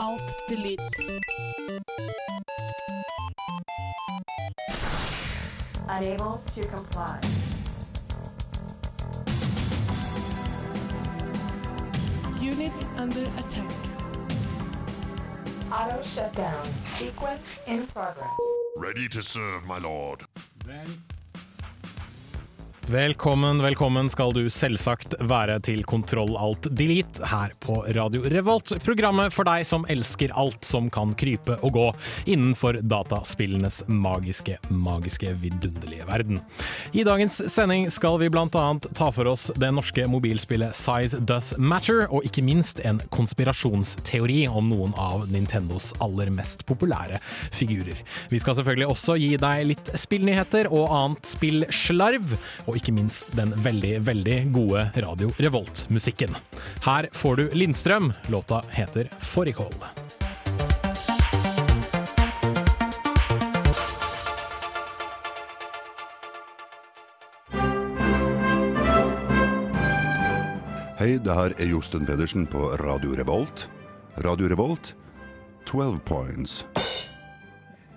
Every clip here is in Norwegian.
Kontroll, alt, delete. Unable to comply. Unit under attack. Auto shutdown. Sequence in progress. Ready to serve, my lord. Velkommen, velkommen skal du selvsagt være til Kontroll alt delete her på Radio Revolt. Programmet for deg som elsker alt som kan krype og gå innenfor dataspillenes magiske, magiske, vidunderlige verden. I dagens sending skal vi annet ta for oss det norske mobilspillet Size Does Matter, og ikke minst en konspirasjonsteori om noen av Nintendos aller mest populære figurer. Vi skal selvfølgelig også gi deg litt spillnyheter og annet spillslarv. og ikke minst den veldig, veldig gode Radio Revolt-musikken. Her får du Lindstrøm. Låta heter Fårikål. Hei, det her er Josten Pedersen på Radio Revolt. Radio Revolt, 12 points.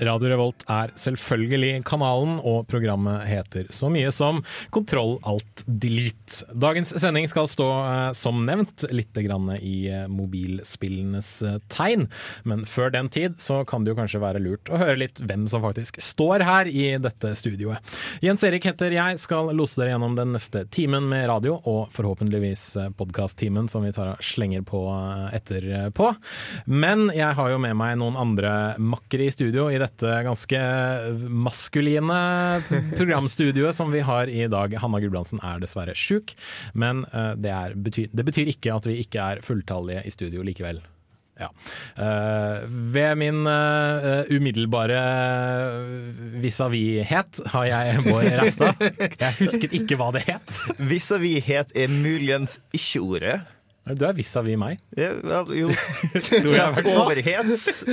Radio Revolt er selvfølgelig kanalen, og programmet heter så mye som Kontroll alt delete. Dagens sending skal stå eh, som nevnt litt i eh, mobilspillenes eh, tegn, men før den tid så kan det jo kanskje være lurt å høre litt hvem som faktisk står her i dette studioet. Jens Erik heter jeg, skal lose dere gjennom den neste timen med radio, og forhåpentligvis podkast-timen som vi tar og slenger på etterpå. Men jeg har jo med meg noen andre makkere i studio i dette ganske maskuline programstudioet som vi har i dag. Hanna Gulbrandsen er dessverre sjuk, men eh, det, er, det betyr ikke at vi ikke er fulltallige i studio likevel. Ja. Uh, ved min uh, umiddelbare vis-à-vis-het har jeg Bård Rasta. Jeg husket ikke hva det het. Vis-à-vis-het er muligens ikke ordet. Du er vis-à-vis meg. Ja, vel, jo. Overhets.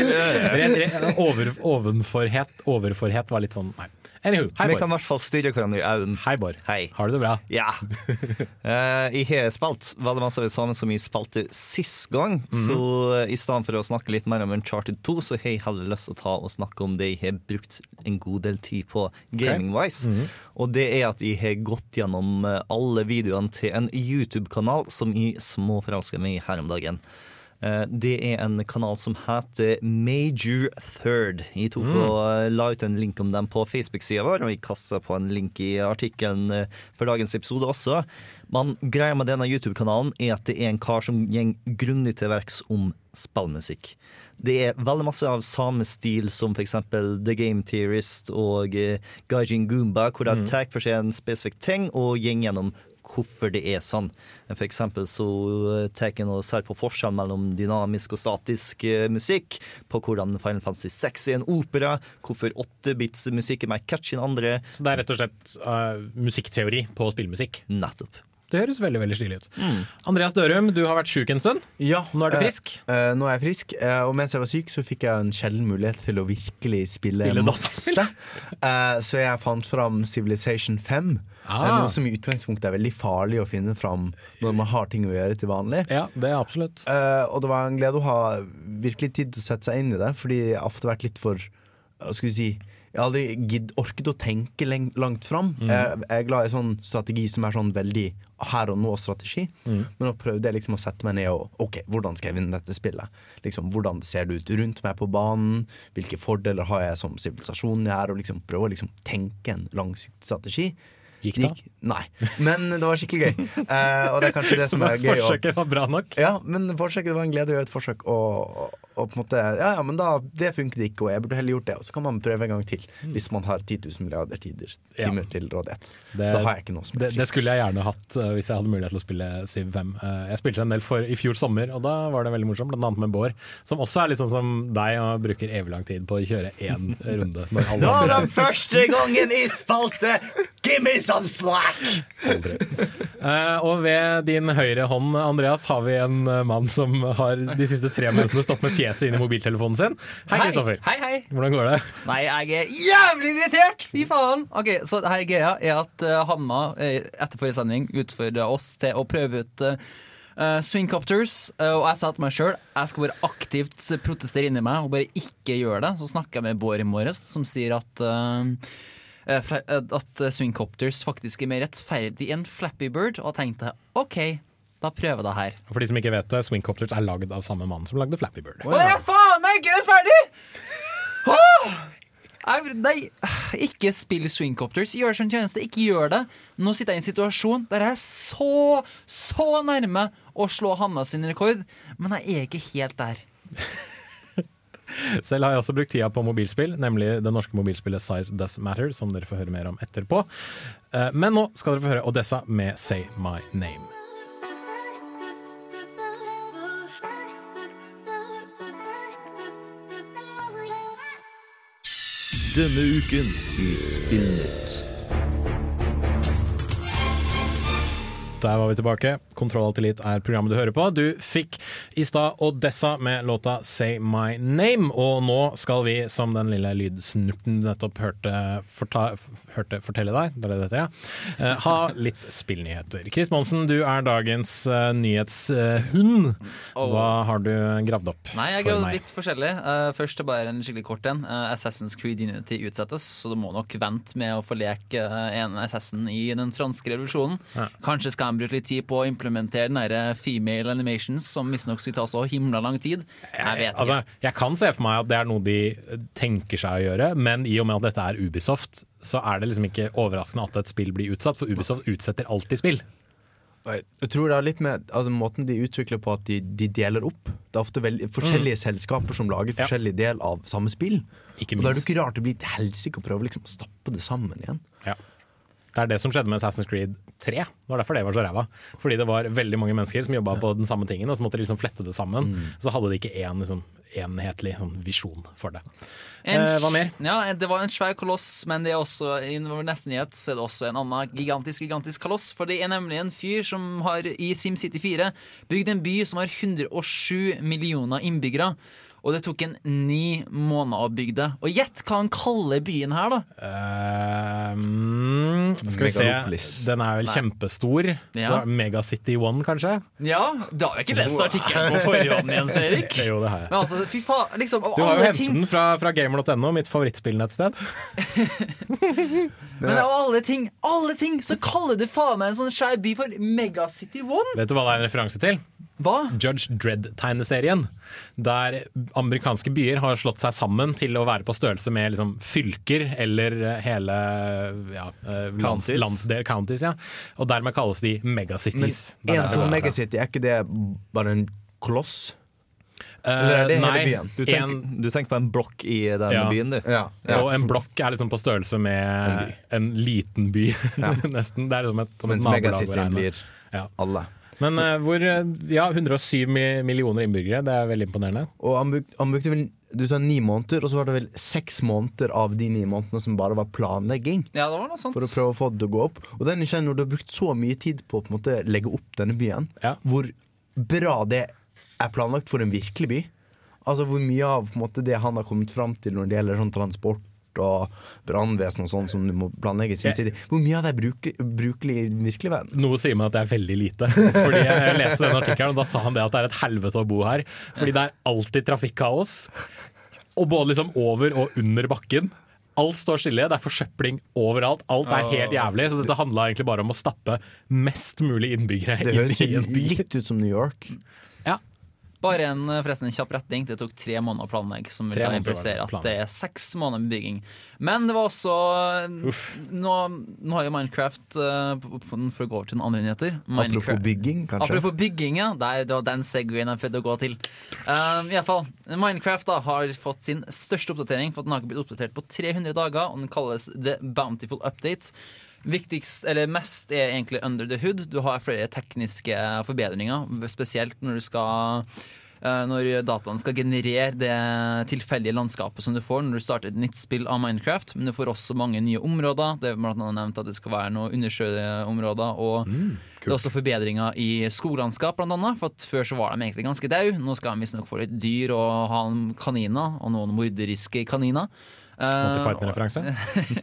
Overforhet overforhet var litt sånn Nei. Anywho, hei Vi Bård. kan i hvert fall stirre hverandre i øynene. Hei Bård. Hei. Har du det bra? Ja. Eh, Jeg har spilt veldig masse av det samme som jeg spilte sist gang. Så eh, i stedet for å snakke litt mer om Uncharted 2, så har jeg heller lyst til å ta og snakke om det jeg har brukt en god del tid på gaming-wise. Og det er at jeg har gått gjennom eh, alle videoene til en YouTube-kanal som jeg småforelska meg i her om dagen. Eh, Det er en kanal som heter Major Third. Jeg tok og eh, la ut en link om dem på Facebook-sida vår, og jeg kasta på en link i artikkelen eh, for dagens episode også. Men greia med denne YouTube-kanalen er at det er en kar som går grundig til verks om spillmusikk. Det er veldig masse av samme stil som f.eks. The Game Theorist og Gaijin Goomba, hvor de tar for seg en spesifikk ting og går gjennom hvorfor det er sånn. For eksempel så eh, tar en og ser på forskjellen mellom dynamisk og statisk eh, musikk, på hvordan Final Fantasy 6 er en opera, hvorfor 8-bits musikk er mer catchy enn andre. Så det er rett og slett uh, musikkteori på spillmusikk. Nettopp. Det høres veldig veldig stilig ut. Andreas Dørum, du har vært sjuk en stund. Ja, Nå er du frisk? frisk. uh, nå er jeg frisk, uh, og mens jeg var syk, så fikk jeg en sjelden mulighet til å virkelig spille, Spille masse. Eh, så jeg fant fram Civilization 5. Ah. Noe som i utgangspunktet er veldig farlig å finne fram når man har ting å gjøre til vanlig. Ja, det er absolutt. Uh, og det var en glede å ha virkelig tid til å sette seg inn i det, fordi jeg har ofte vært litt for skal vi si jeg har aldri gidd, orket å tenke langt fram. Mm. Jeg, jeg er glad i sånn strategi som er sånn veldig her og nå-strategi. Mm. Men nå prøvde jeg liksom å sette meg ned og OK, hvordan skal jeg vinne dette spillet? Liksom, Hvordan ser det ut rundt meg på banen? Hvilke fordeler har jeg som sivilisasjon jeg er? Og liksom prøve å liksom tenke en langsiktig strategi. Gikk det? Nei. Men det var skikkelig gøy. Eh, og det er kanskje det som er gøy. Forsøket var bra nok. ja, men forsøket var en glede å gjøre et forsøk. Og, og, på en måte Ja, ja, men da Det funket ikke, og jeg burde heller gjort det. Og så kan man prøve en gang til, hvis man har 10 000 milliarder tider, timer til rådighet. Det- da har jeg ikke noe som er Det, det skulle jeg gjerne hatt uh, hvis jeg hadde mulighet til å spille Civ 5. Uh, jeg spilte en del for, i fjor sommer, og da var det veldig morsomt, blant annet med Bård. Som også er litt sånn som deg og bruker evig lang tid på å kjøre én runde. Når alle andre den første gangen i spalte! Give me some slack! Uh, og ved din høyre hånd, Andreas, har vi en uh, mann som har de siste tre minuttene stått med fjeset inn i mobiltelefonen sin. Hei, Kristoffer. Hei, hei. Hvordan går det? Nei, jeg er jævlig irritert! Fy faen! Ok, Så her greia er at uh, Hanna eh, etter forrige sending utfordra oss til å prøve ut uh, eh, Swingcopters. Uh, og jeg sa til meg sjøl jeg skal bare aktivt protestere inni meg og bare ikke gjøre det. Så snakka jeg med Bård i morges, som sier at eh, eh, eh, at Swing Swingcopters faktisk er mer rettferdig enn Flappy Bird. Og tenkte OK, da prøver jeg her. For de som ikke vet det, Swingcopters er lagd av samme mann som lagde Flappy Bird. Det er faen meg ikke rettferdig! Jeg, nei, ikke spill Swingcopters. Gjør som tjeneste, ikke gjør det. Nå sitter jeg i en situasjon der jeg er så, så nærme å slå Hanna sin rekord, men jeg er ikke helt der. Selv har jeg også brukt tida på mobilspill, nemlig det norske mobilspillet Size Does Matter, som dere får høre mer om etterpå. Eh, Men nå skal dere få høre Odessa med Say My Name. Denne uken i Spillnytt. Der var vi tilbake. Kontroll og tillit er programmet du hører på. Du fikk i stad Odessa med låta Say My Name, og nå skal vi, som den lille lydsnurten du nettopp hørte, hørte fortelle deg, det er det det heter, ja, eh, ha litt spillnyheter. Chris Monsen, du er dagens uh, nyhetshund. Hva har du gravd opp Nei, jeg har går litt forskjellig. Uh, først bare en skikkelig kort en. Assassin's Creed Unity utsettes, så du må nok vente med å få leke en assassin i den franske revolusjonen. Ja. Kanskje skal han brukte litt tid på å implementere den der female animations, som visstnok skulle ta så himla lang tid. Jeg vet ikke. Altså, jeg kan se for meg at det er noe de tenker seg å gjøre, men i og med at dette er Ubisoft, så er det liksom ikke overraskende at et spill blir utsatt, for Ubisoft utsetter alltid spill. Jeg tror det er litt med altså, måten de utvikler på at de, de deler opp. Det er ofte veldig, forskjellige selskaper som lager Ja. forskjellig del av samme spill. Ikke Og da er det ikke rart det blir et helsike å prøve å liksom stappe det sammen igjen. Ja. Det er det som skjedde med Assassin's Creed 3. Det var derfor det var så ræva. Fordi det var veldig mange mennesker som jobba på den samme tingen, og så måtte de liksom flette det sammen. Så hadde de ikke én liksom, enhetlig sånn, visjon for det. En Eh, hva mer? Ja, Det var en svær koloss, men det er også i vår neste nyhet så er det også en annen gigantisk gigantisk koloss. For det er nemlig en fyr som har i SimCity 4 bygd en by som har 107 millioner innbyggere. Og det tok en ni måneder å bygge det. Og gjett hva han kaller byen her, da! Mm, skal vi se. Den er vel Nei. kjempestor. Ja. Megacity One, kanskje? Ja, du har jo ikke lest artikkelen på forhånd, Jens Erik. Jo, det har jeg. Men altså, fy faen, liksom, Du har jo hentet ting, den fra, fra gamer.no, mitt favorittspillnettsted. men av alle ting, alle ting, så kaller du faen meg en sånn skeiv by for Megacity One! Vet du hva det er en referanse til? Hva? Judge Dredd-tegneserien. Der amerikanske byer har slått seg sammen til å være på størrelse med liksom, fylker eller eh, hele ja, eh, lands, Counties. landsdel, counties. Ja. Og dermed kalles de megacities. Det er en sånn megacity, er ikke det bare en koloss? Eh, Eller er det hele byen? Du tenker, en, du tenker på en blokk i den Ja. byen, du. Ja. og en blokk er liksom på størrelse med en, liten by, nesten. Det er liksom et, som et Mens nabolag å megacity blir Ja. alle. Men uh, hvor eh, Ja, 107 millioner innbyggere, det er veldig imponerende. Og han brukte, han brukte vel Du sa ni måneder, og så var det vel seks måneder av de ni månedene som bare var planlegging. Ja, det var noe sånt. For å prøve å få det til å gå opp. Og den er når du har brukt så mye tid på å på en måte legge opp denne byen, Ja. hvor bra det er planlagt for en virkelig by. Altså Hvor mye av på en måte, det han har kommet fram til når det gjelder sånn transport og brannvesen og sånn som du må planlegge i sin Ja. hvor mye av det er brukelig, brukelig i den virkelige verden? Noe sier meg at det er veldig lite. Fordi Jeg leste den artikkelen, og da sa han det at det er et helvete å bo her. Fordi det er alltid trafikkaos. Og både liksom over og under bakken. Alt står stille, det er forsøpling overalt. Alt er helt jævlig. Så dette handla egentlig bare om å stappe mest mulig innbyggere inn i en by. litt ut som New York. Bare en, forresten, en kjapp retning. Det tok tre måneder å planlegge, som vil implisere at det er seks måneder med bygging. Men det var også nå, nå har jo Minecraft eh, For å gå over til noen andre nyheter Apropos bygging, kanskje. Apropos bygging, ja. Det var den segwayen jeg prøvde å gå til. Um, i alle fall, Minecraft da har fått sin største oppdatering. For den har ikke blitt oppdatert på 300 dager, og den kalles The Bountiful Update. Viktigst, eller Mest er egentlig under the hood. Du har flere tekniske forbedringer, spesielt når du skal eh, når dataen skal generere det tilfeldige landskapet som du får når du starter et nytt spill av Minecraft. Men du får også mange nye områder. Det er blant annet nevnt at det skal være noen undersjøområder. Og det er også forbedringer i skoglandskap, blant annet. For før så var de egentlig ganske døde. Nå skal de visstnok få litt dyr og ha kaniner, og noen morderiske kaniner. Monty Eh, Python-referanse.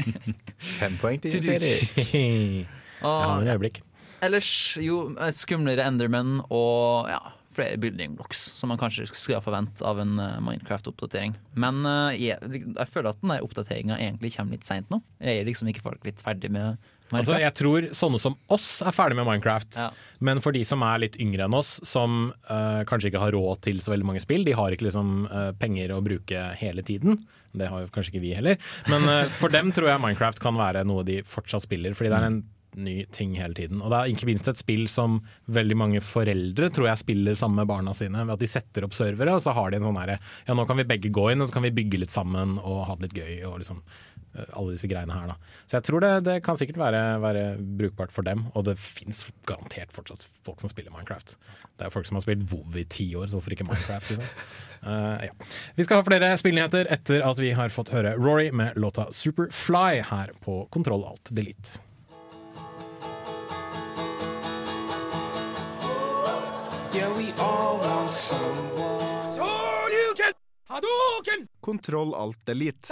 Fem poeng til serie. Men et øyeblikk. ellers jo skumlere Endermen og ja, flere building blocks, som man kanskje skulle ha forvent av en eh, Minecraft-oppdatering. Men eh, jeg, jeg føler at den der oppdateringa egentlig kommer litt seint nå. Jeg er liksom ikke folk litt ferdig med Minecraft. Altså, jeg tror sånne som oss er ferdig med Minecraft. Ja. Men for de som er litt yngre enn oss, som uh, kanskje ikke har råd til så veldig mange spill, de har ikke liksom uh, penger å bruke hele tiden. Det har jo kanskje ikke vi heller. Men uh, for dem tror jeg Minecraft kan være noe de fortsatt spiller, fordi det er en ny ting hele tiden. Og det er ikke minst et spill som veldig mange foreldre tror jeg spiller sammen med barna sine. Ved at de setter opp servere, og så har de en sånn herre Ja, nå kan vi begge gå inn, og så kan vi bygge litt sammen og ha det litt gøy. og liksom eh, alle disse greiene her da. Så jeg tror det, det kan sikkert være, være brukbart for dem, og det fins garantert fortsatt folk som spiller Minecraft. Det er jo folk som har spilt WoW i ti år, så hvorfor ikke Minecraft? liksom? uh, ja. Vi skal ha flere spillnyheter etter at vi har fått høre Rory med låta Superfly her på Kontroll Alt Delete. Kontroll alt elite.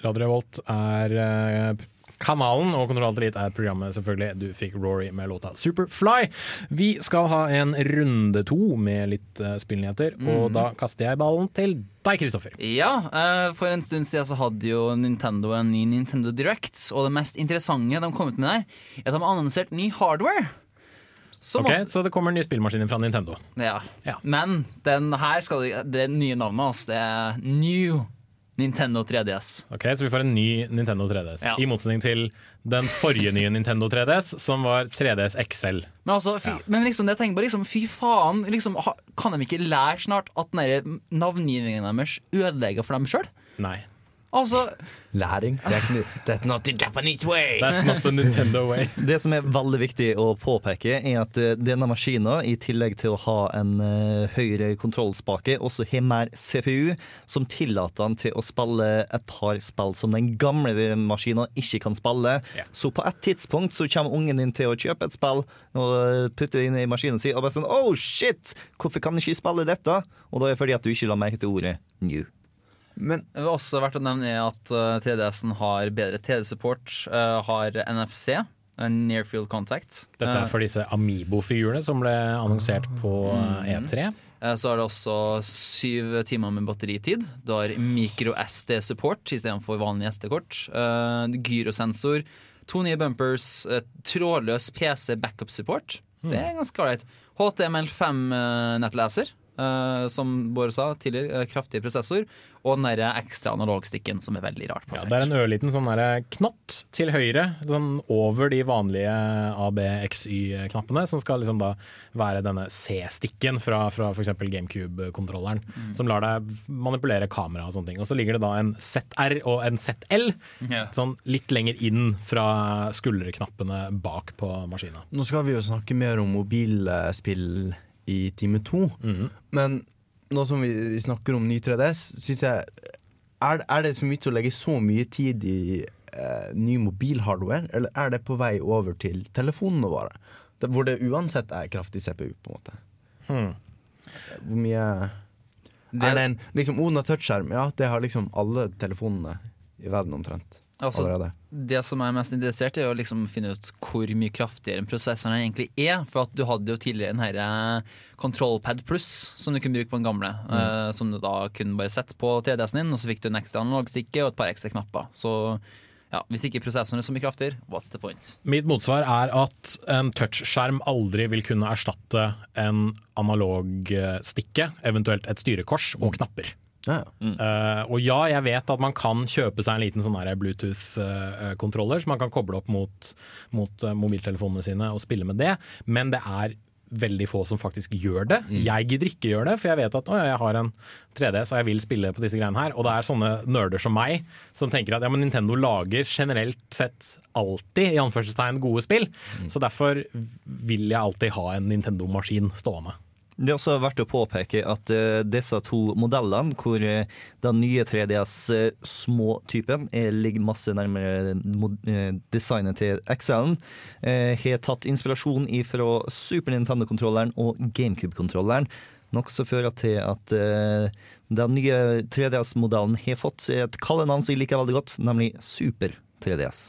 Radio Revolt er eh, kanalen, og Kontroll Alt er programmet, selvfølgelig. Du fikk Rory med låta Superfly. Vi skal ha en runde to med litt uh, spillnyheter, og da kaster jeg ballen til deg, Kristoffer. Ja, eh, for en stund siden så hadde jo Nintendo en ny Nintendo Direct, og det mest interessante de kom ut med der, er at de har annonsert ny hardware. Som Ok, også- Så det kommer nye spillmaskiner fra Nintendo. Ja. Ja. Men den her skal det, det nye navnet hans, det er New Nintendo 3DS. Ok, Så vi får en ny Nintendo 3DS, Ja. i motsetning til den forrige nye Nintendo 3DS, som var 3DS XL. Men, altså, fy, men liksom, jeg tenker bare liksom, fy faen, liksom, kan de ikke lære snart at navngivningen deres ødelegger for dem sjøl? Nei. Altså, Læring. Det er that's not the Japanese way! That's not the Nintendo way. Det som er veldig viktig å påpeke, er at eh, denne maskinen, i tillegg til å ha en eh, høyere kontrollspake, også har mer CPU, som tillater den til å spille et par spill som den gamle maskinen ikke kan spille. Yeah. Så på et tidspunkt så kommer ungen din til å kjøpe et spill og eh, putte det inn i maskinen sin, og bare sånn Oh shit! Hvorfor kan jeg ikke spille dette? Og da er det fordi at du ikke la merke til ordet new. Men det har også verdt å nevne at uh, 3DS-en har bedre TV-support, uh, har NFC, uh, Near Field Contact. Dette er for disse Amibo-figurene som ble annonsert på eh, E3. Uh, så har det også syv timer med batteritid. Du har micro-SD-support istedenfor vanlig SD-kort. Gyrosensor, to nye bumpers, trådløs PC backup-support. Det er ganske ålreit. HTML5-nettleser. Uh, som Bård sa tidligere, kraftig prosessor. Og den der ekstra analogstikken, som er veldig rart Ja, det er en ørliten sånn der knott til høyre, sånn over de vanlige ABXY-knappene, som skal liksom da være denne C-stikken fra, fra f.eks. GameCube-kontrolleren, som lar deg manipulere kamera og sånne ting. Og så ligger det da en ZR og en ZL, yeah. sånn litt lenger inn fra skulderknappene bak på maskina. nå skal vi jo snakke mer om mobilspill i time to. Men nå som vi, vi snakker om ny 3DS, syns jeg er, er det så vits å legge så mye tid i eh, ny mobilhardware, eller er det på vei over til telefonene våre? Det, hvor det uansett er kraftig CPU, på en måte. Hmm. Hvor mye Det- Er det en liksom Ona touchskjerm? Ja, det har liksom alle telefonene i verden omtrent Altså, allerede. Det som er mest interessert i, er å liksom finne ut hvor mye kraftigere en prosessor egentlig er. For at du hadde jo tidligere den her Controlpad Plus, som du kunne bruke på den gamle. eh, som du da kunne bare sette på 3DS-en din, og så fikk du en ekstra analogstikke og et par ekstra knapper. Så ja, hvis ikke prosessoren er så mye kraftigere, what's the point? Mitt motsvar er at en touchskjerm aldri vil kunne erstatte en analog eh, stikke, eventuelt et styrekors og knapper. Ja, Mm. Uh, og ja, jeg vet at man kan kjøpe seg en liten sånn Bluetooth-kontroller som man kan koble opp mot, mot eh, mobiltelefonene sine og spille med det, men det er veldig få som faktisk gjør det. Jeg gidder ikke gjøre det, for jeg vet at å, jeg har en 3DS og jeg vil spille på disse greiene her. Og det er sånne nerder som meg som tenker at ja, men Nintendo lager generelt sett alltid i anførselstegn gode spill. Så derfor vil jeg alltid ha en Nintendo-maskin stående. Det er også verdt å påpeke at eh, disse to modellene, hvor eh, den nye 3DS eh, ligger masse nærmere designet til XL-en, har tatt inspirasjon fra Super Nintendo-kontrolleren og GameCube-kontrolleren. Noe som fører til at den nye 3DS-modellen har fått et kallenavn som jeg liker veldig godt, nemlig Super 3DS.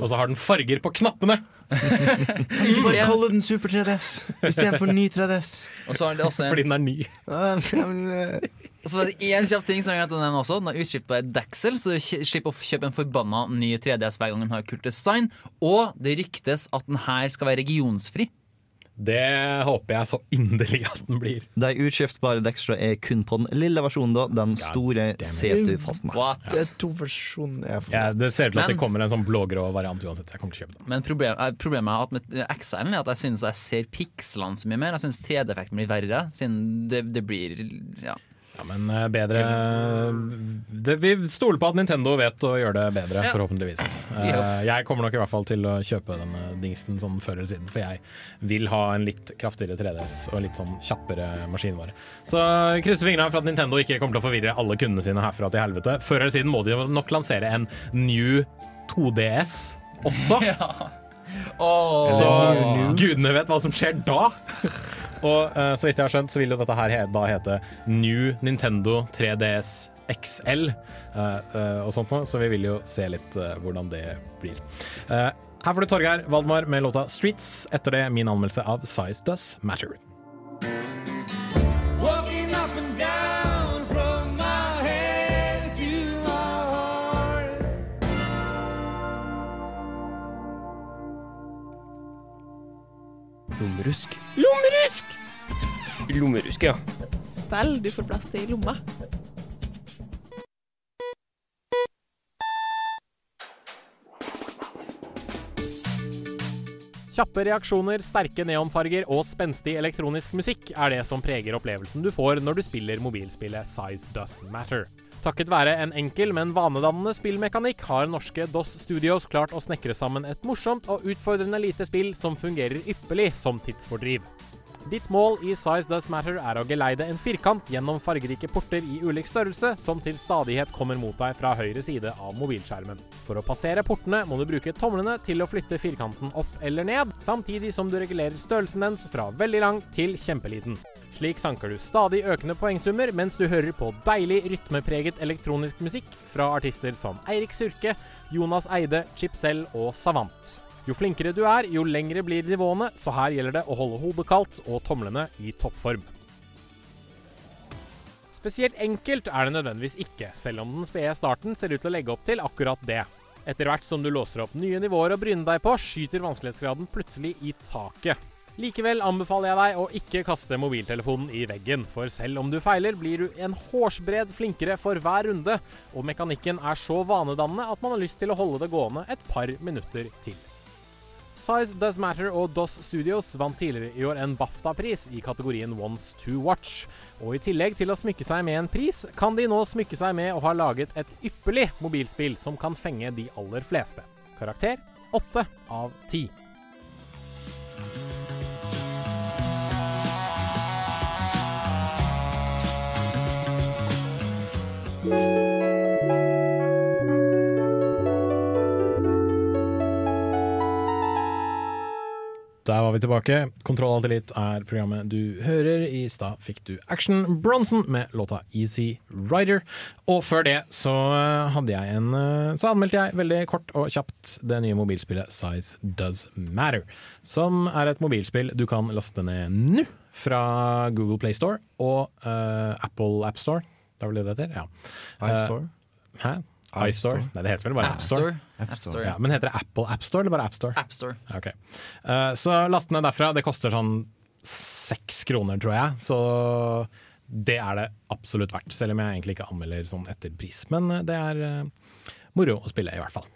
Og så har den farger på knappene! Ikke bare kalle den Super 3DS istedenfor ny 3DS. Og så har det også en, Fordi den er ny. Eh, og så var det én kjapp ting som gjør at den også. Den har utskifta deksel, så du slipper å kjøpe en forbanna ny 3DS hver gang den har kult design. Og det ryktes at den her skal være regionsfri. Det håper jeg så inderlig at den blir. De utskiftbare Dextra er kun på den lille versjonen, da. Den store det er du fast med. What? det er to versjoner jeg. Ja, det ser ut til at det kommer en sånn blågrå variant uansett. Så jeg kommer til å kjøpe den. Men problem, eh, problemet er at med XL-en er at jeg synes jeg ser pikslene så mye mer. Jeg syns 3D-effekten blir verre, siden det, det blir ja. Ja, men eh, bedre det, Vi stoler på at Nintendo vet å gjøre det bedre, Ja. forhåpentligvis. Eh, jeg kommer nok i hvert fall til å kjøpe denne dingsen sånn før eller siden, for jeg vil ha en litt kraftigere 3DS og litt sånn kjappere maskinvare. Så krysser fingrene for at Nintendo ikke kommer til å forvirre alle kundene sine herfra til helvete. Før eller siden må de nok lansere en new 2DS også. Åh. Så gudene vet hva som skjer da. Og uh, så vidt jeg har skjønt, så vil jo dette her da hete New Nintendo 3DS XL eh, eh, og sånt noe, så vi vil jo se litt hvordan det blir. Eh, her får du Torgeir Valdemar med låta 'Streets'. Etter det min anmeldelse av Size Does Matter. Lommerusk. Lommerusk! Lommerusk, ja. Spill du får plass til i lomma. Kjappe reaksjoner, sterke neonfarger og spenstig elektronisk musikk er det som preger opplevelsen du får når du spiller mobilspillet Size Does Matter. Takket være en enkel, men vanedannende spillmekanikk har norske DOS Studios klart å snekre sammen et morsomt og utfordrende lite spill som fungerer ypperlig som tidsfordriv. Ditt mål i Size Does Matter er å geleide en firkant gjennom fargerike porter i ulik størrelse, som til stadighet kommer mot deg fra høyre side av mobilskjermen. For å passere portene må du bruke tomlene til å flytte firkanten opp eller ned, samtidig som du regulerer størrelsen dens fra veldig lang til kjempeliten. Slik sanker du stadig økende poengsummer mens du hører på deilig rytmepreget elektronisk musikk fra artister som Eirik Surke, Jonas Eide, Chipsell og Savant. Jo flinkere du er, jo lengre blir nivåene, så her gjelder det å holde hodet kaldt og tomlene i toppform. Spesielt enkelt er det nødvendigvis ikke, selv om den spede starten ser ut til å legge opp til akkurat det. Etter hvert som du låser opp nye nivåer å bryne deg på, skyter vanskelighetsgraden plutselig i taket. Likevel anbefaler jeg deg å ikke kaste mobiltelefonen i veggen, for selv om du feiler, blir du en hårsbred flinkere for hver runde, og mekanikken er så vanedannende at man har lyst til å holde det gående et par minutter til. Size Does Matter og DOS Studios vant tidligere i år en BAFTA-pris i kategorien Ones to Watch. Og i tillegg til å smykke seg med en pris, kan de nå smykke seg med å ha laget et ypperlig mobilspill som kan fenge de aller fleste. Karakter 8 av 10. Der var vi tilbake. Kontroll Alt Elite er programmet du hører. I stad fikk du Action Bronson med låta Easy Rider. Og før det så eh, hadde jeg en eh, Så anmeldte jeg veldig kort og kjapt det nye mobilspillet Size Does Matter. Som er et mobilspill du kan laste ned nå fra Google Play Store og uh, Apple App Store. Det er vel det det heter? Ja. iStore. Hæ? iStore? Nei, det heter vel bare AppStore. App Store. Ja, men heter det Apple AppStore eller bare AppStore? AppStore. Okay. Ok. Eh, så last ned derfra. Det koster sånn seks kroner, tror jeg. Så det er det absolutt verdt, selv om jeg egentlig ikke anmelder sånn etter pris. Men eh, det er uh, moro å spille, i hvert fall.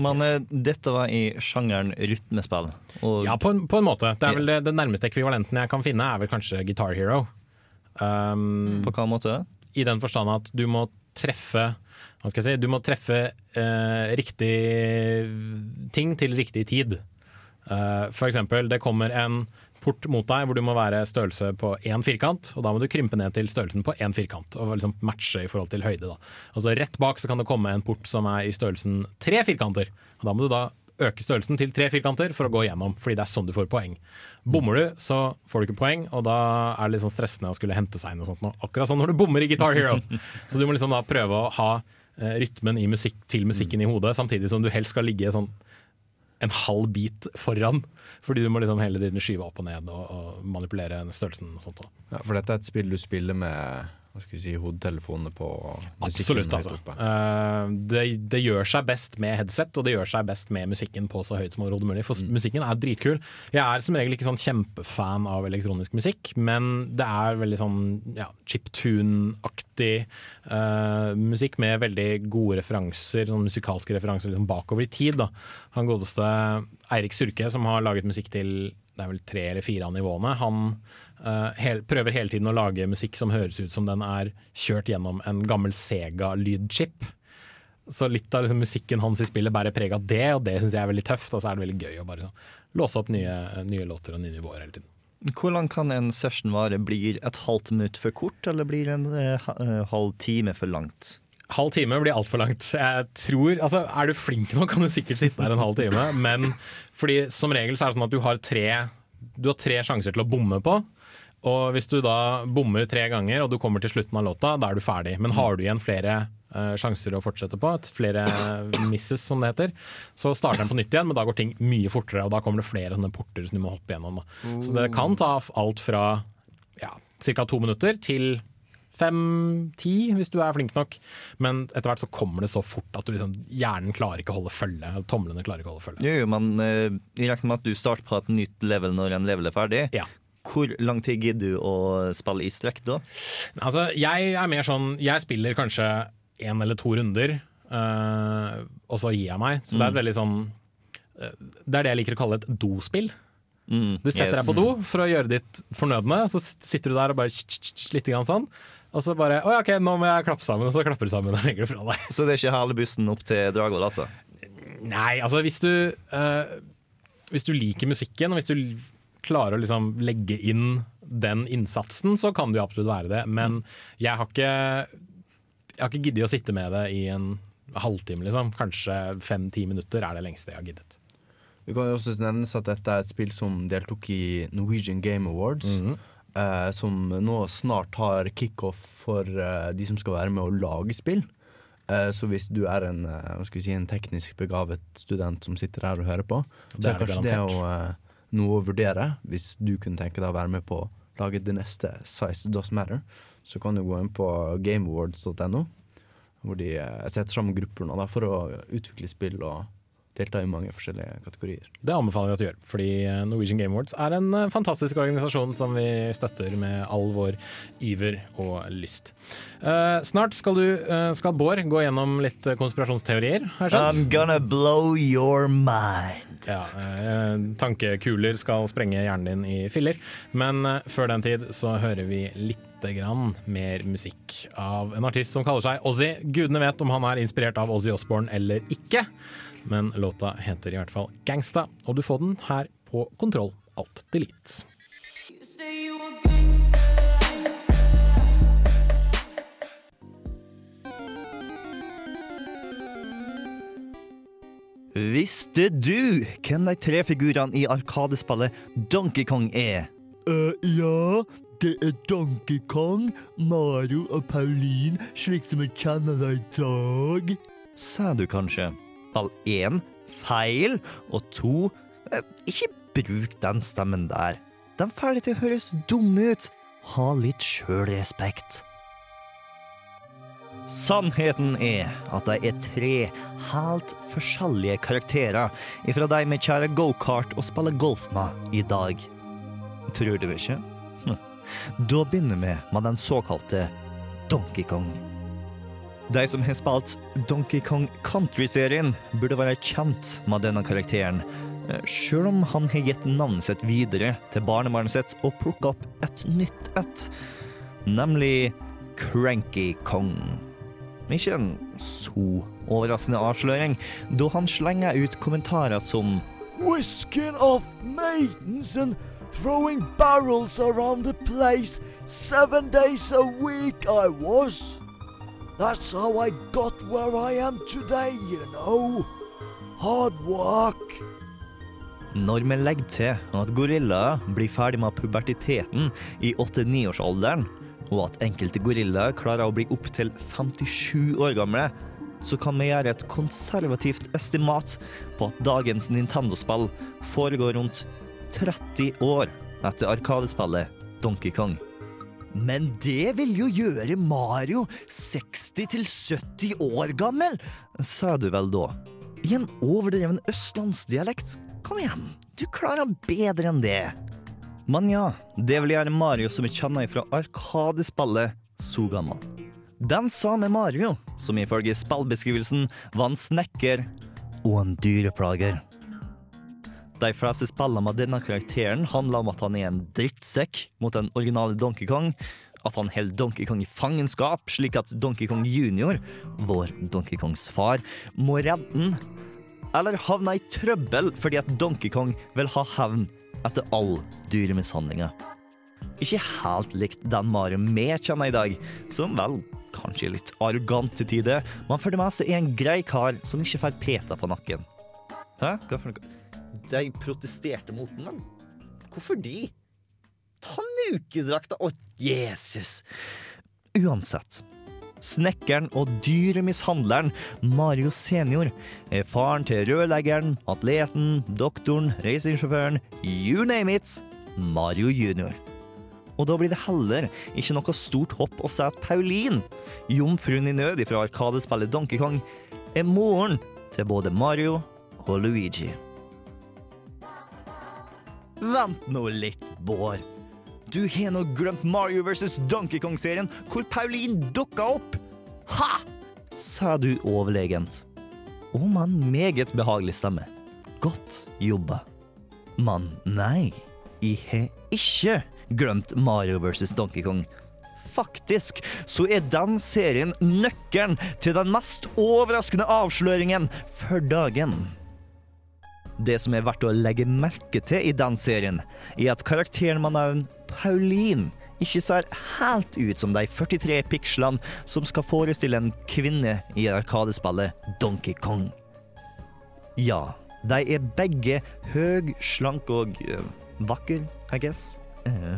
Men yes. dette var i sjangeren rytmespill. Og Ja, på en, på en måte. Det er vel det, det nærmeste ekvivalenten jeg kan finne, er vel kanskje Guitar Hero. Um, på hva måte? I den forstand at du må treffe Hva skal jeg si? Du må treffe eh, riktig ting til riktig tid. Eh, for eksempel, det kommer en port mot deg hvor du må være størrelse på én firkant, og da må du krympe ned til størrelsen på én firkant, og liksom matche i forhold til høyde. Da. Altså Rett bak så kan det komme en port som er i størrelsen tre firkanter, og da må du da øke størrelsen til tre firkanter for å gå gjennom, fordi det er sånn du får poeng. Bommer du, så får du ikke poeng, og da er det litt sånn stressende å skulle hente seg inn og sånt nå. Akkurat sånn når du bommer i Guitar Hero. Så du må liksom da prøve å ha eh, rytmen i musikk, til musikken i hodet, samtidig som du helst skal ligge sånn en halv bit foran. Fordi du må liksom hele tiden skyve opp og ned og, og manipulere størrelsen og sånt. Ja, for dette er et spill du spiller med hva skal vi si, hodetelefonene på musikken Absolutt, altså. Eh, det, det gjør seg best med headset, og det gjør seg best med musikken på så høyt som overhodet mulig. For mm. musikken er dritkul. Jeg er som regel ikke sånn kjempefan av elektronisk musikk, men det er veldig sånn ja, chiptune-aktig uh, musikk med veldig gode referanser, sånn musikalske referanser liksom bakover i tid. Da. Han godeste Eirik Surke, som har laget musikk til det er vel tre eller fire av nivåene. Han eh, hel, prøver hele tiden å lage musikk som høres ut som den er kjørt gjennom en gammel Sega-lydchip. Så litt av liksom, musikken hans i spillet bærer preg av det, og det syns jeg er veldig tøft. Og så er det veldig gøy å bare så, låse opp nye, nye låter og nye nivåer hele tiden. Hvor lang kan en session vare? Blir et halvt minutt for kort, eller blir en eh, eh, halv time for langt? Halv time blir altfor langt. Jeg tror, altså Er du flink nok, kan du sikkert sitte der en halv time. Men fordi som regel så er det sånn at du har tre, du har tre sjanser til å bomme på. Og hvis du da bommer tre ganger og du kommer til slutten av låta, da er du ferdig. Men har du igjen flere uh, sjanser å fortsette på, flere misses som det heter, så starter den på nytt igjen, men da går ting mye fortere. Og da kommer det flere sånne porter som du må hoppe gjennom. Da. Så det kan ta alt fra ja, ca. to minutter til fem-ti, hvis du er flink nok. Men etter hvert så kommer det så fort at du liksom, hjernen klarer ikke å holde følge. Tomlene klarer ikke å holde følge. Jo, jo, men uh, i regner med at du starter på et nytt level når en level er ferdig. Ja. Hvor lang tid gidder du å spille i strekk da? Altså, jeg er mer sånn Jeg spiller kanskje én eller to runder, øh, og så gir jeg meg. Så det er et veldig sånn eh, Det er det jeg liker å kalle et dospill. Mm, Du setter yes. deg på do for å gjøre ditt fornødne, så sitter du der og bare tsk, tsk, tsk, litt grann sånn. Og så bare Å ja, OK, nå må jeg klappe sammen, og så klapper du sammen og legger det fra deg. Så det er ikke hele bussen opp til Dragvoll, altså? Nei, altså hvis du øh, Hvis du liker musikken, og hvis du klarer å liksom legge inn den innsatsen, så kan det jo absolutt være det. Men jeg har ikke Jeg har ikke giddet å sitte med det i en halvtime, liksom. Kanskje fem-ti minutter er det lengste jeg har giddet. Det kan jo også nevnes at dette er et spill som deltok i Norwegian Game Awards. eh, som nå snart har kickoff for eh, de som skal være med å lage spill. Eh, så hvis du er en, eh, si, en teknisk begavet student som sitter her og hører på, så er er det kanskje det å, eh, noe å vurdere. Hvis du kunne tenke deg å være med på å lage det neste Size Does Matter, så kan du gå inn på gameawards.no, hvor de eh, setter sammen grupper nå for å utvikle spill og delta i mange forskjellige kategorier. Det anbefaler vi at du gjør, fordi eh, Norwegian Game Awards er en eh, fantastisk organisasjon som vi støtter med all vår iver og lyst. Eh, snart skal, du, eh, skal Bård gå gjennom litt konspirasjonsteorier, har jeg I'm gonna blow your mind. Ja, tankekuler skal sprenge hjernen din i filler, men før den tid så hører vi litt grann mer musikk av en artist som kaller seg Ozzy. Gudene vet om han er inspirert av Ozzy Osbourne eller ikke, men låta heter i hvert fall Gangsta, og du får den her på Kontroll Alt Delete. Visste du hvem de tre figurene i arkadespillet Donkey Kong er? Eh, ja, det er Donkey Kong, Mario og Pauline, slik som vi kjenner dem i dag. Sa du kanskje? Ball én feil, og to eh, ikke bruk den stemmen der. Den får deg til å høres dum ut. Ha litt sjølrespekt. Sannheten er at de er tre helt forskjellige karakterer ifra de vi kjører gokart og spiller golf med i dag. Tror du ikke? Hm. Da begynner vi med den såkalte Donkey Kong. De som har spilt Donkey Kong Country-serien, burde være kjent med denne karakteren, Sjøl selv om han har gitt navnet sitt videre til barnebarnet sitt og plukka opp et nytt et, nemlig Cranky Kong. Ikke en så overraskende avsløring, da han slenger ut kommentarer som Whisking off maidens and throwing barrels around the place. Seven days a week I was. That's how I got where I am today, you know. Hard work. Når vi legger til at gorillaer blir ferdig med pubertiteten i 8-9-årsalderen, og at enkelte gorillaer klarer å bli opptil 57 år gamle, så kan vi gjøre et konservativt estimat på at dagens Nintendo-spill foregår rundt 30 år etter arkadespillet Donkey Kong. Men det vil jo gjøre Mario 60-70 år gammel. Sa du vel da? I en overdreven østlandsdialekt? Kom igjen, du klarer bedre enn det. Men ja, det vil gjøre Mario som vi kjenner fra Arkadespillet, så gammel. Den samme Mario, som ifølge spillbeskrivelsen var en snekker og en dyreplager. De fleste spillene med denne karakteren handler om at han er en drittsekk mot den originale Donkey Kong, at han holder Donkey Kong i fangenskap, slik at Donkey Kong junior, vår Donkey Kongs far, må redde den, eller havne i trøbbel fordi at Donkey Kong vil ha hevn etter all dyremishandlinga. Ikke helt likt den Mario vi kjenner i dag, som vel kanskje er litt arrogant til tider, men for det meste er en grei kar som ikke får peta på nakken. Hæ? Hva for noe? De protesterte mot den, men hvorfor de? Ta nukedrakta Å, Jesus! Uansett. Snekkeren og dyremishandleren Mario senior er faren til rørleggeren, atleten, doktoren, racingsjåføren, you name it, Mario junior. Og da blir det heller ikke noe stort hopp å si at Pauline, jomfruen i nød fra arkadespillet Donkey Kong, er moren til både Mario og Luigi. Vent nå litt, Bård. Du har nå glemt Mario vs. Donkey Kong-serien, hvor Pauline dukka opp. Ha! sa du overlegent. Og med en meget behagelig stemme. Godt jobba. Men nei, jeg har ikke glemt Mario vs. Donkey Kong. Faktisk så er den serien nøkkelen til den mest overraskende avsløringen for dagen. Det som er verdt å legge merke til i den serien, er at karakteren med navn Pauline ikke ser helt ut som de 43 pikslene som skal forestille en kvinne i arkadespillet Donkey Kong. Ja, de er begge høg, slank og uh, vakker, I guess. Uh.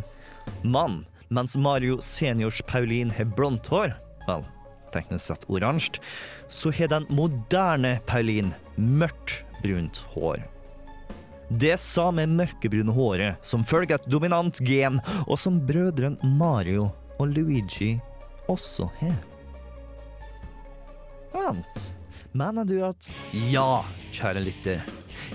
Men mens Mario seniors Pauline har blondt hår, vel, teknisk sett oransje, så har den moderne Pauline mørkt brunt hår. Det samme mørkebrune håret som følger et dominant gen, og som brødrene Mario og Luigi også har. Vent, mener du at Ja, kjære lytter.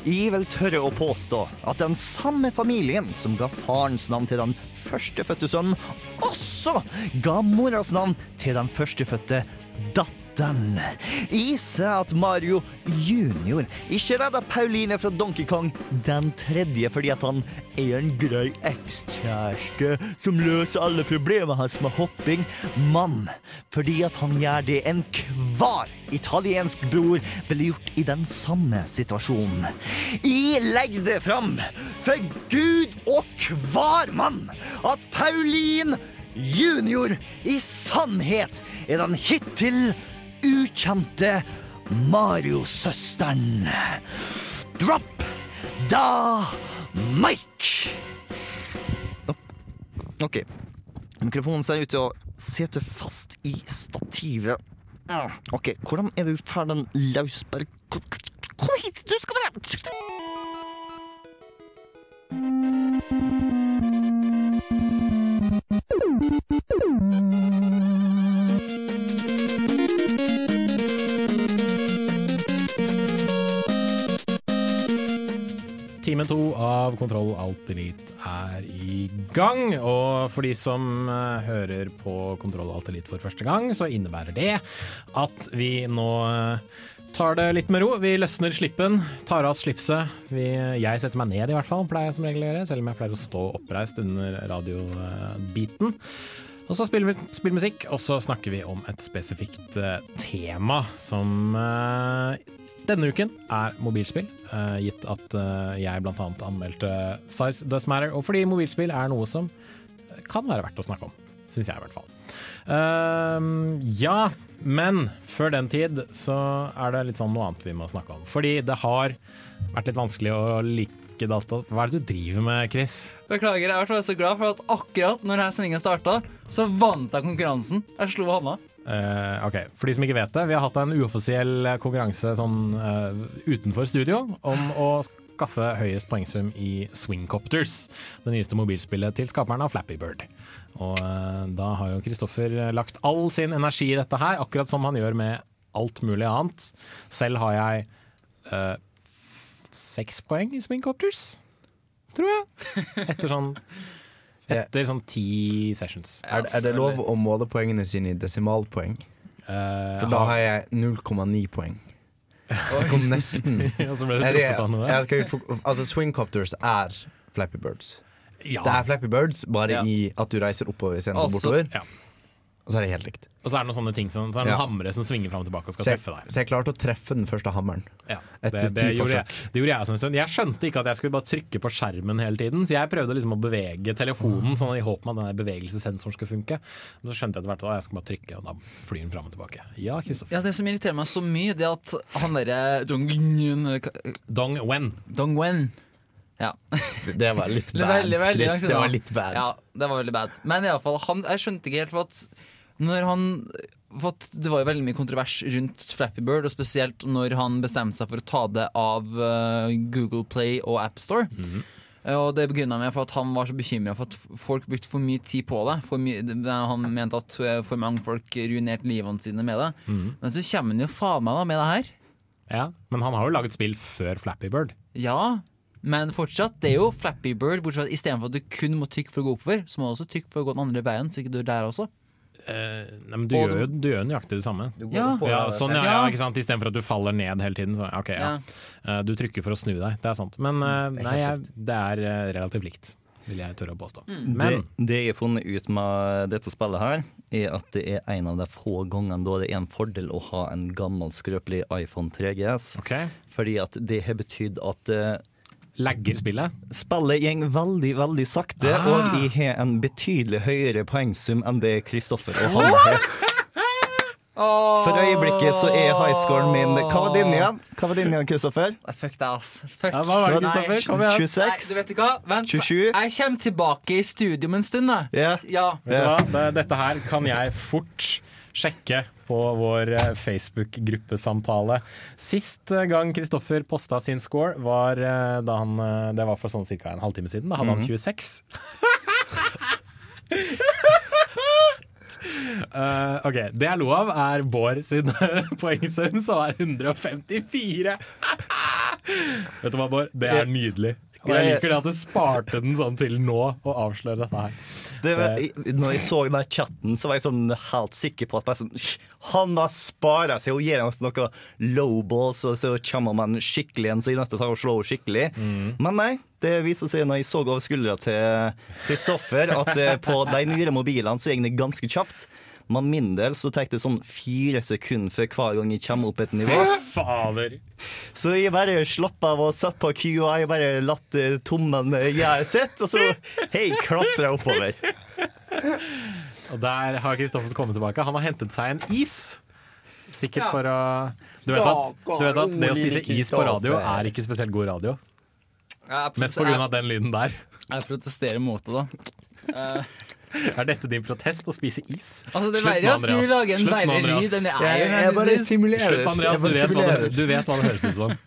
Jeg vil tørre å påstå at den samme familien som ga farens navn til den førstefødte sønnen, også ga moras navn til den førstefødte datteren. Jeg ser at Mario junior. Ikke redda Pauline fra Donkey Kong den tredje fordi at han er en grei ekskjæreste som løser alle problemene hans med hopping, men fordi at han gjør det enhver italiensk bror ville gjort i den samme situasjonen. Jeg legger det fram for Gud og hver mann at Pauline junior i sannhet er den hittil ukjente Mario-søsteren. Drop da Mike! OK. Mikrofonen ser ut til å sitte fast i stativet. OK, hvordan er det du får den løs? Kom hit! Du skal bare Time to av Kontroll Alt Elite er i gang. Og for de som eh, hører på Kontroll Alt Elite for første gang, så innebærer det at vi nå eh, tar det litt med ro. Vi løsner slippen, tar av oss slipset. Vi, jeg setter meg ned i hvert fall, pleier jeg som regel å gjøre. Selv om jeg pleier å stå oppreist under radiobiten. Og så spiller vi spiller musikk, og så snakker vi om et spesifikt eh, tema som denne uken er mobilspill, eh, gitt at eh, jeg bl.a. anmeldte Size Does Matter, og fordi mobilspill er noe som kan være verdt å snakke om. Syns jeg, i hvert fall. Uh, ja, men før den tid så er det litt sånn noe annet vi må snakke om. Fordi det har vært litt vanskelig å like data. Hva er det du driver med, Chris? Beklager, jeg i så glad for at akkurat når denne sendinga starta, så vant jeg konkurransen. Jeg slo Hanna. Eh, ok, For de som ikke vet det, vi har hatt en uoffisiell konkurranse sånn uh, utenfor studio om å skaffe høyest poengsum i Swingcopters, det nyeste mobilspillet til skaperen av Flappy Bird. Og uh, da har jo Kristoffer lagt all sin energi i dette her, akkurat som han gjør med alt mulig annet. Selv har jeg seks poeng i Swingcopters, tror jeg. Etter sånn Etter sånn ti sessions. Er, er det lov å måle poengene sine i desimalpoeng? Uh, For da har jeg 0,9 poeng. Jeg kom nesten. Og så ble det jeg altså, Swingcopters er Flappy Birds. Ja. Det er Flappy Birds, bare Ja. i at du reiser oppover istedenfor Altså, bortover. ja. Og så er det helt likt. Og så er det noen sånne ting som, så er det noen Ja. hamre som svinger fram og tilbake og skal Så jeg, treffe deg. så jeg klarte å treffe den første hammeren. Ja, Etter det, det, ti gjorde forsøk. jeg, det gjorde jeg også en stund. Jeg skjønte ikke at jeg skulle bare trykke på skjermen hele tiden, så jeg prøvde liksom å bevege telefonen sånn i håp om at den bevegelsessensoren skulle funke. Men så skjønte jeg etter hvert at jeg skal bare trykke, og da flyr den fram og tilbake. Ja, Kristoffer. Ja, Det som irriterer meg så mye, det er at han derre Dong Dong Wen. Dong Wen ja. Det var litt Det bad, veldig, veldig Chris. Det var litt bad. Ja, det var veldig bad. Men i alle fall, jeg skjønte ikke helt for at når han Det var jo veldig mye kontrovers rundt Flappy Bird, og spesielt når han bestemte seg for å ta det av eh, Google Play og AppStore. Mhm. Og det begrunna med for at han var så bekymra for at folk brukte for mye tid på det. Mye, han mente at eh, for mange folk ruinerte livene sine med det. Mhm. Men så kommer han jo faen meg da med det her. Ja, men han har jo laget spill før Flappy Bird. Ja, men fortsatt, det er jo Flappy Bird. Bortsett fra at Istedenfor at du kun må trykke for å gå oppover, så må du også trykke for å gå den andre veien. Så ikke du er der også Eh, nei, men du gjør jo du gjør nøyaktig det samme. Ja. Ja, sånn, ja, ja, ikke sant? Istedenfor at du faller ned hele tiden. Så, okay, ja. Uh, Du trykker for å snu deg, det er sant. Men uh, nei, jeg, det er uh, relativt likt, vil jeg tørre å påstå. Men Det, det jeg har funnet ut med dette spillet her, er at det er en av de få gangene da det er en fordel å ha en gammel, skrøpelig iPhone 3GS. Okay. Fordi at det har betydd at lagger spillet. spillet går veldig, veldig sakte, Ah. og jeg har en betydelig høyere poengsum enn det Kristoffer og han har. For øyeblikket så er highscoren min Hva var din igjen? Hva var din igjen, Kristoffer? Fuck deg, ass. Fuck. Ja, hva var det. Kristoffer? Kom igjen. 26? Nei, du vet ikke hva? Vent, 27? jeg kommer tilbake i studio om en stund. da. Ja. Ja. Vet du hva? Dette her kan jeg fort sjekke på vår eh, Facebook-gruppesamtale. Sist eh, gang Kristoffer posta sin score, var eh, da han Det var for sånn ca. en halvtime siden. Da hadde han 26. Uh, ok, Det jeg lo av, er Bård sin poengsum, som er 154. Vet du hva, Bård? Det er nydelig. Og jeg liker det at du sparte den sånn til nå, og avslører dette her. Det var, i- når jeg så den chatten, så var jeg sånn helt sikker på at sånn, han har spara seg og gir oss noe lowballs, og så kommer man skikkelig igjen, så jeg er nødt til å slå skikkelig. Mm. Men nei, det viser seg når jeg så over skuldra til Kristoffer, at eh, på de nyere mobilene så går det ganske kjapt. Med min del så tar det sånn fire sekunder før hver gang jeg kommer opp et nivå. Fader. Så jeg bare slapp av og satt på QI, jeg bare latt eh, tommelen eh, gjøre sitt, og så hei, klatra oppover. Og der har Kristoffer kommet tilbake. Han har hentet seg en is. Sikkert Ja. for å Du vet at, du vet at det å spise is på radio er ikke spesielt god radio. Mest på grunn av den lyden der. jeg protesterer mot det, da. Er dette din protest, å spise is? Altså, det er Slutt verre at du lager en verre Andreas. lyd enn jeg Jeg, er. jeg bare simulerer. Slutt, Andreas. Du vet, hva det, du vet hva det høres ut som.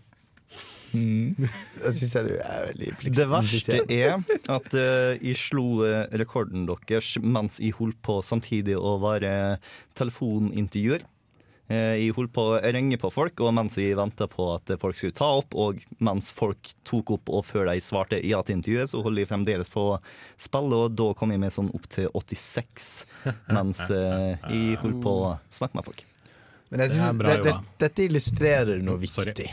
Jeg syns du er veldig Det verste er at uh, jeg slo eh, rekorden deres mens jeg holdt på samtidig å være telefonintervjuer. Eh, jeg holdt på å ringe på folk, og mens jeg venta på at folk skulle ta opp, og mens folk tok opp og før de svarte ja til intervjuet, så holder jeg fremdeles på å spille, og da kom jeg med sånn opp til 86 mens eh, jeg holdt på å snakke med folk. Men jeg Det synes bra det, det, dette illustrerer noe Sorry. viktig.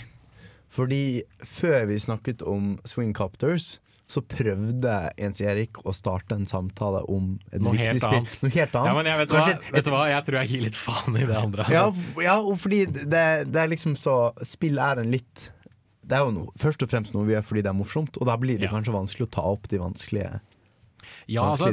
Fordi før vi snakket om Swingcopters, så prøvde Jens Erik å starte en samtale om et Noe viktig helt spill. annet. Noe helt annet. Ja, men jeg vet, hva, Kanskje et- vet du hva? Jeg tror jeg gir litt faen i det andre. Ja, ja, fordi det, det er liksom så Spill er en litt Det er jo noe, først og fremst noe vi gjør fordi det er morsomt, og da blir det Ja. kanskje vanskelig å ta opp de vanskelige, Ja, altså,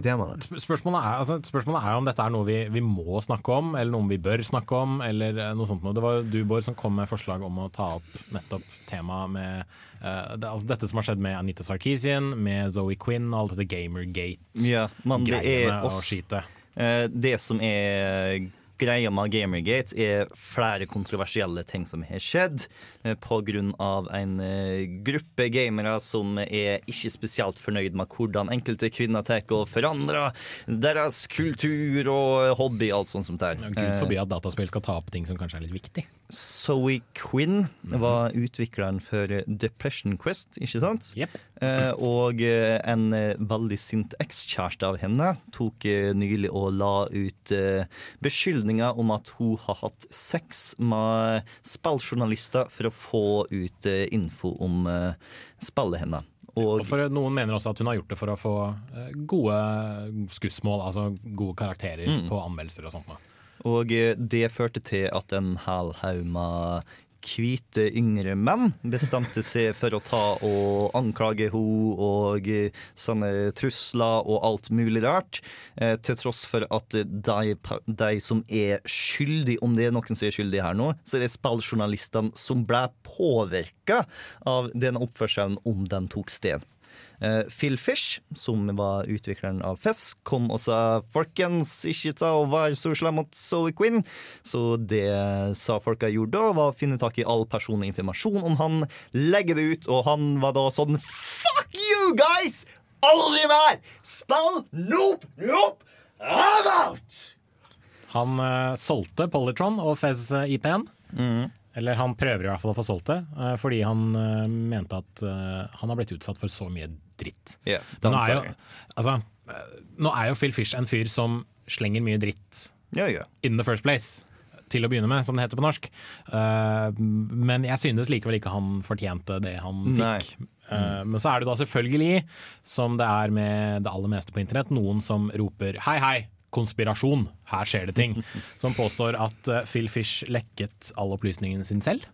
spørsmålet, er, altså, spørsmålet er om dette er noe vi, vi må snakke om, eller noe vi bør snakke om, eller eh, noe sånt noe. Det var jo du, Bård, som kom med forslag om å ta opp nettopp temaet med uh, det, altså dette som har skjedd med Anita Sarkeesian, med Zoe Quinn og alt dette Gamergate-greiene Ja, men det er og skitet. Eh, Det som er greia med Gamergate er flere kontroversielle ting som har skjedd pga. på grunn av en eh, gruppe gamere som er ikke spesielt fornøyd med hvordan enkelte kvinner tar og forandrer deres kultur og hobby, alt sånt som det. Gud forby at dataspill skal ta opp ting som kanskje er litt viktig. Zoe Quinn var utvikleren for Depression Quest, ikke sant? Yep. og eh, en eh, veldig sint ekskjæreste av henne tok eh, nylig og la ut eh, beskyldninger om at hun har hatt sex med spilljournalister for å få ut eh, info om eh, spillet hennes. Og for Noen mener også at hun har gjort det for å få eh, gode skussmål, altså gode karakterer Mm. på anmeldelser og sånt. Da. Og det førte til at en hel haug med hvite yngre menn bestemte seg for å ta og anklage henne og sånne trusler og alt mulig rart. Eh, til tross for at de, de som er skyldige, om det er noen som er skyldig her nå, så er det spilljournalistene som ble påvirka av den oppførselen om den tok sted. Eh, Phil Fish, som var utvikleren av Fess, kom og sa folkens, ikke ta og vær så slem mot Zoe Quinn. Så det sa folka gjorde da, var å finne tak i all personlig informasjon om han, legge det ut, og han var da sånn Fuck you guys! Aldri mer! Spill! Nope! Nope! I'm out! Han uh, solgte Polytron og Fez eh, IP-en. Eller han prøver i hvert fall å få solgt det, eh, fordi han eh, mente at eh, han har blitt utsatt for så mye dritt. Yeah, nå, er jo, altså, nå er jo Phil Fish en fyr som slenger mye dritt yeah, yeah. in the first place. Til å begynne med, som det heter på norsk. Men jeg synes likevel ikke han fortjente det han fikk. Eh, men så er det da selvfølgelig, som det er med det aller meste på internett, noen som roper hei, hei. Konspirasjon, her skjer det ting. Som påstår at eh, Phil Fish lekket all opplysningen sin selv.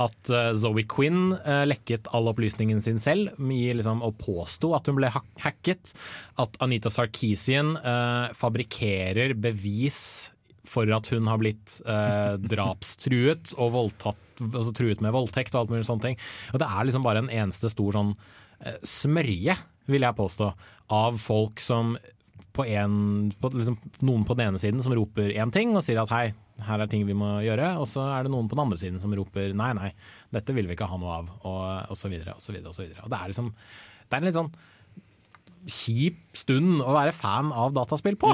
At eh, Zoe Quinn eh, lekket all opplysningen sin selv liksom, og påsto at hun ble hack hacket. At Anita Sarkisian eh, fabrikkerer bevis for at hun har blitt eh, drapstruet og voldtatt, altså truet med voldtekt og alt mulig sånne ting. Og det er liksom bare en eneste stor sånn eh, smørje, vil jeg påstå, av folk som på en, på, liksom, noen på den ene siden som roper én ting og sier at hei, her er ting vi må gjøre, og så er det noen på den andre siden som roper nei, nei, dette vil vi ikke ha noe av, og, og så videre og så videre. Og så videre. Og det er liksom det er en litt sånn kjip stund å være fan av dataspill på.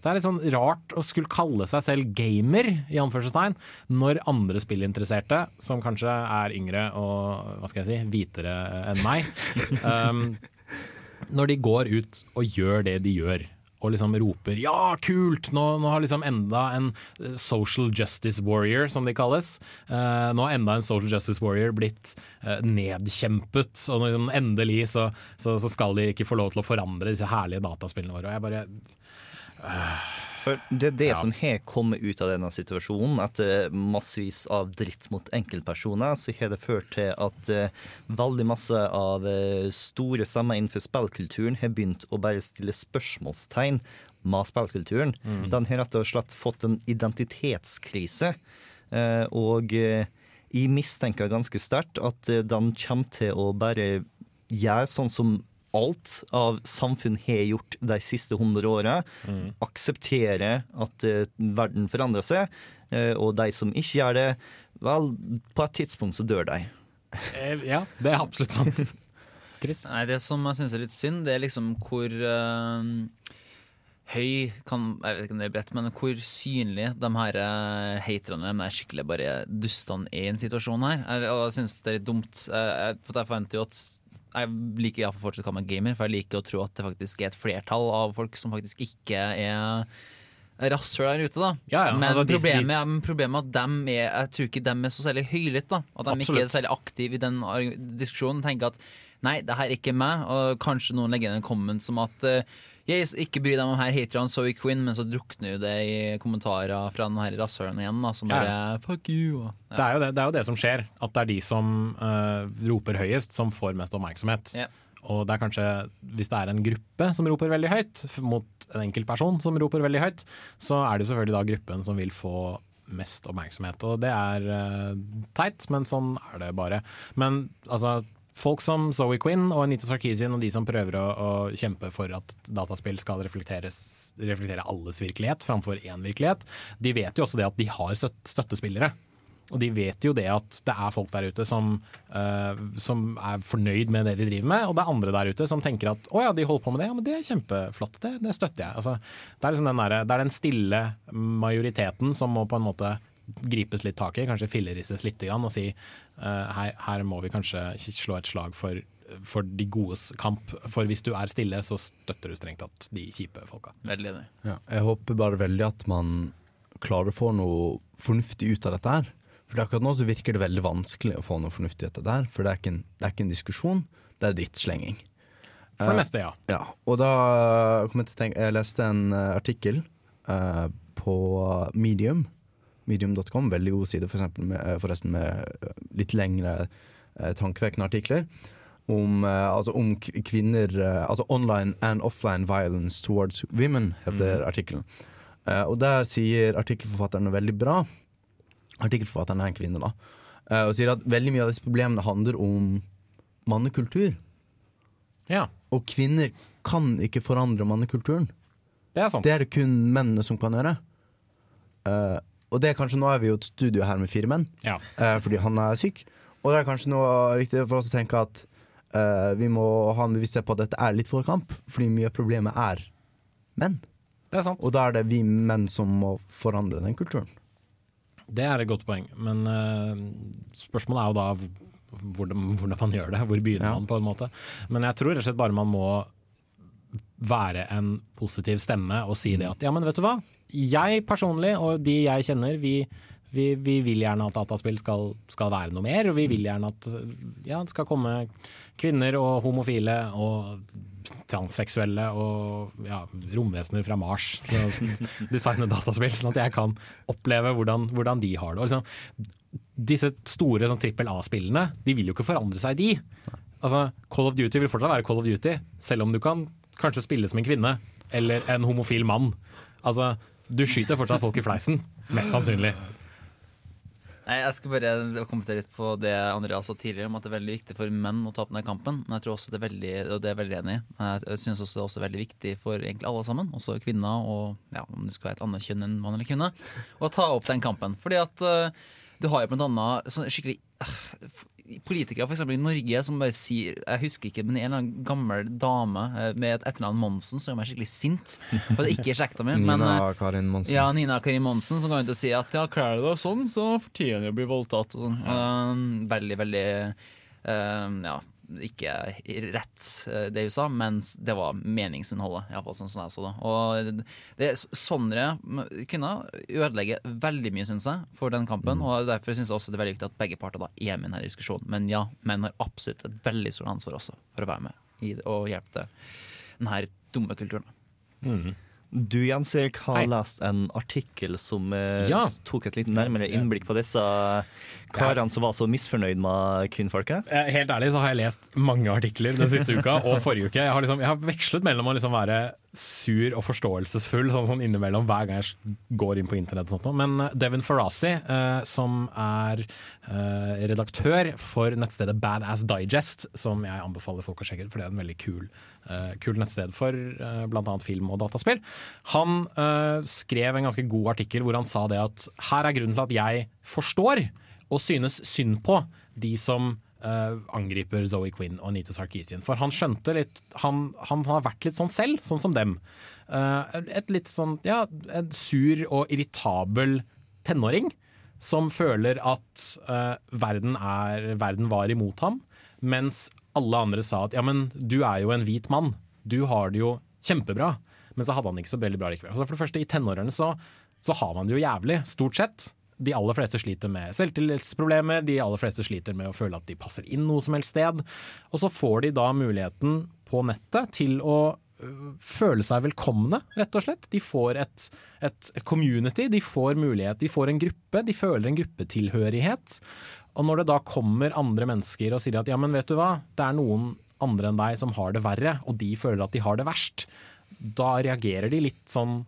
Det er litt sånn rart å skulle kalle seg selv gamer, i anførselstegn, når andre spillinteresserte, som kanskje er yngre og hva skal jeg si, hvitere enn meg, um, når de går ut og gjør det de gjør. Og liksom roper 'ja, kult', nå, nå har liksom enda en eh, social justice warrior, som de kalles. Eh, nå har enda en social justice warrior blitt eh, nedkjempet, og liksom endelig så, så, så skal de ikke få lov til å forandre disse herlige dataspillene våre. Og jeg bare For det er det Ja. som har kommet ut av denne situasjonen. Etter massevis av dritt mot enkeltpersoner, så har det ført til at eh, veldig masse av eh, store stemmer innenfor spillkulturen har begynt å bare stille spørsmålstegn med spillkulturen. Mm. Den har rett og slett fått en identitetskrise. Eh, og eh, jeg mistenker ganske sterkt at eh, den kommer til å bare gjøre sånn som alt av samfunn har gjort de siste 100 åra. Akseptere at uh, verden forandrer seg. uh, og de som ikke gjør det, vel, på et tidspunkt så dør de. eh, Ja, det er absolutt sant. Chris? Nei, Det som jeg syns er litt synd, det er liksom hvor uh, høy kan, Jeg vet ikke om det er bredt, men hvor synlig de her uh, haterne, de der skikkelig bare dustene, er i en situasjon her. Jeg, og jeg syns det er litt dumt. eh, jeg, for jeg forventer jo at jeg liker iallfall fortsatt å kalle meg gamer, for jeg liker å tro at det faktisk er et flertall av folk som faktisk ikke er rasshøl der ute, da. Ja, ja, men, altså, problemet, de- er- men problemet er at dem er, jeg tror ikke dem er så særlig høylytte. da. At de ikke er særlig aktive i den diskusjonen. Tenker at nei, det her er ikke meg. Og kanskje noen legger inn en comment som at eh, jeg ikke bry deg om her haterne Zoe Quinn, men så drukner jo det i kommentarer fra den her rasshølen igjen, da, som bare ja. fuck you. og- Det er, det, det er jo det som skjer, at det er de som uh, roper høyest, som får mest oppmerksomhet. Ja. Og det er kanskje, hvis det er en gruppe som roper veldig høyt, mot en enkelt person som roper veldig høyt, så er det selvfølgelig da gruppen som vil få mest oppmerksomhet. Og det er uh, teit, men sånn er det bare. Men altså, folk som Zoe Quinn og Anita Sarkeesian og de som prøver å, å kjempe for at dataspill skal reflektere alles virkelighet framfor én virkelighet, de vet jo også det at de har støttespillere. Og de vet jo det at det er folk der ute som, uh, som er fornøyd med det de driver med, og det er andre der ute som tenker at å ja, de holder på med det, ja men det er kjempeflott, det, det støtter jeg. Altså, det, er liksom derre- det er den stille majoriteten som må på en måte gripes litt tak i, kanskje fillerisses litt og si eh, her, her må vi kanskje slå et slag for, for de godes kamp. For hvis du er stille, så støtter du strengt tatt de kjipe folka. Veldig enig. Ja, jeg håper bare veldig at man klarer å få noe fornuftig ut av dette her. For akkurat nå så virker det veldig vanskelig å få noe fornuftig ut av det her. For det er ikke en, det er ikke en diskusjon, det er drittslenging. For det meste, ja. Ja, og da kom jeg til å tenke Jeg leste en uh, artikkel uh, på Medium. Medium.com, veldig god side, for med, eh, forresten med eh, litt lengre eh, tankevekkende artikler. Om, altså om kvinner Altså online and offline violence towards women, heter artikkelen. Eh, og der sier artikkelforfatteren noe veldig bra. Artikkelforfatteren er en kvinne, da. Eh, og sier at veldig mye av disse problemene handler om mannekultur. Ja, Og kvinner kan ikke forandre mannekulturen. det er sant. Det er det kun mennene som kan gjøre. Eh, og det er kanskje Nå er vi jo et studio her med fire menn, Ja. eh, fordi han er syk. Og det er kanskje noe viktig for oss å tenke at eh, vi må ha en bevissthet på at dette er litt for kamp, fordi mye av problemet er menn. Det er sant. Og da er det vi menn som må forandre den kulturen. Det er et godt poeng, men eh, spørsmålet er jo da hvordan, hvordan man gjør det. Hvor begynner Ja. man, på en måte. Men jeg tror rett og slett bare man må være en positiv stemme og si det at ja, men vet du hva. Jeg personlig og de jeg kjenner, vi, vi, vi vil gjerne at dataspill skal, skal være noe mer. Og vi vil gjerne at ja, det skal komme kvinner og homofile og transseksuelle og ja, romvesener fra Mars til å designe dataspill, sånn at jeg kan oppleve hvordan, hvordan de har det. Liksom, disse store sånn trippel A-spillene, de vil jo ikke forandre seg, de. Altså, Call of Duty vil fortsatt være Call of Duty, selv om du kan kanskje spille som en kvinne eller en homofil mann. Altså, du skyter fortsatt folk i fleisen, mest sannsynlig. Nei, Jeg skal bare kommentere litt på det Andreas sa tidligere, om at det er veldig viktig for menn å ta opp den kampen. Men jeg tror også det er veldig, og det er jeg veldig enig i. Jeg synes også det er også veldig viktig for egentlig alle sammen, også kvinner og ja, om du skal være et annet kjønn enn mann eller kvinne, å ta opp den kampen. Fordi at uh, du har jo blant annet sånn skikkelig f- Politikere for eksempel i Norge som bare sier Jeg husker ikke, men en eller annen gammel dame eh, med et etternavn Monsen som gjør meg skikkelig sint. Og det er ikke slekta mi, Nina eh, Karin Monsen. ja, Nina Karin Monsen som går rundt og sier at ja, kler du deg sånn, så fortjener du å bli voldtatt. Og sånn. Um, veldig, veldig uh, Ja, ikke rett eh, det hun sa, men det var meningsinnholdet. i hvert fall sånn som jeg så det. Og det, sånne kvinner ødelegger veldig mye, syns jeg, for den kampen. Og derfor syns jeg også det er veldig viktig at begge parter da er med i denne diskusjonen. Men ja, menn har absolutt et veldig stort ansvar også for å være med i det, og hjelpe til denne dumme kulturen. Du Jens Erik har Hei. lest en artikkel som eh, Ja. tok et litt nærmere innblikk på disse karene som var så misfornøyd med kvinnfolket. Eh, Helt ærlig så har jeg lest mange artikler den siste uka og forrige uke. Jeg har, liksom, jeg har vekslet mellom å liksom være sur og forståelsesfull sånn, sånn innimellom hver gang jeg går inn på internett. og sånt. Men eh, Devin Farasi, eh, som er eh, redaktør for nettstedet Badass Digest, som jeg anbefaler folk å sjekke ut, for det er en veldig kul, eh, kul nettsted for eh, bl.a. film og dataspill, han eh, skrev en ganske god artikkel hvor han sa det at her er grunnen til at jeg forstår og synes synd på de som eh, angriper Zoe Quinn og Anita Sarkeesian. For han skjønte litt han, han har vært litt sånn selv, sånn som dem. Uh, et litt sånn, ja, en sur og irritabel tenåring som føler at uh, verden, er, verden var imot ham, mens alle andre sa at ja, men du er jo en hvit mann, du har det jo kjempebra. Men så hadde han ikke så veldig bra likevel. Så for det første, i tenårene så, så har man det jo jævlig, stort sett. De aller fleste sliter med selvtillitsproblemer, de aller fleste sliter med å føle at de passer inn noe som helst sted. Og så får de da muligheten på nettet til å øh, føle seg velkomne, rett og slett. De får et, et, et community, de får mulighet, de får en gruppe, de føler en gruppetilhørighet. Og når det da kommer andre mennesker og sier at ja, men vet du hva, det er noen andre enn deg som har det verre, og de føler at de har det verst, da reagerer de litt sånn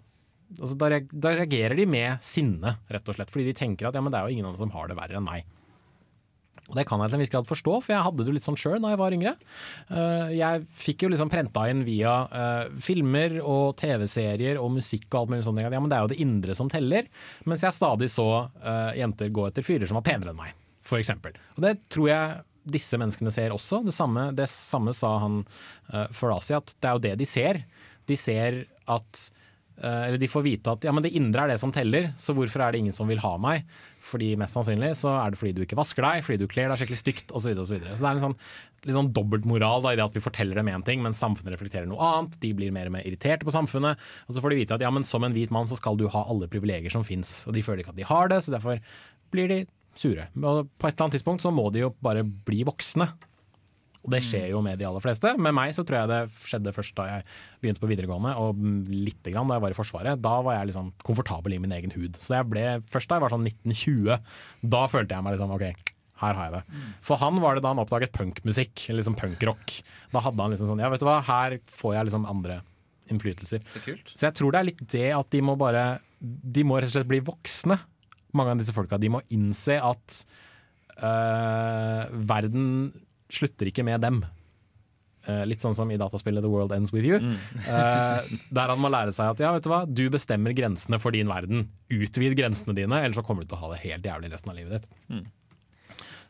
altså da, reagerer de med sinne, rett og slett. Fordi de tenker at ja, det er jo ingen andre som har det verre enn meg. Og det kan jeg til en viss grad forstå, for jeg hadde det jo litt sånn sjøl da jeg var yngre. Eh, jeg fikk jo liksom prenta inn via eh, filmer og TV-serier og musikk og alt mulig sånt. Ja, men det er jo det indre som teller. Mens jeg stadig så eh, jenter gå etter fyrer som var penere enn meg, f.eks. Og det tror jeg disse menneskene ser også. Det samme, det samme sa han uh, Farasi, at det er jo det de ser. De ser at eller de får vite at ja, men det indre er det som teller, så hvorfor er det ingen som vil ha meg? Fordi Mest sannsynlig så er det fordi du ikke vasker deg, fordi du kler deg skikkelig stygt osv. Så, så, så det er en sånn, litt sånn dobbeltmoral i det at vi forteller dem én ting, men samfunnet reflekterer noe annet. De blir mer og mer irriterte på samfunnet. Og så får de vite at ja, men som en hvit mann så skal du ha alle privilegier som fins. Og de føler ikke at de har det, så derfor blir de sure. Og på et eller annet tidspunkt så må de jo bare bli voksne. Og det skjer jo med de aller fleste. Med meg så tror jeg det skjedde først da jeg begynte på videregående, og lite grann da jeg var i Forsvaret. Da var jeg liksom komfortabel i min egen hud. Så jeg ble, først da jeg var sånn 1920, da følte jeg meg liksom OK, her har jeg det. For han var det da han oppdaget punkmusikk, liksom punkrock. Da hadde han liksom sånn Ja, vet du hva, her får jeg liksom andre innflytelser. Så kult. Så jeg tror det er litt det at de må bare De må rett og slett bli voksne. Mange av disse folka. De må innse at øh, verden slutter ikke med dem. Uh, litt sånn som i dataspillet The World Ends With You. Uh, der han må lære seg at ja, vet du hva, du bestemmer grensene for din verden. Utvid grensene dine, ellers så kommer du til å ha det helt jævlig resten av livet ditt.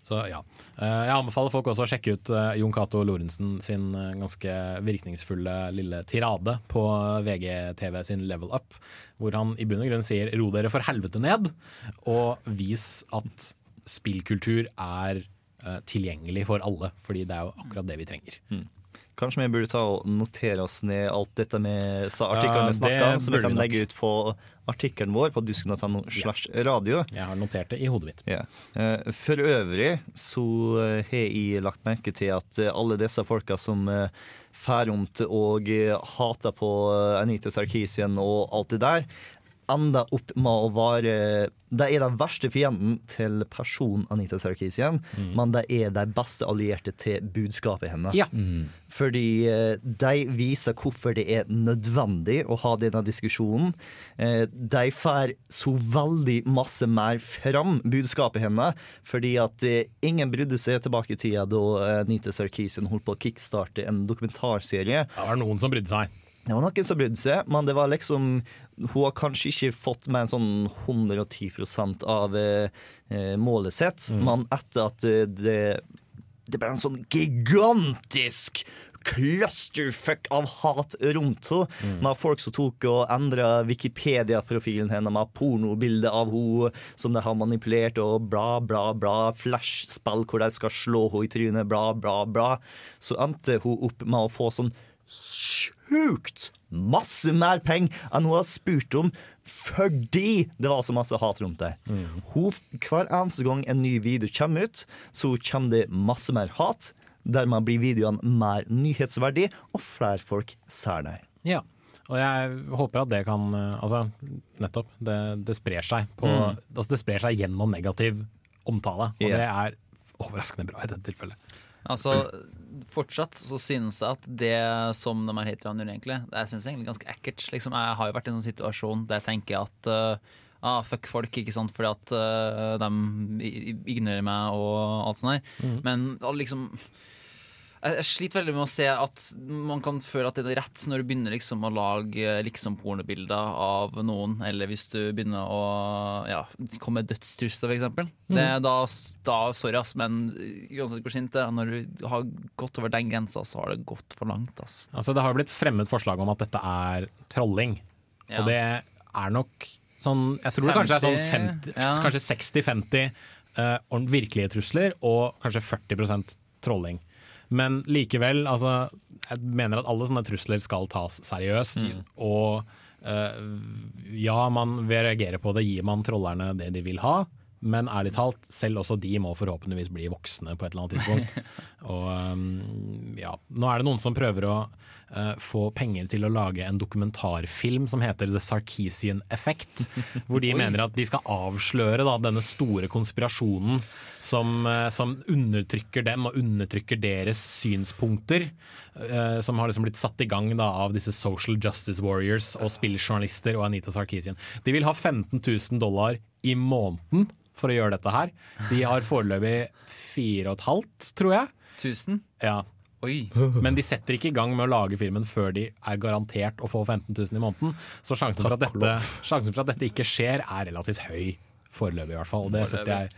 Så ja. Uh, jeg anbefaler folk også å sjekke ut Jon Cato Lorentzen sin ganske virkningsfulle lille tirade på VGTV sin Level Up, hvor han i bunn og grunn sier 'ro dere for helvete ned', og vis at spillkultur er tilgjengelig for alle, fordi det er jo akkurat det vi trenger. Kanskje vi burde ta og notere oss ned alt dette med artiklene vi snakka om, som vi kan legge ut på artikkelen vår på dusken.no slash radio. Jeg har notert det i hodet mitt. Ja. Eh, For øvrig så eh, har jeg lagt merke til at eh, alle disse folka som færomt fær rundt og eh, hater på eh, Anita Sarkisian og alt det der, enda opp med å være De er den verste fienden til personen Anita Sarkisian, men de er de beste allierte til budskapet hennes. Ja. Fordi eh, de viser hvorfor det er nødvendig å ha denne diskusjonen. Eh, De får så veldig masse mer fram budskapet hennes, fordi at eh, ingen brydde seg tilbake i tida da Anita Sarkisian holdt på å kickstarte en dokumentarserie. Det var noen som brydde seg. Det var noen som brydde seg, men det var liksom Hun har kanskje ikke fått med en sånn 110 av eh, eh, målet sitt, men etter at eh, det det ble en sånn gigantisk clusterfuck av hat rundt henne. Med folk som tok og endra Wikipedia-profilen hennes med pornobilde av henne som de har manipulert, og bla, bla, bla. Flashspill hvor de skal slå henne i trynet, bla, bla, bla. Så endte hun opp med å få sånn sjukt masse mer penger enn hun har spurt om fordi det var så masse hat rundt det. Hun, hver eneste gang en ny video kommer ut, så kommer det masse mer hat. Dermed blir videoene mer nyhetsverdig, og flere folk ser det. Ja. Og jeg håper at det kan Altså, nettopp. Det, det sprer seg på Altså, det sprer seg gjennom negativ omtale, og yeah. det er overraskende bra i dette tilfellet. Altså, fortsatt så synes jeg at det som de her haterne gjør, egentlig, det synes jeg egentlig ganske ekkelt. Liksom, jeg har jo vært i en sånn situasjon der jeg tenker at uh, ah, fuck folk, ikke sant, fordi at uh, de i- i- ignorerer meg og alt sånt der. Men ah, liksom jeg sliter veldig med å se at man kan føle at det er rett når du begynner liksom å lage liksom pornobilder av noen, eller hvis du begynner å ja, komme med dødstrusler, eksempel. Det, da, da, sorry, ass, men uansett hvor sint det er, når du har gått over den grensa, så har det gått for langt, ass. Altså, det har blitt fremmet forslag om at dette er trolling, Ja. og det er nok sånn Jeg tror det kanskje er sånn 50, 50, ja. kanskje 60-50 uh, virkelige trusler, og kanskje 40% trolling. Men likevel, altså Jeg mener at alle sånne trusler skal tas seriøst. Og uh, ja, man vil reagere på det gir man trollerne det de vil ha. Men ærlig talt, selv også de må forhåpentligvis bli voksne på et eller annet tidspunkt. og um, ja, nå er det noen som prøver å få penger til å lage en dokumentarfilm som heter The Sarkisian Effect. Hvor de mener at de skal avsløre da, denne store konspirasjonen som, eh, som undertrykker dem og undertrykker deres synspunkter. eh, som har liksom blitt satt i gang da, av disse social justice warriors og spilljournalister og Anita Sarkisian. De vil ha 15 000 dollar i måneden for å gjøre dette her. De har foreløpig fire og et halvt, tror jeg. 1000? Ja. Oi. Men de setter ikke i gang med å lage filmen før de er garantert å få 15 000 i måneden. Så sjansen for, at dette, sjansen for at dette ikke skjer, er relativt høy foreløpig, i hvert fall. Og det setter jeg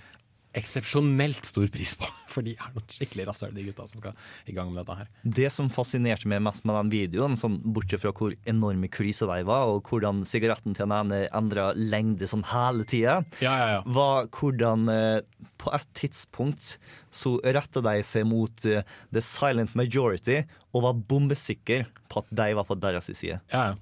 eksepsjonelt stor pris på, for de er noen skikkelig rasshøl, de gutta som skal i gang med dette her. Det som fascinerte meg mest med den videoen, sånn, bortsett fra hvor enorme klyser de var, og hvordan sigaretten til den ene endra lengde sånn hele tida, Ja, ja, ja. var hvordan eh, på et tidspunkt så retta de seg mot eh, the silent majority og var bombesikker på at de var på deres side. Ja, ja.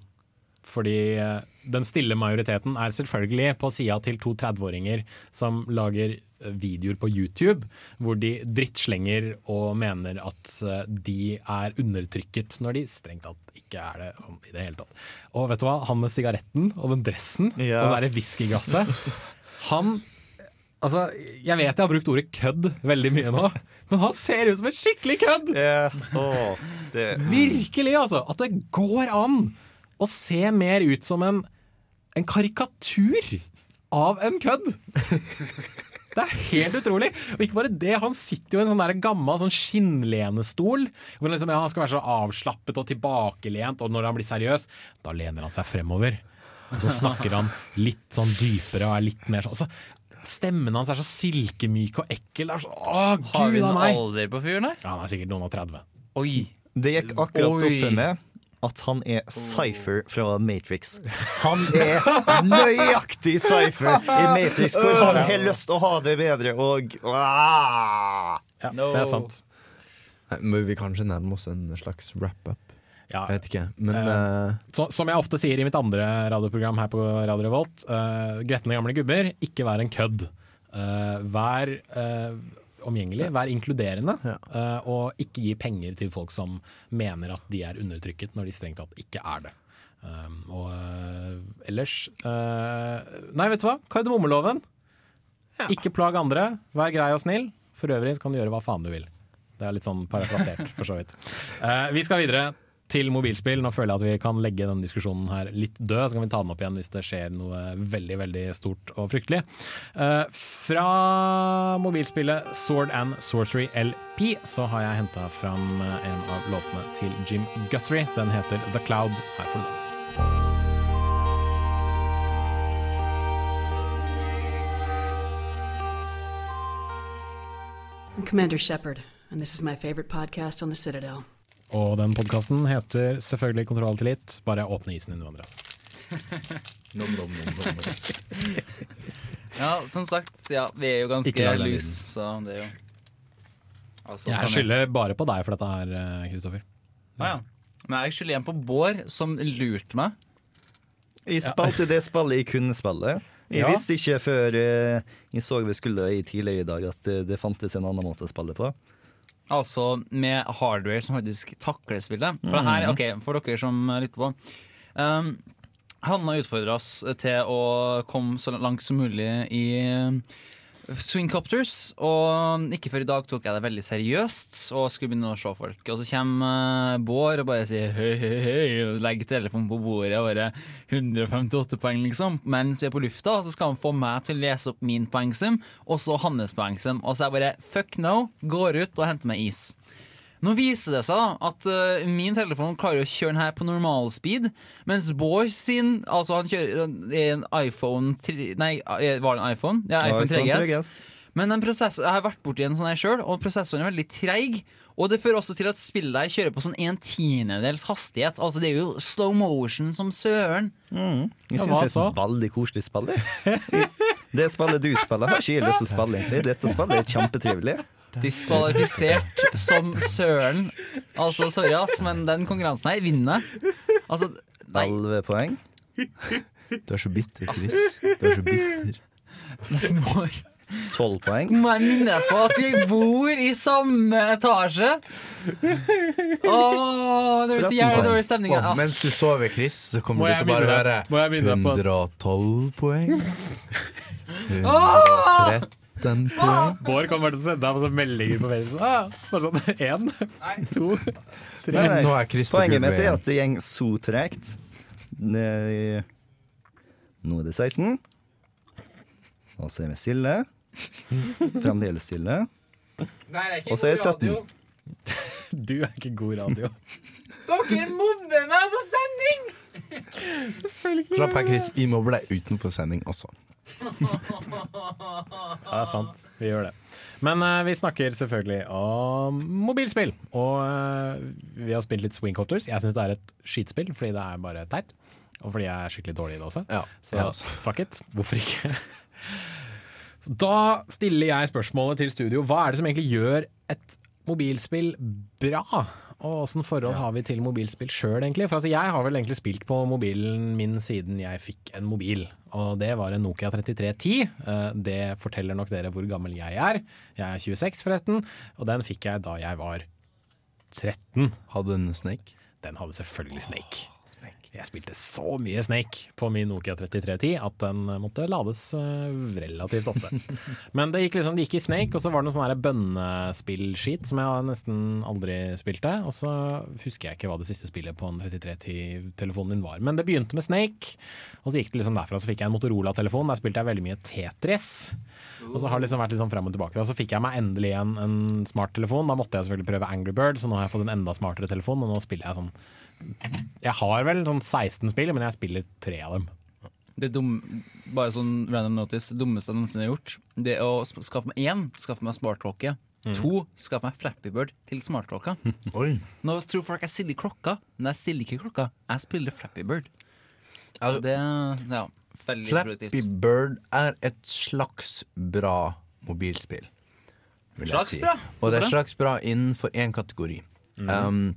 Fordi eh, den stille majoriteten er selvfølgelig på sida til to 30-åringer som lager videoer på YouTube hvor de drittslenger og mener at eh, de er undertrykket, når de strengt tatt ikke er det sånn i det hele tatt. Og vet du hva, han med sigaretten og den dressen Ja. og det derre whiskygasset Han Altså, jeg vet jeg har brukt ordet kødd veldig mye nå, men han ser ut som en skikkelig kødd! Åh, det, Virkelig, altså! At det går an å se mer ut som en, en karikatur av en kødd! Det er helt utrolig! Og ikke bare det, han sitter jo i en sånn der gammel sånn skinnlenestol. Hvor han liksom, ja, han skal være så avslappet og tilbakelent, og når han blir seriøs, da lener han seg fremover. Og så snakker han litt sånn dypere og er litt mer sånn så Stemmen hans er så silkemyk og ekkel. Det er så, å, Har vi noen alder på fyren her? Ja, han er sikkert noen og 30. Oi. det gikk akkurat Oi. opp for meg at han er Cypher fra Matrix. Han er nøyaktig Cypher i Matrix, hvor han har lyst til å ha det bedre og ah! Ja, No. det er sant. Må vi kanskje nærme oss en slags wrap-up? Ja, Jeg vet ikke. Men uh, uh, Så, som jeg ofte sier i mitt andre radioprogram her på Radio Revolt, uh, gretne gamle gubber, ikke vær en kødd. Eh, vær eh, omgjengelig, vær inkluderende, Ja. eh, og ikke gi penger til folk som mener at de er undertrykket, når de strengt tatt ikke er det. Um, og uh, ellers uh, Nei, vet du hva? Kardemommeloven. Ikke plag andre, vær grei og snill. For øvrig kan du gjøre hva faen du vil. Det er litt sånn parafrasert, for så vidt. Uh, vi skal videre til mobilspill. Nå føler jeg at vi kan legge denne diskusjonen her litt død. Så kan vi ta den opp igjen hvis det skjer noe veldig veldig stort og fryktelig. Eh, fra mobilspillet Sword and Sorcery LP så har jeg henta fram en av låtene til Jim Guthrie. Den heter The Cloud. Her får du den. I'm Commander Shepard, and this is my favorite podcast on the Citadel. Og den podkasten heter selvfølgelig Kontroll til litt. Bare åpne isen din, Andreas. nom, nom, nom, nom. Ja, som sagt, ja, vi er jo ganske lus, så det er jo altså, Jeg sånn skylder bare på deg for dette her, Kristoffer. Kristoffer. Ah, ja. Men jeg skylder igjen på Bård, som lurte meg. Jeg spilte det spillet jeg kunne spille. Jeg Ja. visste ikke før eh, jeg så vi skulle i tidligere i dag at eh, det fantes en annen måte å spille på. Altså med hardware som faktisk takler spillet. For, det her, okay, for dere som lytter på. Um, han har utfordra oss til å komme så langt som mulig i Swingcopters. Og ikke før i dag tok jeg det veldig seriøst og skulle begynne å se folk. Og så kommer uh, Bård og bare sier hei, hei, hei, og legger telefonen på bordet og bare 158 poeng, liksom. Mens vi er på lufta, så skal han få meg til å lese opp min poengsum, og så hans poengsum. Og så er jeg bare fuck no, går ut og henter meg is. Nå viser det seg da at uh, min telefon klarer å kjøre den her på normalspeed, mens Bård sin Altså, han kjører en iPhone 3, Nei, øh, var det en iPhone? Ja, iPhone 3GS. Men den prosess- jeg har vært borti en sånn her sjøl, og prosessoren er veldig treig. Og det fører også til at spillet kjører på sånn en tiendedels hastighet. Altså Det er jo slow motion som søren. Jeg syns det er så? et veldig koselig spill. Det spillet du spiller, har ikke jeg lyst til å spille. egentlig Dette spillet er kjempetrivelig diskvalifisert som søren. Altså, sorry, ass, men den konkurransen her vinner. Altså, nei. Elleve poeng. Du er så bitter, Chris. Du er så bitter. Tolv poeng. Må jeg minne på at vi bor i samme etasje? Åh, det blir så jævlig dårlig stemning. Åh, mens du sover, Chris, så kommer du til bare å høre 112 poeng. 113 den på. Bård kommer til å sende deg meldinger på Facebook. Ah, bare sånn én, to, tre. Nei, nei. Poenget mitt er at det går så tregt. Nå er det 16. Og så er vi stille. Fremdeles stille. Og så er det 17. Du er ikke god radio. Dere mobber meg på sending! Slapp av, Chris. Vi mobber deg utenfor sending også. Ja, det er sant. Vi gjør det. Men uh, vi snakker selvfølgelig om mobilspill. Og uh, vi har spilt litt Swing Swingcotters. Jeg syns det er et skitspill, fordi det er bare teit. Og fordi jeg er skikkelig dårlig i det også. Ja, Så ja, også. fuck it. Hvorfor ikke? Da stiller jeg spørsmålet til studio. Hva er det som egentlig gjør et mobilspill bra? Og åssen forhold har vi til mobilspill sjøl, egentlig? For altså, jeg har vel egentlig spilt på mobilen min siden jeg fikk en mobil. Og det var en Nokia 3310. Eh, Det forteller nok dere hvor gammel jeg er. Jeg er 26, forresten. Og den fikk jeg da jeg var 13. Hadde den Snake? Den hadde selvfølgelig Snake. Jeg spilte så mye Snake på min Nokia 3310 at den måtte lades eh, relativt ofte. Men det gikk liksom, det gikk i Snake, og så var det noe sånn bønnespillskit som jeg nesten aldri spilte. Og så husker jeg ikke hva det siste spillet på en 3310-telefonen min var. Men det begynte med Snake, og så gikk det liksom derfra. Så fikk jeg en Motorola-telefon, der spilte jeg veldig mye Tetris. Og så har det liksom vært litt sånn frem og tilbake. Og så fikk jeg meg endelig en, en smarttelefon. Da måtte jeg selvfølgelig prøve Angry Bird, så nå har jeg fått en enda smartere telefon, og nå spiller jeg sånn Jeg har vel sånn 16 spill, men jeg spiller tre av dem. Det dum, bare sånn random notice Det dummeste jeg noensinne har gjort, Det er å skaffe meg én, skaffe meg smartklokke. Mm. To, skaffe meg Flappy Bird til smartklokka. Nå tror folk jeg stiller klokka, men jeg stiller ikke klokka. Jeg spiller Flappy Bird. Altså, det ja, veldig Flappy produktivt. Bird er et slags bra mobilspill. vil jeg Slags si. bra? Og det er slags bra innenfor én kategori. Um,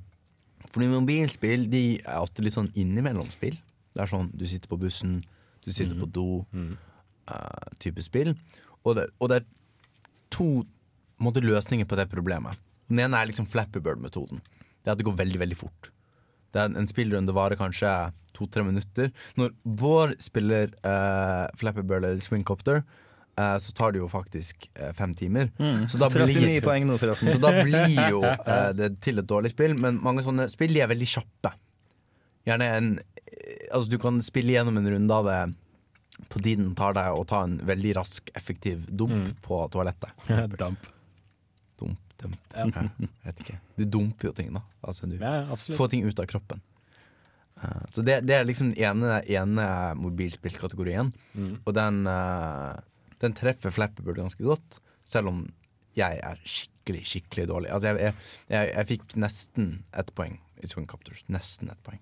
fordi mobilspill de er ofte litt sånn innimellom-spill. Det er sånn du sitter på bussen, du sitter på do, uh, type spill. Og det, og det er to måte, løsninger på det problemet. Den ene er liksom Flappy Bird-metoden. Det er at det går veldig, veldig fort. Det er en, en spillrunde varer kanskje to-tre minutter. Når Bård spiller uh, Flappy Bird eller Swingcopter, så tar det jo faktisk eh, fem timer. Mm. Så da 39 poeng nå. Så da blir jo eh, det til et dårlig spill. Men mange sånne spill de er veldig kjappe. Gjerne en eh, Altså, du kan spille gjennom en runde av det på tiden tar deg å ta en veldig rask, effektiv dump på toalettet. Dump. Dump, dump. Ja. Jeg vet ikke. Du dumper jo ting, da. Altså, du Ja, får ting ut av kroppen. Uh, så det, det er liksom den ene, ene mobilspillkategorien. Mm. Og den, eh, den treffer Flappy Bird ganske godt, selv om jeg er skikkelig, skikkelig dårlig. Altså, jeg, jeg, jeg, jeg fikk nesten ett poeng i Swing Captors. Nesten ett poeng.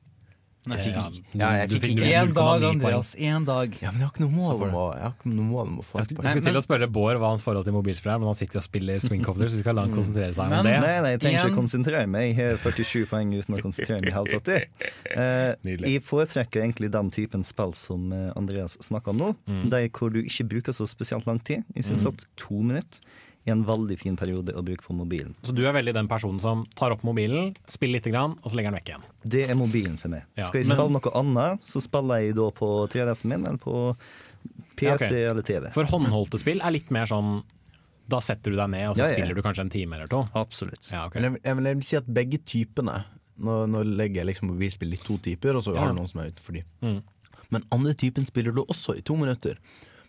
Jeg fikk, ja, jeg fikk ikke Én dag. Andreas. Én dag. Ja, men jeg har ikke noe mål om det. å, jeg har ikke noe mål om å få Jeg et skulle, poeng. jeg skulle til å spørre Bård hva hans forhold til mobilspill er, men han sitter jo og spiller Swingcopter, så vi skal la han konsentrere seg om det. Nei, nei, jeg trenger ikke å konsentrere meg. Jeg har 47 poeng uten å konsentrere meg i hele tatt. jeg. Eh, jeg foretrekker egentlig den typen spill som eh, Andreas snakker om nå. Mm. De hvor du ikke bruker så spesielt lang tid. Jeg syns at to minutter er en veldig fin periode å bruke på mobilen. Så du er veldig den personen som tar opp mobilen, spiller lite grann, og så legger den vekk igjen. Det er mobilen for meg. Ja, Skal jeg men- spille noe annet, så spiller jeg da på 3DS-en min eller på PC Ja, okay. eller TV. For håndholdte spill er litt mer sånn Da setter du deg ned, og så Ja, ja. spiller du kanskje en time eller to. Absolutt. Ja, okay. Men jeg, jeg, vil- jeg vil si at begge typene Nå, nå legger jeg liksom mobilspill i to typer, og så Ja. har du noen som er utenfor de. Mm. Men andre typen spiller du også i to minutter,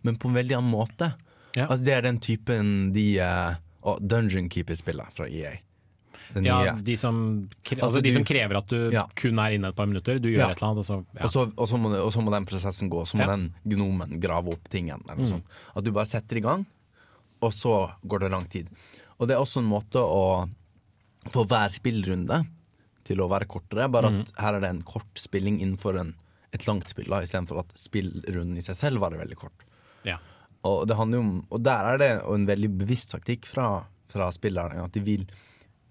men på en veldig annen måte. Ja. Altså Det er den typen de eh, Dungeon Keeper-spillet fra EA. Den Ja, de som, kre, Altså, altså, de du- som krever at du Ja. kun er inne et par minutter. Du gjør Ja. et eller annet, og så ja. Og, så, og, så må, og så må den prosessen gå, så må den gnomen grave opp tingen. Eller Mm. At du bare setter i gang, og så går det lang tid. Og det er også en måte å få hver spillrunde til å være kortere, bare Mm. at her er det en kort spilling innenfor en, et langt spill, istedenfor at spillrunden i seg selv var veldig kort. Ja. Og, om, og der er det en veldig bevisst taktikk fra, fra spillerne. At de vil,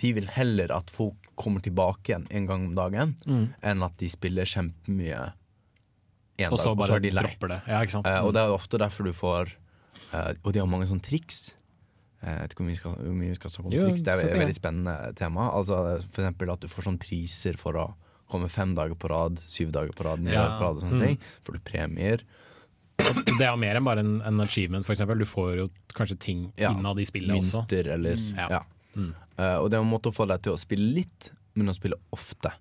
de vil heller at folk kommer tilbake igjen en gang om dagen, Mm. enn at de spiller kjempemye en Og dag, og så er de lei. det. Ja? Eh, og det er ofte derfor du får Eh, og de har mange sånne triks. Eh, Jeg vet ikke hvor mye vi skal, mye vi skal snakke om Jo, triks. Det er et veldig spennende tema. Altså, eksempel at du får sånne priser for å komme fem dager på rad, syv dager på rad, ni Ja. dager på rad og sånne Mm. ting. Får du premier. Det er mer enn bare en, en achievement, eksempel. Du får jo kanskje ting Ja, innad i spillet også. Mynter eller Mm. Ja. Ja. Mm. Uh, og det er en måte å få deg til å spille litt, men å spille ofte.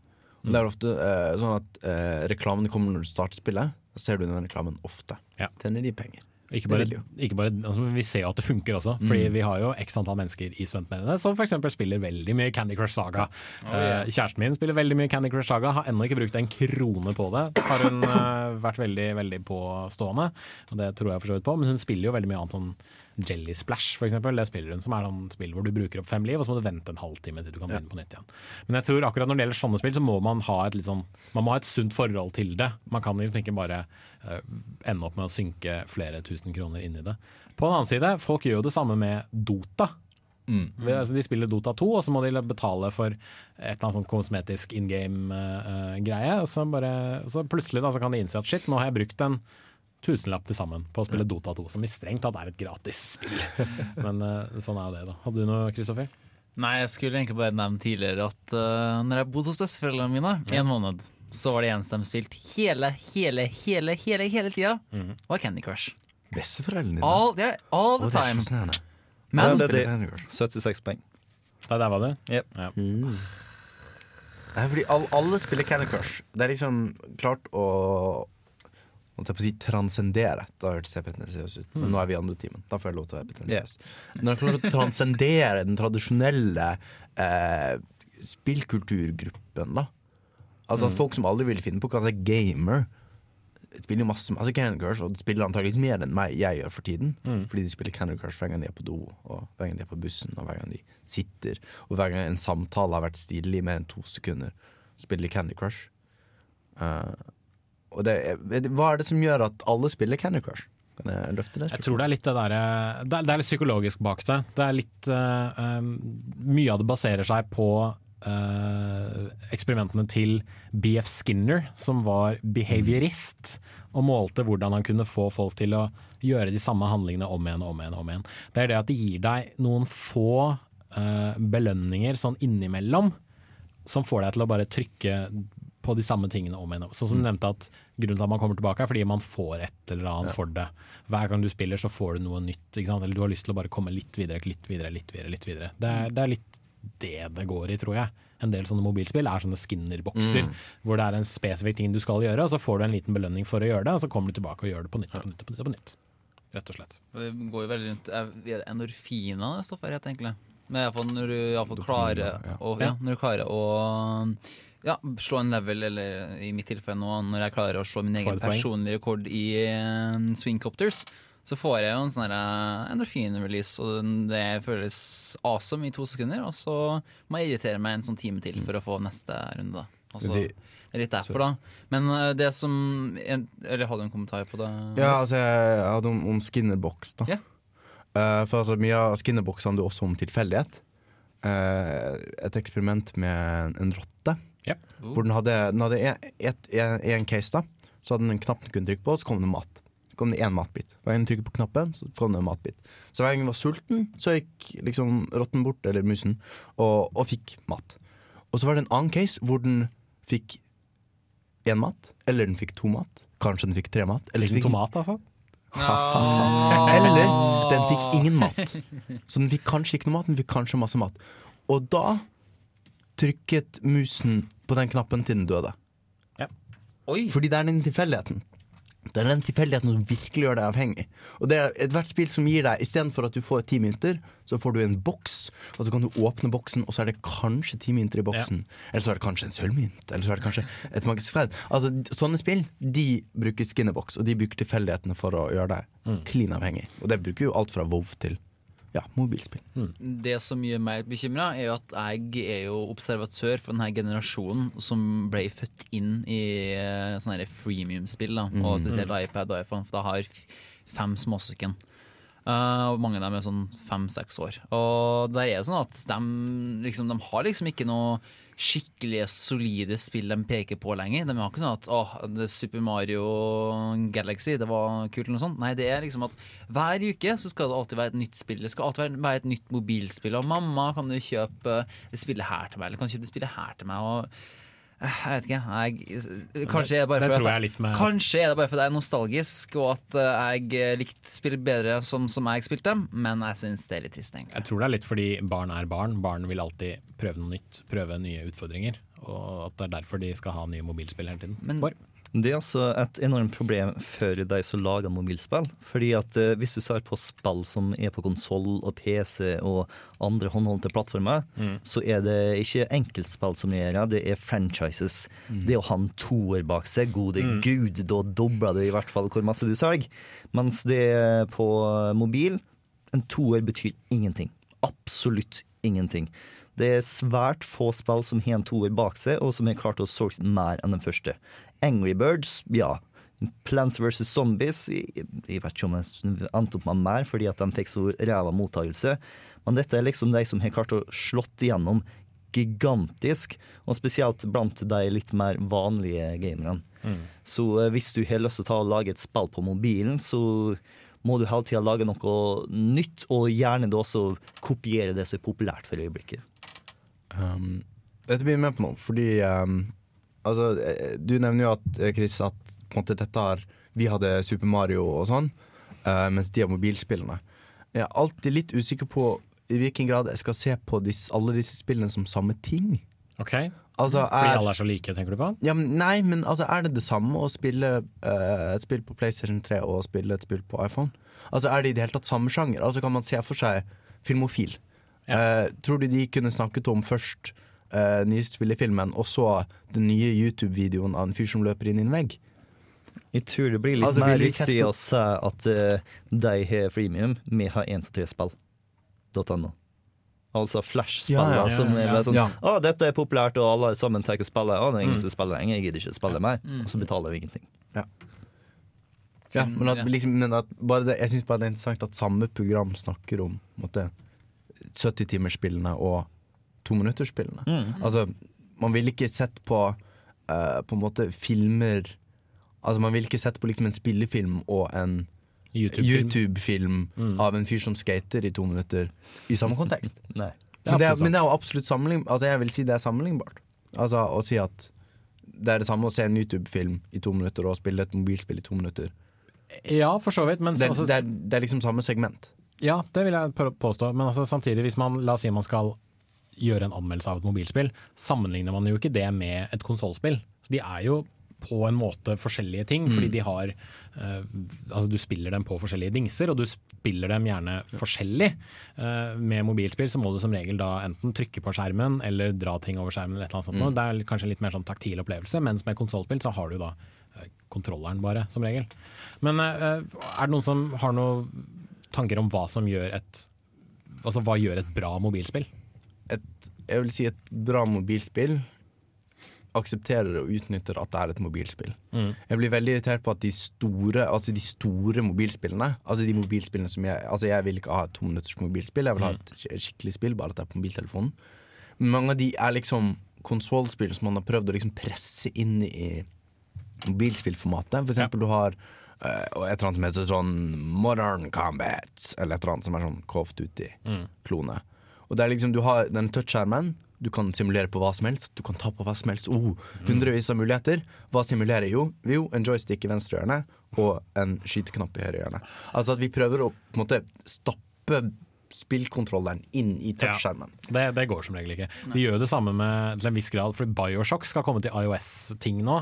Mm. Det er ofte uh, sånn at uh, reklamen kommer når du starter spillet. Så ser du den reklamen ofte. Ja. Tjener de penger. Ikke bare, ikke bare, altså, vi ser jo at det funker også, fordi vi har jo x antall mennesker i studentmediene som f.eks. spiller veldig mye Candy Crush Saga. yeah. Eh, kjæresten min spiller veldig mye Candy Crush Saga, har ennå ikke brukt en krone på det. Har hun eh, vært veldig veldig påstående, og det tror jeg for så vidt på, men hun spiller jo veldig mye annet sånn Jelly Splash, eksempel. Det spiller hun, som er sånn spill hvor du bruker opp fem liv, og så må du vente en halvtime til du kan begynne på nytt igjen. Men jeg tror akkurat når det gjelder sånne spill, så må man ha et litt sånn Man må ha et sunt forhold til det. Man kan liksom ikke bare uh, ende opp med å synke flere tusen kroner inn i det. På den annen side, folk gjør jo det samme med Dota. Mm. Altså, de spiller Dota 2, og så må de betale for et eller annet sånn kosmetisk in game-greie. og så, bare, så plutselig da, så kan de innse at shit, nå har jeg brukt en tusenlapp til sammen på å spille Dota 2, som i strengt tatt er et gratis spill. Men eh, sånn er jo det, da. Hadde du noe, Kristoffer? Nei, jeg skulle egentlig bare nevnt tidligere at uh, når jeg bodde hos besteforeldrene mine i en måned, så var det eneste de spilte hele, hele, hele, hele, hele tida, var Candy Crush. Besteforeldrene dine? All, yeah, all the Å, det er time. Men Ja, det er det. Crush. 76 poeng. Der, der var du? Yep. Ja. Nei, fordi alle, alle spiller Candy Crush. Det er liksom klart å Holdt jeg på å si transcendere. Da hørtes jeg pretensiøs ut. Men nå er vi i andre timen. Da får jeg lov til å være pretensiøs. Når jeg klarer å transcendere den tradisjonelle eh, spillkulturgruppen, da. Altså at folk som aldri ville finne på å kalle seg gamer, spiller jo masse altså Candy Crush, og spiller antakeligvis mer enn meg jeg gjør for tiden. Fordi de spiller Candy Crush hver gang de er på do, og hver gang de er på bussen, og hver gang de sitter. Og hver gang en samtale har vært stilig i mer enn to sekunder, spiller de Candy Crush. Eh, og det, hva er det som gjør at alle spiller Candy Crush? Kan jeg løfte det? Jeg tror det er litt det derre det, er- det er litt psykologisk bak det. Det er litt eh, um, Mye av det baserer seg på uh, eksperimentene til BF Skinner, som var behaviorist, og målte hvordan han kunne få folk til å gjøre de samme handlingene om igjen og om igjen. om igjen. Det er det at det gir deg noen få uh, belønninger sånn innimellom, som får deg til å bare trykke på de samme tingene om igjen. Sånn som du nevnte at Grunnen til at man kommer tilbake er fordi man får et eller annet for det. Hver gang du spiller så får du noe nytt, ikke sant? eller du har lyst til å bare komme litt videre, litt videre, litt videre. litt videre. Det er, det er litt det det går i, tror jeg. En del sånne mobilspill er sånne skinnerbokser, hvor det er en spesifikk ting du skal gjøre, og så får du en liten belønning for å gjøre det, og så kommer du tilbake og gjør det på nytt på nytt. på nytt, på nytt. Rett og slett. Det går jo veldig rundt Er er endorfiner det stoffet heter, egentlig? Men i når du i hvert fall klarer ja. ja, når du klarer å ja, slå en level, eller i mitt tilfelle nå, når jeg klarer å slå min egen personlige rekord i uh, swingcopters, så får jeg jo en sånn eh, endorfin-release, og det føles awesome i to sekunder. Og så må jeg irritere meg en sånn time til for å få neste runde. da. Altså, Det- er litt derfor, da. Men eh, det som Eller hadde du en kommentar på det? Ja, altså jeg hadde om, om Skinnerbox, da. Yeah. Uh, for altså, mye av Skinnerbox handler også om tilfeldighet. Uh, et eksperiment med en rotte. Hvor den hadde, den hadde en, et, en, en case, da. Så hadde den en knapp den kunne trykke på, og så kom det mat. Så kom det én matbit. Hver gang den trykket på knappen, så kom det en matbit. Så hver gang den var sulten, så gikk liksom rotten bort, eller musen, og, og fikk mat. Og så var det en annen case hvor den fikk én mat, eller den fikk to mat. Kanskje den fikk tre mat. Eller den fikk tomat, altså. eller den fikk ingen mat. Så den fikk kanskje ikke noe mat, den fikk kanskje masse mat. Og da trykket musen på den knappen til den døde. Oi! Fordi det er den tilfeldigheten. Det er den tilfeldigheten som virkelig gjør deg avhengig. Og det er ethvert spill som gir deg Istedenfor at du får ti mynter, så får du en boks, og så kan du åpne boksen, og så er det kanskje ti mynter i boksen. Eller så er det kanskje en sølvmynt, eller så er det kanskje et magisk sverd. Altså, sånne spill de bruker skinnerbox, og de bruker tilfeldighetene for å gjøre deg klin avhengig. Og det bruker jo alt fra WoW til ja, mobilspill. Det som gjør meg bekymra, er jo at jeg er jo observatør for denne generasjonen som ble født inn i eh, sånne freemium-spill, mm. og spesielt iPad og iPhone, for da har fem småsøsken. Uh, og mange av dem er sånn fem-seks år. Og der er det sånn at de, liksom, de har liksom ikke noe skikkelige, solide spill de peker på lenger. De har ikke sånn at åh, er Super Mario Galaxy, det var kult eller noe sånt. Nei, det er liksom at hver uke så skal det alltid være et nytt spill. Det skal alltid være- et nytt mobilspill. Og mamma, kan du kjøpe det spillet her til meg, eller kan du kjøpe det spillet her til meg? Og jeg vet ikke. Jeg, kanskje, er det bare fordi jeg er kanskje er det bare fordi jeg er nostalgisk, og at eh, jeg likte spill bedre som, som jeg spilte dem, men jeg syns det er litt trist. egentlig. Jeg tror det er litt fordi barn er barn. Barn vil alltid prøve noe nytt, prøve nye utfordringer. Og at det er derfor de skal ha nye mobilspill hele tiden. Men- Bård? Det er altså et enormt problem for de som lager mobilspill. Fordi at eh, Hvis du ser på spill som er på konsoll og PC og andre håndholdte plattformer, Mm. så er det ikke enkeltspill som gjør det, det er franchises. Det å ha en toer bak seg, gode Mm. gud, da dobler det i hvert fall hvor masse du selger. Mens det er på mobil, en toer betyr ingenting. Absolutt ingenting. Det er svært få spill som har en toer bak seg, og som har klart å solge mer enn den første. Angry Birds, ja. Plants vs. Zombies Jeg, jeg vet ikke om jeg endte opp med mer fordi at de fikk så ræva mottakelse. Men dette er liksom de som har klart å slått igjennom gigantisk, og spesielt blant de litt mer vanlige gamerne. Så eh, hvis du har lyst til å ta og lage et spill på mobilen, så må du hele tida lage noe nytt, og gjerne da også kopiere det som er populært for øyeblikket. Um, dette blir jeg med på nå, fordi um, altså, eh, Du nevner jo at, eh, Chris, at på en måte, dette har vi hadde Super Mario og sånn, uh, mens de har mobilspillene. Jeg er alltid litt usikker på i hvilken grad jeg skal se på disse, alle disse spillene som samme ting. Ok, Altså, Fordi er, alle er så like, tenker du på? ja, men, nei, men altså, er det det samme å spille uh, et spill på PlayStation 3 og spille et spill på iPhone? Altså, Er det i det hele tatt samme sjanger? Altså, Kan man se for seg filmofil? Eh, tror du de kunne snakket om først uh, nyeste spillefilmen, og så den nye YouTube-videoen av en fyr som løper inn i en vegg? Jeg tror det blir litt Altså, mer riktig å si at uh, de har freemium, vi har 1-3-spill.no. Altså Flash-spillene Ja, ja, ja, som er sånn Ja. Å, dette er populært, og alle sammen tar og spiller. Å, det er ingen Mm. som spiller lenger, jeg gidder ikke spille mer. Og så betaler vi ingenting. Ja, men at, liksom, men at bare det, jeg syns bare det er interessant at samme program snakker om på 70-timersspillene og tominuttersspillene. Mm. Altså, man ville ikke sett på uh, på en måte filmer Altså, man ville ikke sett på liksom en spillefilm og en YouTube-film. YouTube-film Mm. av en fyr som skater i to minutter i samme kontekst. Nei. Men det, er, men det er jo absolutt sammenlign... Altså jeg vil si det er sammenlignbart. Altså Å si at det er det samme å se en YouTube-film i to minutter og spille et mobilspill i to minutter. Ja, for så vidt. Men Det, altså, det, er, det er liksom samme segment. Ja, det vil jeg påstå. Men altså, samtidig, hvis man la oss si man skal gjøre en anmeldelse av et mobilspill, sammenligner man jo ikke det med et konsollspill. Så de er jo på en måte forskjellige ting, fordi de har uh, Altså du spiller dem på forskjellige dingser, og du spiller dem gjerne forskjellig. Uh, med mobilspill så må du som regel da enten trykke på skjermen eller dra ting over skjermen eller et eller annet sånt. Mm. Det er kanskje litt mer sånn taktil opplevelse, mens med konsollspill så har du da eh, kontrolleren bare, som regel. Men er det noen som har noen tanker om hva som gjør et Altså hva gjør et bra mobilspill? Et, jeg vil si et bra mobilspill aksepterer og utnytter at det er et mobilspill. Mm. Jeg blir veldig irritert på at de store Altså de store mobilspillene Altså de mobilspillene som jeg Altså jeg vil ikke ha et tominutters mobilspill, jeg vil ha et skikkelig spill, bare at det er på mobiltelefonen. Men mange av de er liksom konsollspill som man har prøvd å liksom presse inn i mobilspillformatet. For eksempel du har uh, et eller annet som heter sånn Modern Combat, eller et eller annet som er sånn of Duty-klone. Og det er liksom, Du har den touchskjermen, du kan simulere på hva som helst. Du kan ta på hva som helst. Oh, hundrevis av muligheter. Hva simulerer jo? Jo, en joystick i venstre hjørne og en skyteknapp i høyre hjørne. Altså at vi prøver å på en måte stappe spillkontrolleren inn i touchskjermen. Det, det går som regel ikke. De gjør det samme med til en viss grad, for Bioshock skal komme til IOS-ting nå.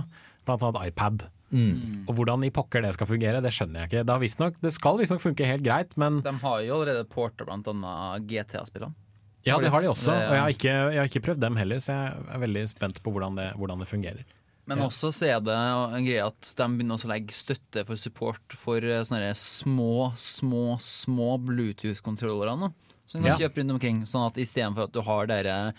Blant annet iPad. Mm. Og hvordan i pokker det skal fungere, det skjønner jeg ikke. Det, har visstnok- det skal visstnok funke helt greit, men De har jo allerede porter blant annet GTA-spillene. Ja, det har de også. Det- Og jeg har, ikke, jeg har ikke prøvd dem heller, så jeg er veldig spent på hvordan det, hvordan det fungerer. Men Ja. også så er det en greie at de begynner også å legge støtte for support for eh, sånne små, små, små Bluetooth-kontrollere nå. Som du kan Ja. kjøpe rundt omkring. Sånn at istedenfor at du har dere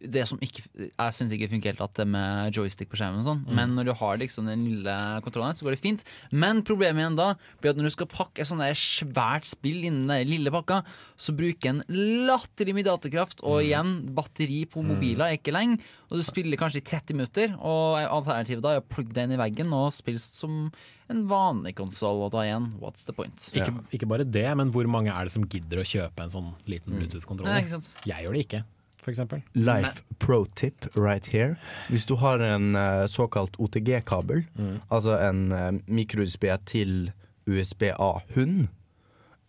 det som ikke Jeg syns ikke funker helt at det med joystick på skjermen, og sånn Mm. men når du har liksom den lille kontrollen, så går det fint. Men problemet igjen da blir at når du skal pakke et sånt der svært spill innen den lille pakka, så bruker en latterlig mye datakraft, og igjen, batteri på mobiler er ikke lenge. Og du spiller kanskje i 30 minutter, og alternativet da er å plugge deg inn i veggen og spille som en vanlig konsoll, og da igjen, what's the point? Ikke, ikke bare det, men hvor mange er det som gidder å kjøpe en sånn liten Bluetooth-kontroller? Jeg gjør det ikke, eksempel. Life pro tip right here. Hvis du har en uh, såkalt OTG-kabel, altså en uh, micro-USB til USB-A-hund,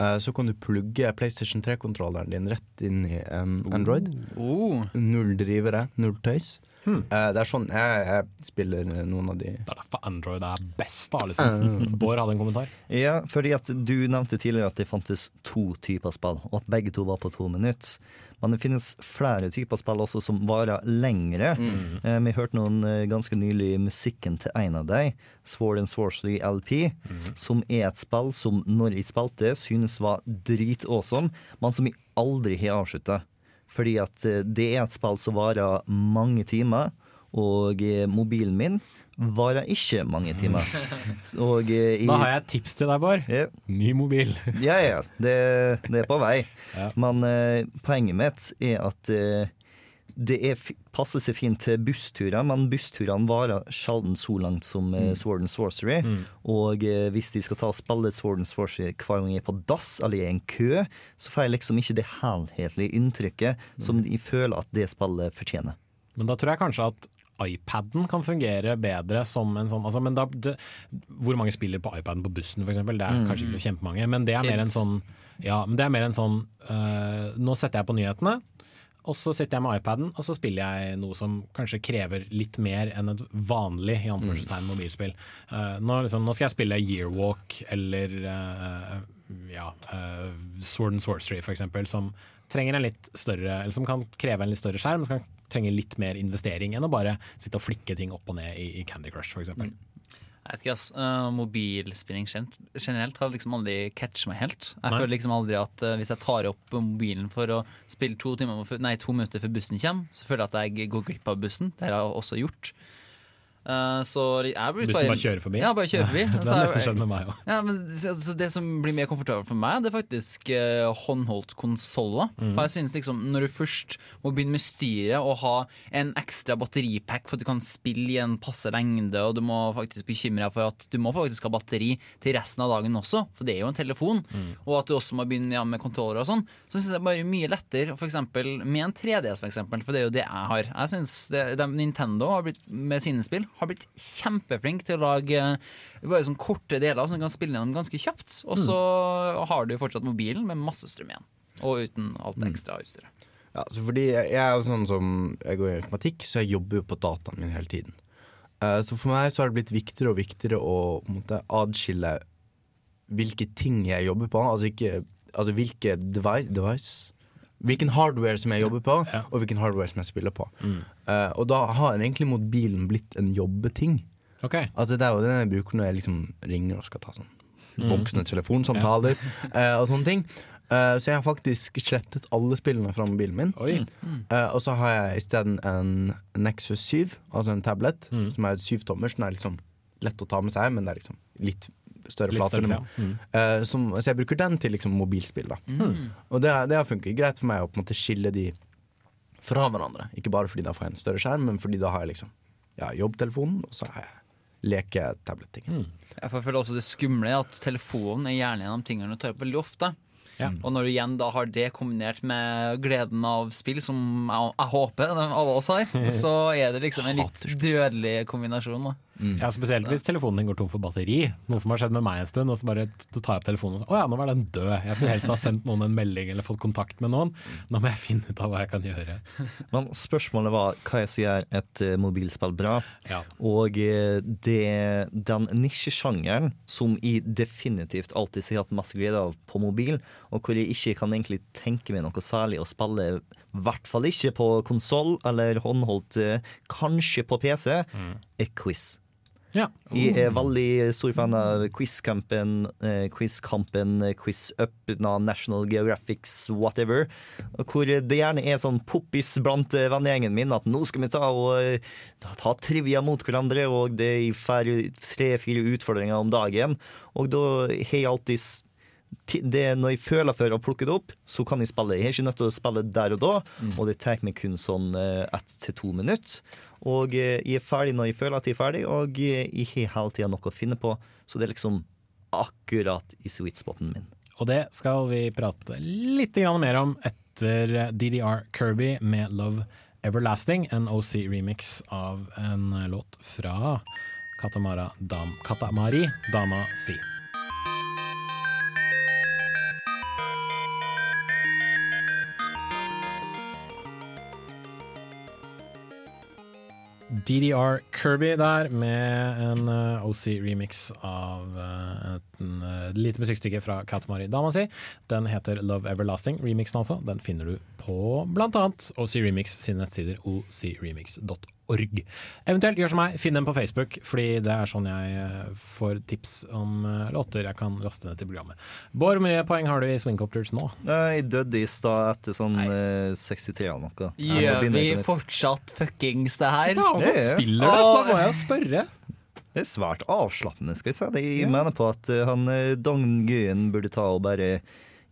uh, så kan du plugge PlayStation 3-kontrolleren din rett inn i en Android. Oh. Null drivere, null tøys. Eh, det er sånn jeg, jeg spiller eh, noen av de Det er derfor Android er best, da, liksom. Bård hadde en kommentar. Ja, fordi at du nevnte tidligere at det fantes to typer spill, og at begge to var på to minutter. Men det finnes flere typer spill også som varer lengre. Eh, vi hørte noen eh, ganske nylig musikken til en av dem, Sword and Swarsley LP, som er et spill som når jeg spilte, synes var dritawesome, men som jeg aldri har avslutta. Fordi at eh, det er et spill som varer mange timer, og eh, mobilen min varer ikke mange timer. Og, eh, i- Da har jeg et tips til deg, Bård. Yeah. Ny mobil. Ja, ja, det, det er på vei. Ja. Men eh, poenget mitt er at eh, det er, passer seg fint til bussturer, men bussturene varer sjelden så langt som mm. Sword and Sorcery. Og eh, hvis de skal ta og spille Sword and Sorcery hver gang jeg er på dass eller i en kø, så får jeg liksom ikke det helhetlige inntrykket som de føler at det spillet fortjener. Men da tror jeg kanskje at iPaden kan fungere bedre som en sånn altså, men da, det, Hvor mange spiller på iPaden på bussen, f.eks.? Det er Mm. kanskje ikke så kjempemange, men det er mer en sånn Ja, men det er mer en sånn uh, Nå setter jeg på nyhetene, og så sitter jeg med iPaden, og så spiller jeg noe som kanskje krever litt mer enn et vanlig i anførselstegn mobilspill. Uh, nå, liksom, nå skal jeg spille Yearwalk eller uh, ja, uh, Sword and Sorcery eksempel, som trenger en litt større Eller som kan kreve en litt større skjerm, som kan trenge litt mer investering enn å bare sitte og flikke ting opp og ned i, i Candy Crush for eksempel. Jeg vet ikke, ass. Uh, mobilspilling generelt har liksom aldri catcha meg helt. Jeg Nei. føler liksom aldri at uh, hvis jeg tar opp mobilen for å spille to, timer, nei, to minutter før bussen kommer, så føler jeg at jeg går glipp av bussen. Det har jeg også gjort. Uh, så jeg Bussen bare kjører forbi? Ja, bare kjører forbi. det har nesten skjedd med meg òg. ja, så, så Det som blir mer komfortabelt for meg, det er faktisk eh, håndholdt konsoller. Mm. For jeg synes liksom Når du først må begynne med styret og ha en ekstra batteripack for at du kan spille i en passe lengde, og du må faktisk bekymre deg for at du må faktisk ha batteri til resten av dagen også, for det er jo en telefon, Mm. og at du også må begynne ja, med kontroller og sånn, så syns jeg bare mye lettere for eksempel, med en 3DS, for eksempel, for det er jo det jeg har. Jeg synes det, det, Nintendo har blitt, med sine spill har blitt kjempeflink til å lage eh, bare sånn korte deler som du kan spille gjennom ganske kjapt. Og så har du fortsatt mobilen med masse strøm igjen. Og uten alt det ekstra utstyret. Ja, så fordi jeg jeg er jo sånn som Jeg går i informatikk, så jeg jobber jo på dataen min hele tiden. Eh, så for meg så har det blitt viktigere og viktigere å måte, adskille hvilke ting jeg jobber på. Altså ikke Altså hvilke device, device Hvilken hardware som jeg jobber på, og hvilken hardware som jeg spiller på. Eh, og da har egentlig mobilen blitt en jobbeting. Altså Det er jo den jeg bruker når jeg liksom ringer og skal ta sånn Mm. voksne telefonsamtaler eh, og sånne ting. Uh, så jeg har faktisk slettet alle spillene fra mobilen min. Eh, og så har jeg isteden en Nexus 7, altså en tablet, Mm. som er syvtommers. Den er liksom lett å ta med seg, men det er liksom litt større Litt flater. ja. Mm. Uh, som, så jeg bruker den til liksom mobilspill. da Mm. Og det, det har funket greit for meg å på en måte skille de fra hverandre. Ikke bare fordi da får jeg en større skjerm, men fordi da har jeg liksom ja, jobbtelefonen, og så har jeg leke-tablet-tingen. Jeg føler også det skumle er at telefonen er gjerne en av de tingene du tar opp veldig ofte. Og når du igjen da har det kombinert med gleden av spill, som jeg, jeg håper alle oss har, så er det liksom en litt dødelig kombinasjon. da Ja, Spesielt hvis telefonen din går tom for batteri. Noe som har skjedd med meg en stund. Og så bare tar jeg opp telefonen og så Å ja, nå var den død. Jeg skulle helst ha sendt noen en melding eller fått kontakt med noen. Nå må jeg finne ut av hva jeg kan gjøre. Men spørsmålet var hva er som gjør et eh, mobilspill bra. Ja. Og eh, det, den nisjesjangeren som jeg definitivt alltid har hatt masse glede av på mobil, og hvor jeg ikke kan egentlig tenke meg noe særlig å spille, i hvert fall ikke på konsoll eller håndholdt, eh, kanskje på PC, er quiz. Ja. Jeg er veldig stor fan av Quizkampen, eh, Quizkampen, Quizup, Quiz National Geographics, whatever. Hvor det gjerne er sånn poppis blant eh, vennegjengen min at nå skal vi ta og eh, ta trivia mot hverandre, og det er fer- tre-fire utfordringer om dagen. Og da har jeg alltid det Når jeg føler for å plukke det opp, så kan jeg spille. Jeg er ikke nødt til å spille der og da, og det tar meg kun sånn eh, ett til to minutter. Og eh, jeg er ferdig når jeg føler at jeg er ferdig, og eh, jeg har hele tida noe å finne på. Så det er liksom akkurat i sweet spoten min. Og det skal vi prate litt mer om etter DDR Kirby med Love Everlasting, en OC-remix av en låt fra Katamara Dam Katamari Dama Si. DDR Kirby der med en eh, OC-remix av eh, et eh, lite musikkstykke fra Katamari Dama si. Den heter Love Everlasting, remixen altså. Den finner du på annet OC Remix sine nettsider ocremix.org. Eventuelt gjør som meg, finn dem på Facebook, fordi det er sånn jeg eh, får tips om eh, låter jeg kan laste ned til programmet. Bård, hvor mye poeng har du i Swingcopters nå? Jeg døde i stad etter sånn Nei. 63 eller noe. Gjør vi fortsatt fuckings det her? Det er han som Det er- spiller det, så da må jeg spørre. Det er svært avslappende, skal jeg si. det. Jeg mener på at eh, han Dong Don Guyen burde ta og bare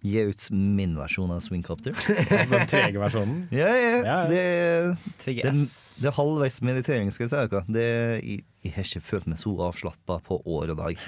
gi ut min versjon av Swingcopter. Den trege versjonen? Ja, ja. Ja, ja. Det, det, det er halvveis meditering, skal jeg si dere. Det, jeg, jeg har ikke følt meg så avslappa på år og dag.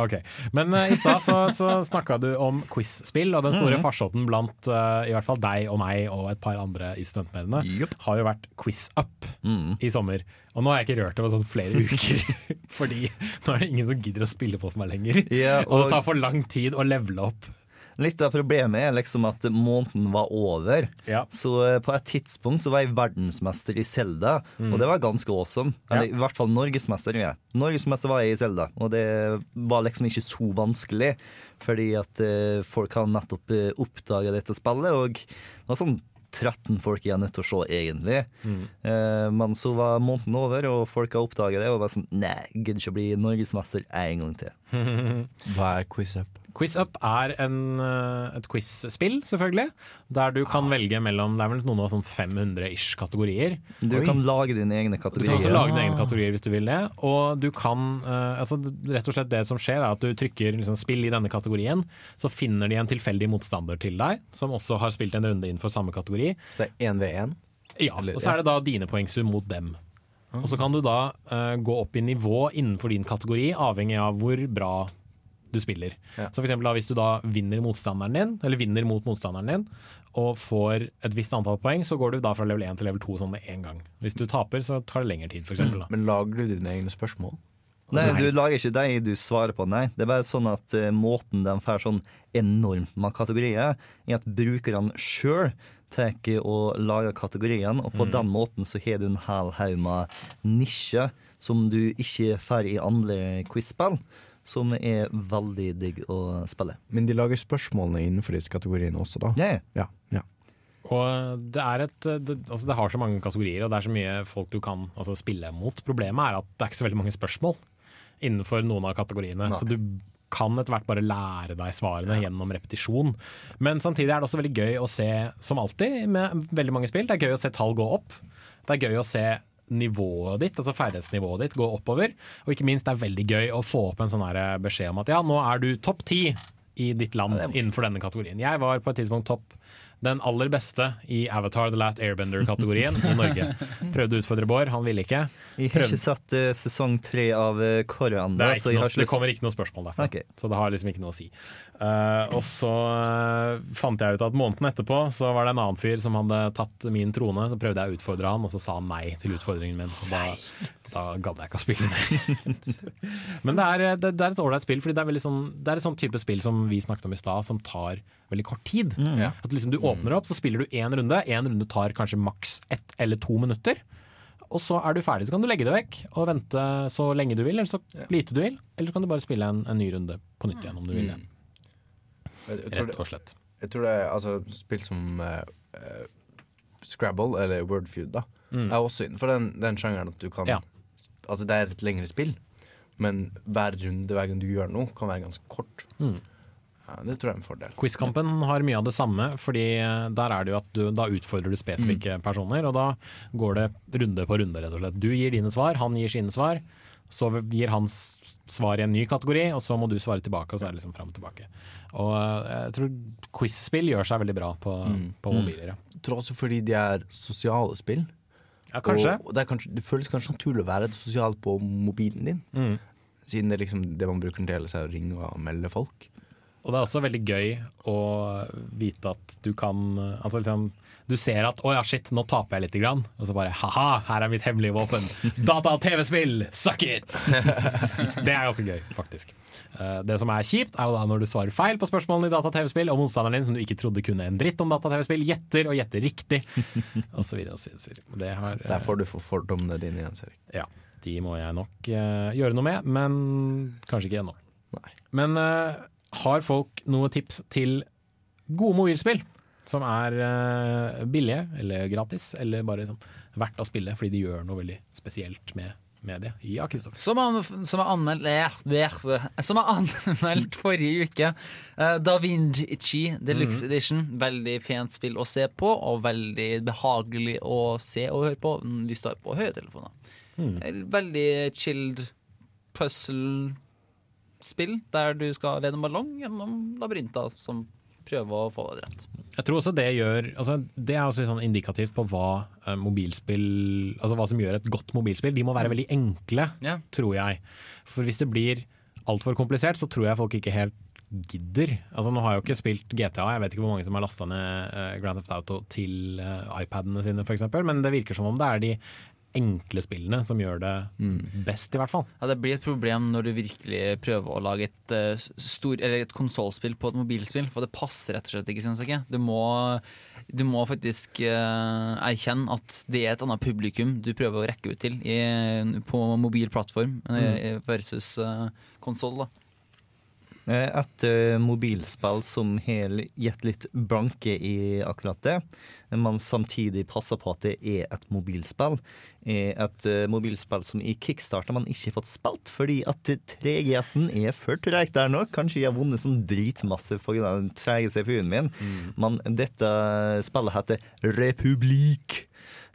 Ok, Men uh, i stad så, så snakka du om quiz-spill, og den store Mhm. farsotten blant uh, i hvert fall deg og meg og et par andre i studentmediene har jo vært Quiz Up Mhm. i sommer. Og nå har jeg ikke rørt det på sånn flere uker, fordi nå er det ingen som gidder å spille på for meg lenger. Yeah, og, og- det tar for lang tid å levele opp. Litt av problemet er liksom at måneden var over. Så eh, på et tidspunkt så var jeg verdensmester i Zelda, Mm. og det var ganske awesome. Eller i hvert fall norgesmester. Ja. Norgesmester var jeg i Zelda, og det var liksom ikke så vanskelig. Fordi at uh, folk har nettopp uh, oppdaga dette spillet, og det var sånn 13 folk jeg er nødt til å se, egentlig. Mm. Uh, men så var måneden over, og folk har oppdaga det, og var sånn Nei, gidder ikke å bli norgesmester en gang til. Hva er quiz up? Quiz Up er en, eh, et quiz-spill, selvfølgelig. Der du kan velge mellom Det er vel noen av sånn 500-ish kategorier. Du kan lage dine egne kategorier. Du kan også lage dine egne kategorier hvis du vil det. Og du kan eh, altså, Rett og slett det som skjer, er at du trykker liksom, 'spill i denne kategorien', så finner de en tilfeldig motstander til deg, som også har spilt en runde innenfor samme kategori. Så det er 1v1? Ja, og så er det da dine poengsum mot dem. Og så kan du da uh, gå opp i nivå innenfor din kategori, avhengig av hvor bra du spiller. Ja. Så for eksempel da, hvis du da vinner motstanderen din, eller vinner mot motstanderen din, og får et visst antall poeng, så går du da fra level 1 til level 2 sånn med en gang. Hvis du taper, så tar det lengre tid, for eksempel. Da. Men lager du dine egne spørsmål? Nei, Altså, du lager ikke de du svarer på, nei. Det er bare sånn at uh, måten de får sånn enormt med kategorier, er at brukerne sjøl tar og lager kategorien, og på Mm. den måten så har du en hel haug med nisjer som du ikke får i andre quiz-spill, som er veldig digg å spille. Men de lager spørsmålene innenfor disse kategoriene også, da? Ja, ja. ja. Og det er et det, altså det har så mange kategorier, og det er så mye folk du kan altså, spille mot. Problemet er at det er ikke så veldig mange spørsmål innenfor noen av kategoriene. Nei. Så du kan etter hvert bare lære deg svarene gjennom repetisjon. Men samtidig er det også veldig gøy å se, som alltid med veldig mange spill, det er gøy å se tall gå opp. Det er gøy å se nivået ditt, altså ferdighetsnivået ditt, gå oppover. Og ikke minst det er veldig gøy å få opp en sånn her beskjed om at ja, nå er du topp ti i ditt land innenfor denne kategorien. Jeg var på et tidspunkt topp den aller beste i Avatar The Last Airbender-kategorien i Norge. Prøvde å utfordre Bård, han ville ikke. Jeg har ikke satt uh, sesong tre av uh, Korra det, er ikke noe, det kommer ikke noe spørsmål derfra, okay. så det har liksom ikke noe å si. Uh, og så uh, fant jeg ut at måneden etterpå så var det en annen fyr som hadde tatt min trone. Så prøvde jeg å utfordre han, og så sa han nei til utfordringen min. Og da, da gadd jeg ikke å spille mer. Men det er, det, det er et ålreit spill, Fordi det er, sånn, det er et sånn type spill som vi snakket om i stad, som tar veldig kort tid. Ja. At liksom Du åpner opp, så spiller du én runde. Én runde tar kanskje maks ett eller to minutter. Og så er du ferdig, så kan du legge det vekk og vente så lenge du vil, eller så lite du vil. Eller så kan du bare spille en, en ny runde på nytt igjen om du vil tror Rett og slett. Jeg tror det er altså, spill som eh, Scrabble eller Wordfeud da Mm. er også innenfor den, den sjangeren at du kan Ja. Altså, det er et lengre spill, men hver runde hver gang du gjør noe, kan være ganske kort. Mm. Ja, det tror jeg er en fordel. Quizkampen har mye av det samme, fordi der er det jo at du, da utfordrer du spesifikke personer, og da går det runde på runde, rett og slett. Du gir dine svar, han gir sine svar, så gir han svar i en ny kategori, og så må du svare tilbake, og så er det liksom fram og tilbake. Og eh, jeg tror quiz-spill gjør seg veldig bra på, på mobiler, ja. Jeg tror også fordi de er sosiale spill. Ja, kanskje. Og, og det, kanskje, det føles kanskje naturlig å være sosial på mobilen din. Mm. Siden det, er liksom, det man bruker den til, er å ringe og melde folk. Og det er også veldig gøy å vite at du kan altså liksom, Du ser at 'å ja, shit, nå taper jeg lite grann', og så bare 'ha-ha, her er mitt hemmelige våpen'. Data- og TV-spill, suck it! det er ganske gøy, faktisk. Eh, Det som er kjipt, er jo da når du svarer feil på spørsmålene i data- og TV-spill, og motstanderen din, som du ikke trodde kunne en dritt om data- og TV-spill, gjetter og gjetter riktig, videre. Det har, eh, Der får du for fordommene dine igjen, Erik. ja, de må jeg nok eh, gjøre noe med, men kanskje ikke ennå. Men eh, har folk noe tips til gode mobilspill som er uh, billige eller gratis, eller bare liksom, verdt å spille fordi de gjør noe veldig spesielt med det. Ja, Kristoffer. Som, an, som er anmeldt eh, Som er anmeldt forrige uke. Uh, Da Vinci Deluxe Mhm. Edition. Veldig pent spill å se på, og veldig behagelig å se og høre på mm, hvis du har på høytelefoner. Mhm. Eh, Veldig chilled puzzle-spill der du skal lede en ballong gjennom labyrinter som prøver å få det drept. Jeg tror også det gjør altså Det er også sånn indikativt på hva eh, mobilspill Altså hva som gjør et godt mobilspill. De må være veldig enkle, Ja. tror jeg. For hvis det blir altfor komplisert, så tror jeg folk ikke helt gidder. Altså Nå har jeg jo ikke spilt GTA, jeg vet ikke hvor mange som har lasta ned eh, Grand Theft Auto til eh, iPadene sine f.eks., men det virker som om det er de enkle spillene som gjør det best, i hvert fall. Ja, Det blir et problem når du virkelig prøver å lage et, uh, et konsollspill på et mobilspill, for det passer rett og slett ikke, syns jeg ikke. Du må, du må faktisk uh, erkjenne at det er et annet publikum du prøver å rekke ut til i, på mobil plattform mm. versus uh, konsoll. Eh, Et eh, mobilspill som har gitt litt blanke i akkurat det, men samtidig passer på at det er et mobilspill, er et eh, mobilspill som i kickstarter man ikke har fått spilt, fordi at 3GS-en er for treig der nå. Kanskje jeg har vunnet sånn dritmasse pga. den treige CPU-en min, men dette spillet heter Republik.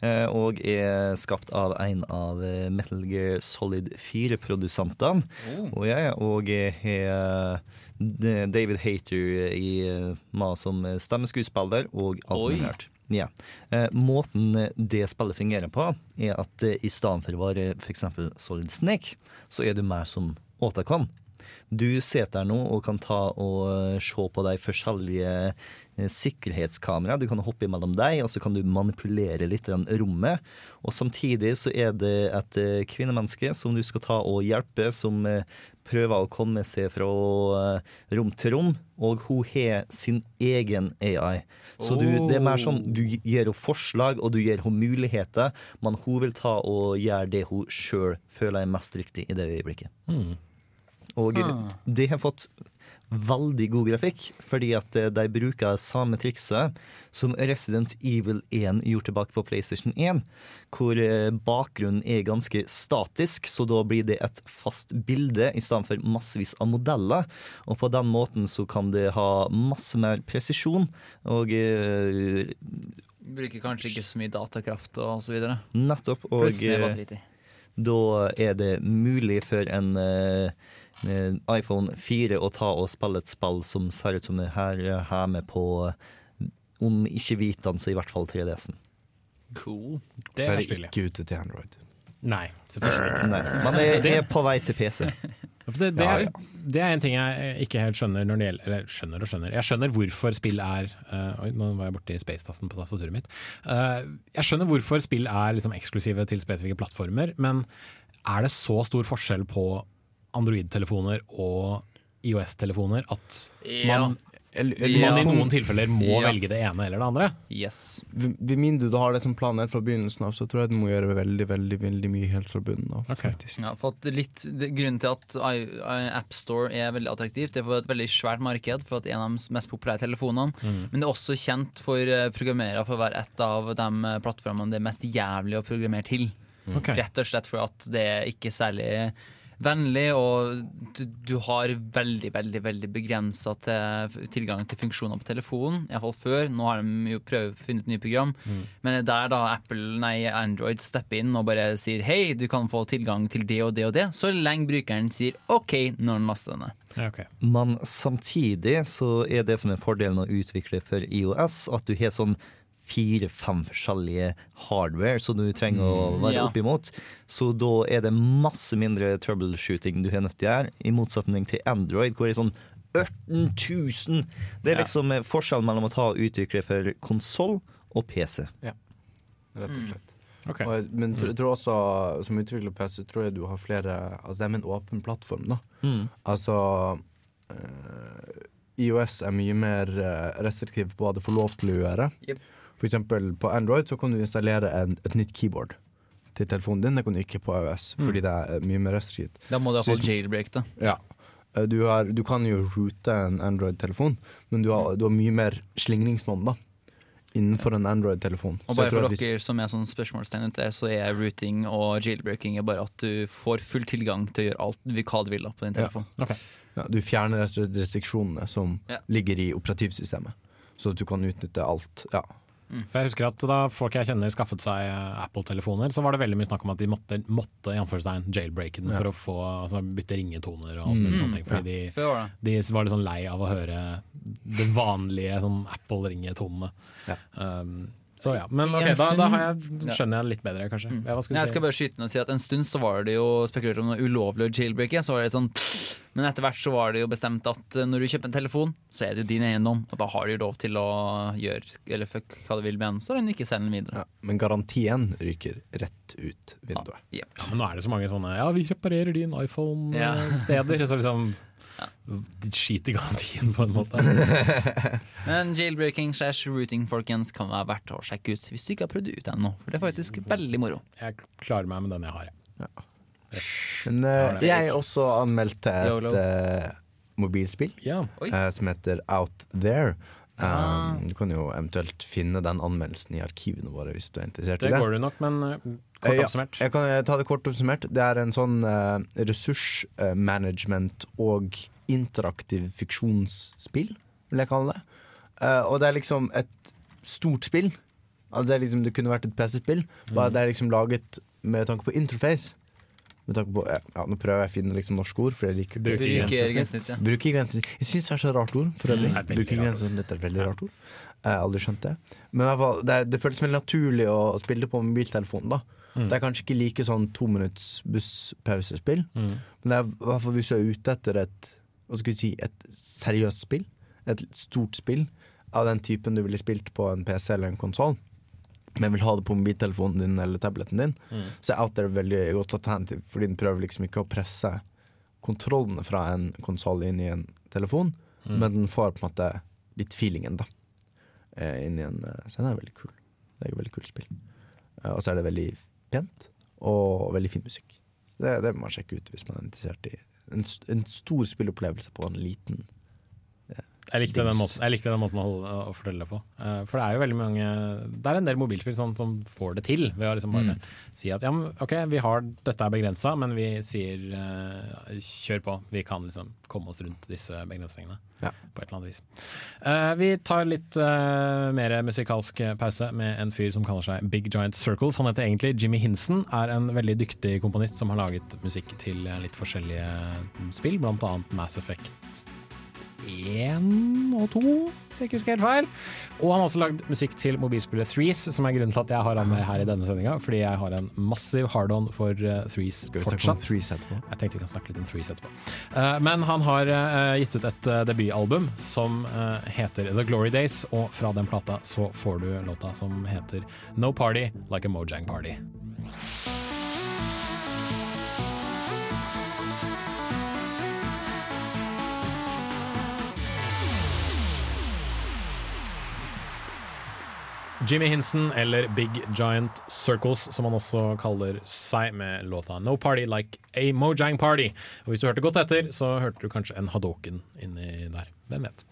Eh, Og er skapt av en av eh, Metal Gear Solid 4-produsentene. Og jeg og har eh, David Hater i meg som stemmeskuespiller og animert. Ja. Eh, Måten det spillet fungerer på, er at i stedet for å være f.eks. Solid Snake, så er du mer som Otacon. Du sitter der nå og kan ta og se på de forskjellige sikkerhetskamera. Du kan hoppe mellom deg, og så kan du manipulere litt rommet. Og samtidig så er det et eh, kvinnemenneske som du skal ta og hjelpe, som eh, prøver å komme seg fra eh, rom til rom, og hun har sin egen AI. Så du, det er mer sånn du gir henne forslag, og du gir henne muligheter, men hun vil ta og gjøre det hun sjøl føler er mest riktig i det øyeblikket. Mm. Og Ah. det har fått veldig god grafikk, fordi at eh, de bruker samme trikset som Resident Evil 1 gjorde tilbake på PlayStation 1, hvor eh, bakgrunnen er ganske statisk, så da blir det et fast bilde i stedet for massevis av modeller. Og på den måten så kan det ha masse mer presisjon, og uh, Bruker kanskje ikke så mye datakraft og så videre. nettopp. Og da er det mulig for en eh, iPhone 4 og ta og spille et spill som ser ut som det her er med på eh, om ikke Vitan, så i hvert fall 3DS-en. Cool. Det Så er det ikke ute til Android. Nei, selvfølgelig ikke. Nei, men det er på vei til PC. For Det, det, Ja, er, ja. det er en ting jeg ikke helt skjønner når det gjelder Eller skjønner og skjønner. Jeg skjønner hvorfor spill er uh, Oi, nå var jeg borti space-tasten på tastaturet mitt. Uh, jeg skjønner hvorfor spill er liksom eksklusive til spesifikke plattformer, men er det så stor forskjell på Android-telefoner og IOS-telefoner at man, Eller, man i noen tilfeller må Ja. velge det ene eller det andre? Yes. Ved mindre du har det som plan helt fra begynnelsen av, så tror jeg du må gjøre veldig veldig, veldig mye helt fra bunnen av. Okay. Ja, for at litt, det, grunnen til at AppStore er veldig attraktivt, det er for et veldig svært marked, for at en av de mest populære telefonene. Mm. Men det er også kjent for eh, programmerere for å være et av de eh, plattformene det er mest jævlig å programmere til. Okay. Rett og slett for at det er ikke særlig vennlig, og du, du har veldig, veldig veldig begrensa til, tilgang til funksjoner på telefonen. Iallfall før. Nå har de jo prøvd funnet et nytt program. Mm. Men det er der da Apple, nei, Android stepper inn og bare sier hei, du kan få tilgang til det og det og det, så lenge brukeren sier OK når den laster den ned. Ja. Men samtidig så er det som er fordelen å utvikle for IOS, at du har sånn fire-fem forskjellige hardware som du trenger å være Ja. oppimot. Så da er det masse mindre troubleshooting du har nødt til å gjøre, i motsetning til Android, hvor det er sånn 18 000. Det er liksom ja. forskjellen mellom å ta og utvikle for konsoll og PC. Ja, Rett og slett. Okay. Og, jeg- men jeg tror også, som utvikler PC, tror jeg du har flere Altså det er med en åpen plattform, da. Mm. Altså eh, IOS er mye mer eh, restriktiv på hva du får lov til å gjøre. Jep. Eksempel på Android så kan du installere en, et nytt keyboard til telefonen din. Det kan du ikke på iOS, fordi det er mye mer restriktivt. Da må du ha iallfall jailbreak da. Ja. Eh, Du, har, du kan jo route en Android-telefon, men du har, du har mye mer slingringsmonn da innenfor en Android-telefon. Og bare for dere som er sånn spørsmålstegn ute, så er routing og jailbreaking er bare at du får full tilgang til å gjøre alt hva du vil da på din Ja. telefon. Ja, du fjerner restriksjonene som Ja. ligger i operativsystemet, så at du kan utnytte alt. Ja. For jeg husker at Da folk jeg kjenner skaffet seg eh, Apple-telefoner, så var det veldig mye snakk om at de måtte, måtte i anførselstegn, jailbreake den Ja. for å få altså, bytte ringetoner og alt mulig Mm. sånne ting. Fordi de, var det. de var litt sånn lei av å høre de vanlige sånn Apple-ringetonene. Ja. Um, så ja, Men ok, da, da har jeg, skjønner jeg litt bedre, kanskje. Mm. hva skulle Jeg skal bare skyte inn og si at En stund så var det jo spekulert om noe ulovlig å jailbreake. Så var det sånn Men etter hvert så var det jo bestemt at eh, når du kjøper en telefon, så er det jo din eiendom. Og da har du jo lov til å gjøre Eller fuck hva du vil med den, så den ikke selger den videre. Ja. Men garantien ryker rett ut vinduet. Ja. Ja, men nå er det så mange sånne Ja, vi reparerer din iPhone-steder. Så liksom De skiter i garantien, på en måte. Men jailbreaking slash rooting folkens kan være verdt å sjekke ut hvis du ikke har prøvd det ut ennå. For det er faktisk veldig moro. Jeg klarer meg med den jeg har. jeg. Men uh, jeg også anmeldte et uh, mobilspill Ja. Eh, som heter Out There. Ah. Um, du kan jo eventuelt finne den anmeldelsen i arkivene våre hvis du er interessert Det i det. går du nok, men uh, kort oppsummert. ja. Jeg kan eh, ta det kort oppsummert. Det er en sånn uh, ressursmanagement og interaktiv fiksjonsspill, vil jeg kalle det. Uh, og det er liksom et stort spill. Altså, det, er liksom, det kunne vært et PC-spill, bare det er liksom laget med tanke på interface. Med tanke på, ja, Nå prøver jeg å finne liksom norske ord, for jeg liker Brukergrensesnitt. Ja. Brukergrensesnitt. Jeg syns det er så rart ord, for øvrig. Mm, er Brukergrensesnitt er et veldig rart ord. Jeg har aldri skjønt det. Men i hvert fall, det, det føles veldig naturlig å spille det på mobiltelefonen. da Mm. Det er kanskje ikke like sånn to minutts busspausespill, Mm. men det er i hvert fall hvis du er ute etter et Hva skal vi si Et seriøst spill, et stort spill av den typen du ville spilt på en PC eller en konsoll, men vil ha det på mobiltelefonen din eller tableten din, Mm. så er Out There veldig godt alternativ, fordi den prøver liksom ikke å presse kontrollene fra en konsoll inn i en telefon, Mm. men den får på en måte litt feelingen, da. eh, Inn i en eh, Så den er veldig kul. Det er et veldig kult spill. Eh, Og så er det veldig pent, og veldig fin musikk. Så det, det må man sjekke ut hvis man er interessert i en, en stor spillopplevelse på en liten Jeg likte, den måten, jeg likte den måten å, holde, å fortelle det på. Uh, for det er jo veldig mange Det er en del mobilspill sånn, som får det til ved å liksom bare si at ja, men, ok, vi har, dette er begrensa, men vi sier uh, kjør på. Vi kan liksom komme oss rundt disse begrensningene Ja. på et eller annet vis. Uh, vi tar litt mer musikalsk pause med en fyr som kaller seg Big Giant Circles. Han heter egentlig Jimmy Hinson, er en veldig dyktig komponist som har laget musikk til litt forskjellige spill, blant annet Mass Effect 1 og 2, hvis jeg ikke husker helt feil. Og han har også lagd musikk til mobilspillet Threes, som er grunnen til at jeg har han med her i denne sendinga. Fordi jeg har en massiv hard-on for uh, Threes Skal vi snakke om. Threes etterpå? Jeg tenkte vi kan snakke litt om Threes etterpå. Eh, men han har eh, gitt ut et eh, debutalbum som eh, heter The Glory Days, og fra den plata så får du låta som heter No Party Like a Mojang Party. Jimmy Hinson, eller Big Giant Circles, som han også kaller seg, med låta No Party Like a Mojang Party. Og Hvis du hørte godt etter, så hørte du kanskje en Hadoken inni der. Hvem vet.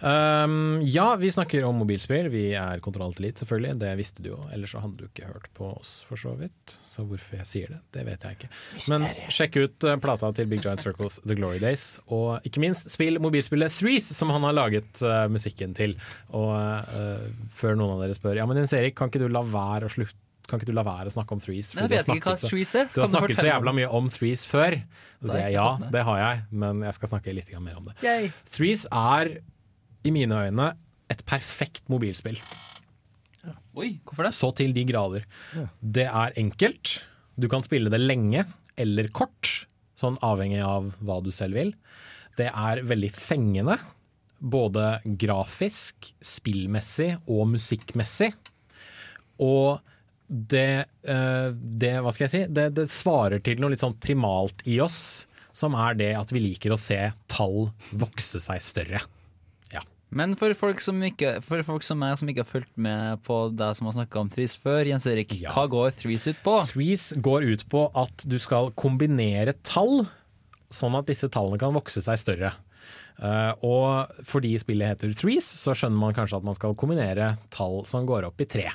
Um, ja, vi snakker om mobilspill. Vi er Kontroll Elite, selvfølgelig. Det visste du jo. Ellers så hadde du ikke hørt på oss, for så vidt. Så hvorfor jeg sier det, det vet jeg ikke. Men sjekk ut uh, plata til Big Giant Circles, The Glory Days. Og ikke minst, spill mobilspillet Threes, som han har laget uh, musikken til. Og uh, før noen av dere spør Ja, men Jens Erik, kan ikke du la være å slutte kan ikke du la være å snakke om threes? Jeg du har vet ikke hva snakket så- threes er. Du har snakket så jævla mye om threes før. Så sier jeg ja, det har jeg, men jeg skal snakke litt mer om det. Yay. Threes er i mine øyne et perfekt mobilspill. Oi, hvorfor det? Så til de grader. Det er enkelt. Du kan spille det lenge eller kort, sånn avhengig av hva du selv vil. Det er veldig fengende, både grafisk, spillmessig og musikkmessig. Og det, eh, det Hva skal jeg si? Det, det svarer til noe litt sånn primalt i oss, som er det at vi liker å se tall vokse seg større. Men for folk som ikke For folk som meg som ikke har fulgt med på det som har snakka om Threes før, Jens Erik, hva går Threes ut på? Threes går ut på at du skal kombinere tall, sånn at disse tallene kan vokse seg større. Uh, og fordi spillet heter Threes, så skjønner man kanskje at man skal kombinere tall som går opp i tre.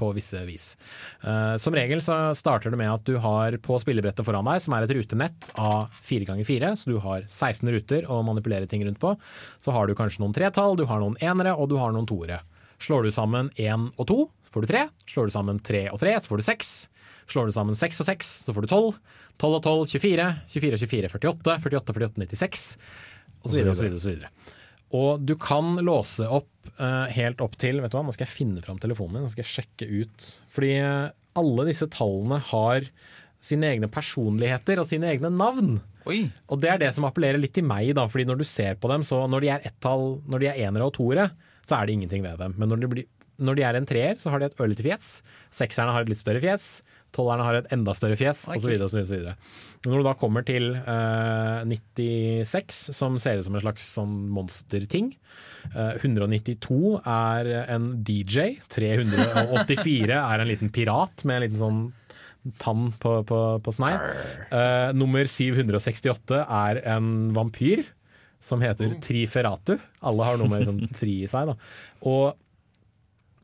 På visse vis. Eh, som regel så starter det med at du har på spillebrettet foran deg, som er et rutenett av 4x4, så du har 16 ruter å manipulere ting rundt på. Så har du kanskje noen tretall, du har noen enere og du har noen toere. Slår du sammen én og to, får du tre. Slår du sammen tre og tre, så får du seks. Slår du sammen seks og seks, så får du tolv. Tolv og tolv, 24. 24 og 24, 48. 48 og 48, 96. Og så videre og så videre. Og så videre. Og du kan låse opp eh, helt opp til Vet du hva, nå skal jeg finne fram telefonen min, nå skal jeg sjekke ut. Fordi eh, alle disse tallene har sine egne personligheter og sine egne navn. Og det er det som appellerer litt til meg, da, fordi når du ser på dem, så når de er ett-tall, når de er enere og toere, så er det ingenting ved dem. Men når de, blir, når de er en treer, så har de et ørlite fjes. Sekserne har et litt større fjes. Tolverne har et enda større fjes, Oi, osv. Når du da kommer til uh, 96, som ser ut som en slags sånn monsterting. uh, 192 er en DJ. 384 er en liten pirat med en liten sånn tann på, på, på snei. Uh, nummer 768 er en vampyr som heter Triferatu. Alle har noe med sånn tri i seg. Da. Og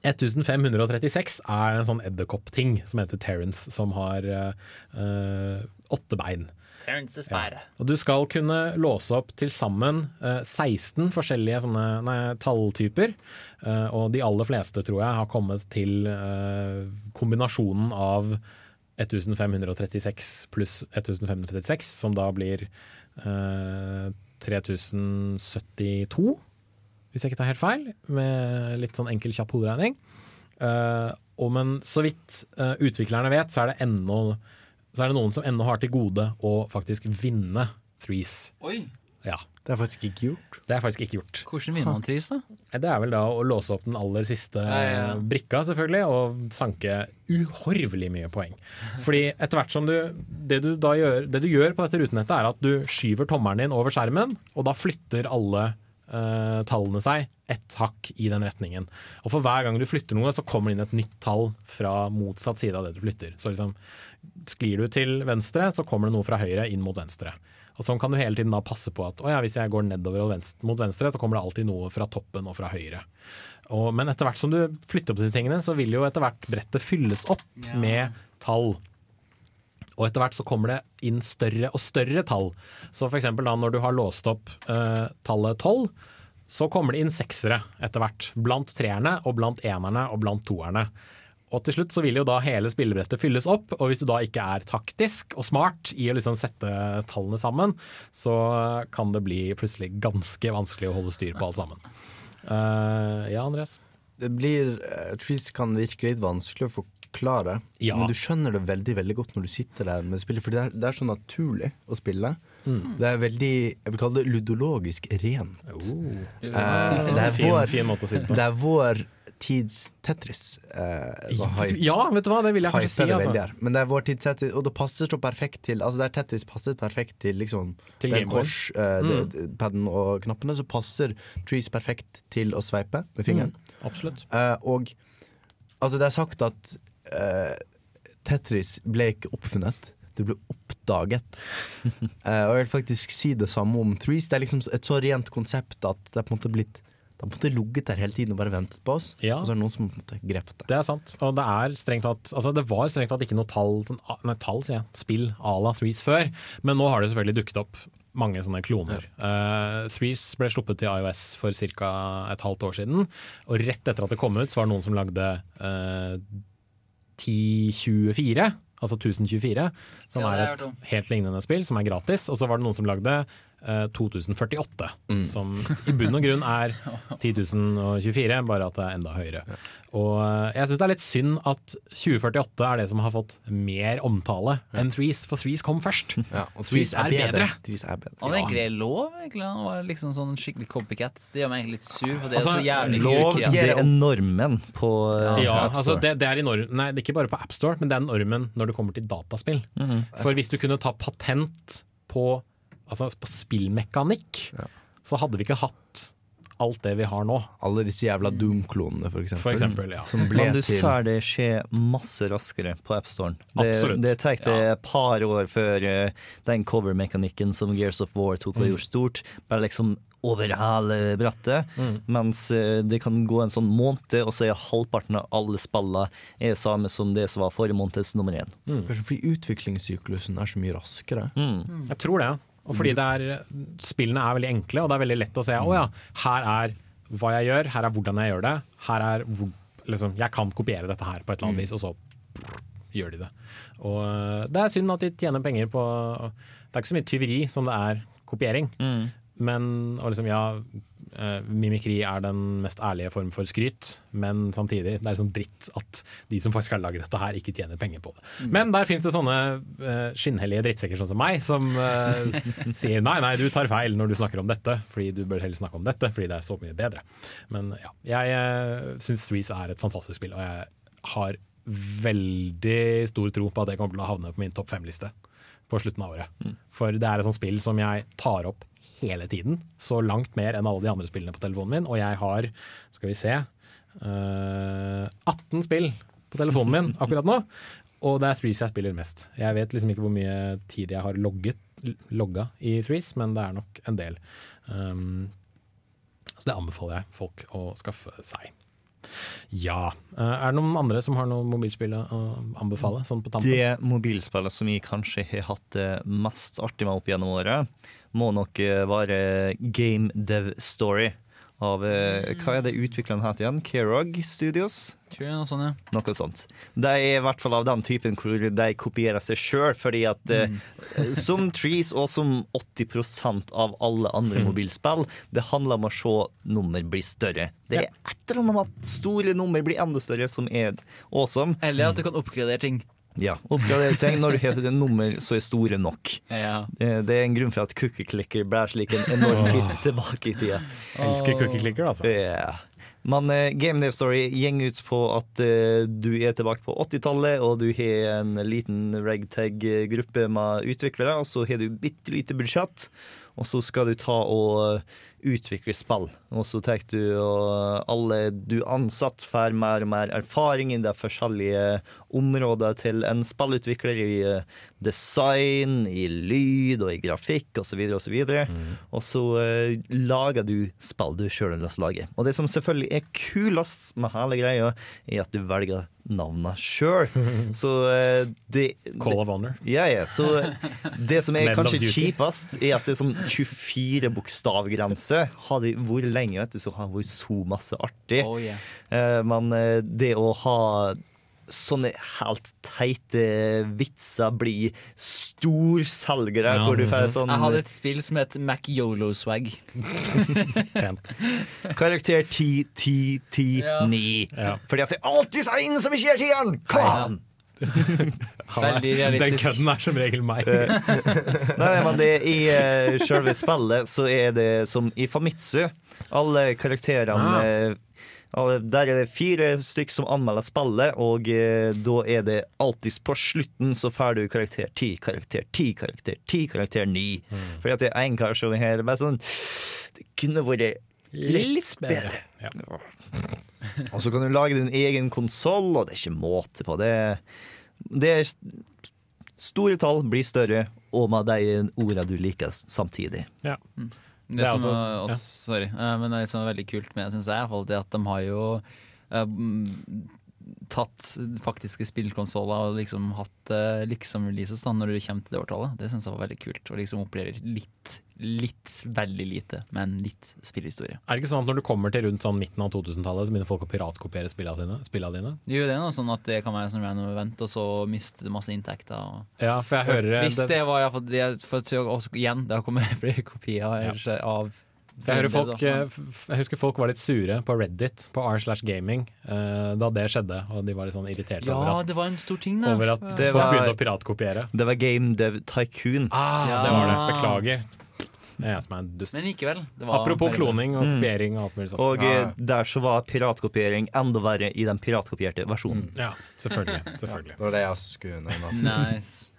1536 er en sånn edderkoppting som heter Terence, som har eh, eh, åtte bein. Terence Despire. Og du skal kunne låse opp til sammen uh, 16 forskjellige sånne nei, talltyper. Uh, og de aller fleste, tror jeg, har kommet til eh, kombinasjonen av 1536 pluss 1536, som da blir eh, 3072, hvis jeg ikke tar helt feil, med litt sånn enkel, kjapp hoderegning. Uh, og men så vidt uh, utviklerne vet, så er det ennå så er det noen som ennå har til gode å faktisk vinne threes. Oi. Ja. Det er faktisk ikke gjort. Det er faktisk ikke gjort. Hvordan vinner man Threes, da? Det er vel da å låse opp den aller siste Ja, ja, ja. brikka, selvfølgelig, og sanke uhorvelig mye poeng. Fordi etter hvert som du det, du da gjør, det du gjør på dette rutenettet, er at du skyver tommelen din over skjermen, og da flytter alle eh, tallene seg ett hakk i den retningen. Og for hver gang du flytter noe, så kommer det inn et nytt tall fra motsatt side av det du flytter. Så liksom sklir du til venstre, så kommer det noe fra høyre inn mot venstre. Og Sånn kan du hele tiden da passe på at å ja, hvis jeg går nedover og venstre, mot venstre, så kommer det alltid noe fra toppen og fra høyre. Og, men etter hvert som du flytter på disse tingene, så vil jo etter hvert brettet fylles opp med tall. Og etter hvert så kommer det inn større og større tall. Så eksempel da når du har låst opp eh, tallet 12, så kommer det inn seksere etter hvert. Blant treerne og blant enerne og blant toerne. Og til slutt så vil jo da hele spillebrettet fylles opp, og hvis du da ikke er taktisk og smart i å liksom sette tallene sammen, så kan det bli plutselig ganske vanskelig å holde styr på alt sammen. Uh, ja, Andreas? Det blir Jeg tror det kan virke litt vanskelig å forklare, Ja. men du skjønner det veldig veldig godt når du sitter der med spillet, for det er, det er så naturlig å spille. Mm. Det er veldig jeg vil kalle det ludologisk rent. Eh, det, er vår, fin si det er vår tids Tetris. eh, hva Ja, vet du hva, det vil jeg kanskje si. Altså. Men det er vår tids Tetris, og det passer så perfekt til Altså der Tetris passet perfekt til liksom Til den kors, eh, Mm. paden og knappene, så passer Trees perfekt til å sveipe med fingeren. Mm, absolutt. Eh, og altså det er sagt at eh, Tetris ble ikke oppfunnet. det ble oppdaget. uh, og jeg vil faktisk si det samme om Threes. Det er liksom et så rent konsept at det er på en måte blitt Det har på en måte ligget der hele tiden og bare ventet på oss. Ja. Og så er det noen som på en måte grepet det. Det er sant. Og det er strengt tatt Altså det var strengt tatt ikke noe tall, sånn, ah, nei, tall sier jeg, spill à la Threes før, men nå har det selvfølgelig dukket opp mange sånne kloner. Uh, Threes ble sluppet til iOS for ca. et halvt år siden, og rett etter at det kom ut, så var det noen som lagde eh, 1024. Altså 1024, som Ja, er et helt lignende spill, som er gratis. Og så var det noen som lagde eh, 2048, som i bunn og grunn er 10.024, bare at det er enda høyere. Og eh, jeg syns det er litt synd at 2048 er det som har fått mer omtale enn Threes, for Threes kom først. Ja, og Threes er bedre. Threes er bedre. Han er egentlig lov, egentlig. Han var liksom sånn skikkelig copycat. Det gjør meg egentlig litt sur, for det er Altså, så jævlig Lov, det er normen på ja, Ja, App altså det, det er i norm, nei, det er ikke bare på AppStore, men det er normen når det kommer til dataspill. For hvis du kunne ta patent på, altså på spillmekanikk, så hadde vi ikke hatt alt det vi har nå. Alle disse jævla Doom-klonene, for eksempel. For eksempel, ja. Som ble Men du til ser det skje masse raskere på AppStoren. Det, Absolutt. det det et par år før uh, den cover-mekanikken som Gears of War tok Mm. og gjorde stort, bare liksom over hele brettet. Mm. Mens uh, det kan gå en sånn måned, og så er halvparten av alle spillene er samme som det som var forrige måneds nummer én. Kanskje fordi utviklingssyklusen er så mye raskere. Mm. Jeg tror det. Og fordi det er, spillene er veldig enkle, og det er veldig lett å se å ja, her er hva jeg gjør, her er hvordan jeg gjør det. Her er liksom, Jeg kan kopiere dette her på et eller annet vis, og så gjør de det. Og øh, det er synd at de tjener penger på Det er ikke så mye tyveri som det er kopiering. Men og liksom, ja, eh, mimikri er den mest ærlige form for skryt, men samtidig, det er sånn dritt at de som faktisk har laget dette her, ikke tjener penger på det. Men der fins det sånne uh, skinnhellige drittsekker sånn som meg, som uh, sier nei, nei, du tar feil når du snakker om dette, fordi du bør heller snakke om dette, fordi det er så mye bedre. Men ja, jeg uh, syns Threes er et fantastisk spill, og jeg har veldig stor tro på at det kommer til å havne på min topp fem-liste på slutten av året. For det er et sånt spill som jeg tar opp hele tiden, så langt mer enn alle de andre spillene på telefonen min. Og jeg har, skal vi se, uh, 18 spill på telefonen min akkurat nå. Og det er Threes jeg spiller mest. Jeg vet liksom ikke hvor mye tid jeg har logget, logga i Threes, men det er nok en del. Um, så det anbefaler jeg folk å skaffe seg. Ja. Eh, er det noen andre som har noe mobilspill å anbefale? Sånn på? Det mobilspillet som jeg kanskje har hatt det mest artig med opp gjennom året, må nok eh, være Game Dev Story. Av eh, Hva er det utviklerne heter igjen? Kerog Studios? Noe sånt, ja. Noe sånt. De er i hvert fall av den typen hvor de kopierer seg sjøl, fordi at mm. som Trees og som 80% av alle andre mobilspill, det handler om å se nummer bli større. Det er et eller annet med at store nummer blir enda større, som er awesome. Eller at du kan oppgradere ting. Ja, oppgradere ting når du har et nummer som er store nok. Ja. Eh, Det er en grunn for at Cookie Clicker ble slik en enorm hit tilbake i tida. Jeg elsker cookie clicker, altså. Yeah. Men uh, Game Dev Story går ut på at uh, du er tilbake på 80-tallet, og du har en liten ragtag-gruppe med utviklere, og så har du bitte lite budsjett, og så skal du ta og utvikle spill. Og så tar du og alle du ansatt får mer og mer erfaring i de forskjellige områder til en spillutvikler i eh, design, i lyd og i grafikk osv. Og, så videre, og så eh, lager du spill du sjøl har lyst til å lage. Og det som selvfølgelig er kulest med hele greia, er at du velger navnene sjøl. Så uh, det Call of Honor. Ja, ja. Så det som er kanskje kjipest, er at det er sånn 24 bokstavgrense. Det vært lenge, vet du, så har det vært så masse artig. Oh, yeah. Eh, Men eh, det å ha sånne helt teite vitser blir storselgere, Ja. hvor du får sånn Jeg hadde et spill som het Mac Yolo-swag. Pent. karakter 10, 10, 10, Ja. 9. Ja. Fordi at det er alltid så ingen som ikke gir tieren! Kom an! Veldig Den realistisk. kødden er som regel meg. Nei, nei, men det, I uh, selve spillet så er det som i Famitsu. Alle karakterene Ah. eh, Der er det fire stykk som anmelder spillet, og eh, da er det alltid på slutten så får du karakter 10, karakter 10, karakter 10, karakter 9. Fordi at det er én kar som er her bare sånn Det kunne vært litt bedre. Ja. Og så kan du lage din egen konsoll, og det er ikke måte på. Det, det er store tall blir større, og med de ordene du liker samtidig. Ja. Det, Det er som også, også, Sorry, eh, men det er veldig kult med syns jeg, at de har jo eh, tatt faktiske spillkonsoller og liksom hatt uh, liksom-releases da når det kommer til det årtallet. Det syns jeg var veldig kult. Og liksom opererer litt, litt, veldig lite, men litt spillhistorie. Er det ikke sånn at når du kommer til rundt sånn midten av 2000-tallet, så begynner folk å piratkopiere spillene dine? Spillene dine? Jo, det er noe sånn at det kan være sånn random event, og så mister du masse inntekter. Og Ja, for jeg hører Hvis det var iallfall det For jeg også, igjen, det har kommet flere kopier av For jeg, hører folk, eh, jeg husker folk var litt sure på Reddit, på r slash gaming, eh, da det skjedde. Og de var litt sånn irriterte Ja, over at, det var en stor ting, da. over at Det folk var- begynte å piratkopiere. Det var Game Dev Tycoon. Ah, Ja. det var det. Beklager. Det er jeg som er en dust. Men likevel. Det var Apropos kloning og Mm. kopiering og alt mulig sånt. Og Ja. eh, der så var piratkopiering enda verre i den piratkopierte versjonen. Ja, selvfølgelig. selvfølgelig. Det var det jeg skulle nevne. Nice.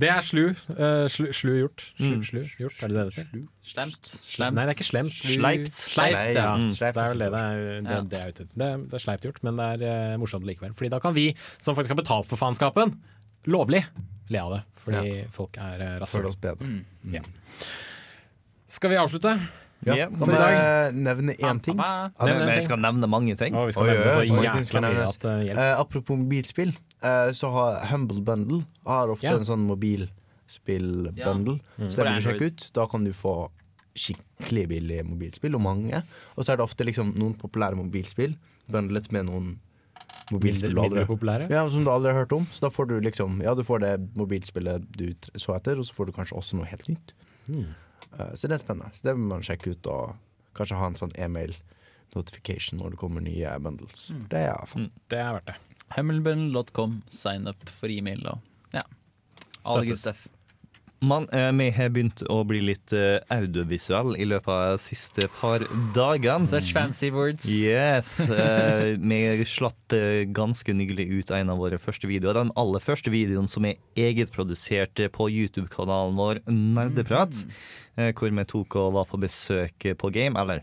Det er slu. Uh, slu, slu gjort. Slu, Mm. slu gjort, er det det det heter? Slemt. Slemt. Nei, det er ikke slemt. Sleipt. Sleipt, ja. Mm. Det er vel det det er, det, Ja. det er ute etter. Det, det er sleipt gjort, men det er uh, morsomt likevel. Fordi da kan vi, som faktisk har betalt for faenskapen, lovlig le av det. Fordi folk er uh, rasshøl. Mm. Mm. Skal vi avslutte? Ja. Ja, Kan vi jeg nevne én ting? Pappa. Ja, Nevn en jeg ting. skal nevne mange ting. Nevne at uh. Eh, apropos mobilspill, uh, så har Humble Bundle har ofte Ja. en sånn mobilspill-bundle. Mm. Så det vil du sjekke ut. Da kan du få skikkelig billige mobilspill, og mange. Og så er det ofte liksom noen populære mobilspill bundlet med noen mobilspill Mindre, mindre populære. ja, som du aldri har hørt om. Så da får du liksom Ja, du får det mobilspillet du så etter, og så får du kanskje også noe helt nytt. Mm. Eh, så det er spennende. Så det vil man sjekke ut, og kanskje ha en sånn e-mail notification når det kommer nye bundles. Mm. Det er mm, Det er verdt det. Hemmelbønn.com, Sign up for e-mail og ja. All good stuff. Man, eh, vi har begynt å bli litt eh, audiovisuell i løpet av de siste par dagene. Such fancy words. Yes. eh, vi slapp ganske nylig ut en av våre første videoer. Den aller første videoen som er egetprodusert på YouTube-kanalen vår Nerdeprat. eh, hvor vi tok og var på besøk på Game. Eller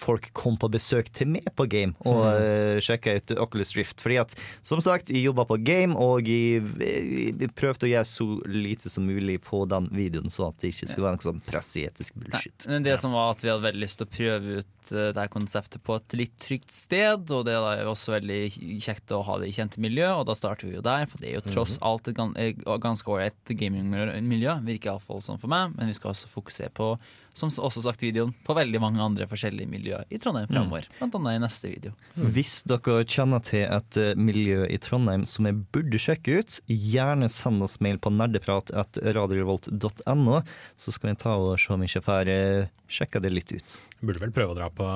folk kom på besøk til meg på Game og mm. sjekka ut Oculus Rift. Fordi at, som sagt, jeg jobba på Game, og jeg, jeg prøvde å gjøre så lite som mulig på den videoen, så at det ikke skulle være noe sånn presseetisk bullshit. Men det som var at vi hadde veldig lyst til å prøve ut eh, det konseptet på et litt trygt sted, og det er også veldig kjekt å ha det i kjente miljø, og da starter vi jo der, for det er jo tross alt et eh, ganske ålreit gamingmiljø, virker iallfall sånn for meg, men vi skal også fokusere på, som også sagt i videoen, på veldig mange andre forskjellige miljø i Trondheim framover, blant annet i neste video. Hvis dere kjenner til et eh, miljø i Trondheim som jeg burde sjekke ut, gjerne send oss mail på nerdePrat.radiorevolt.no, så skal vi ta og se om vi ikke får sjekka det litt ut. Burde vel prøve å dra på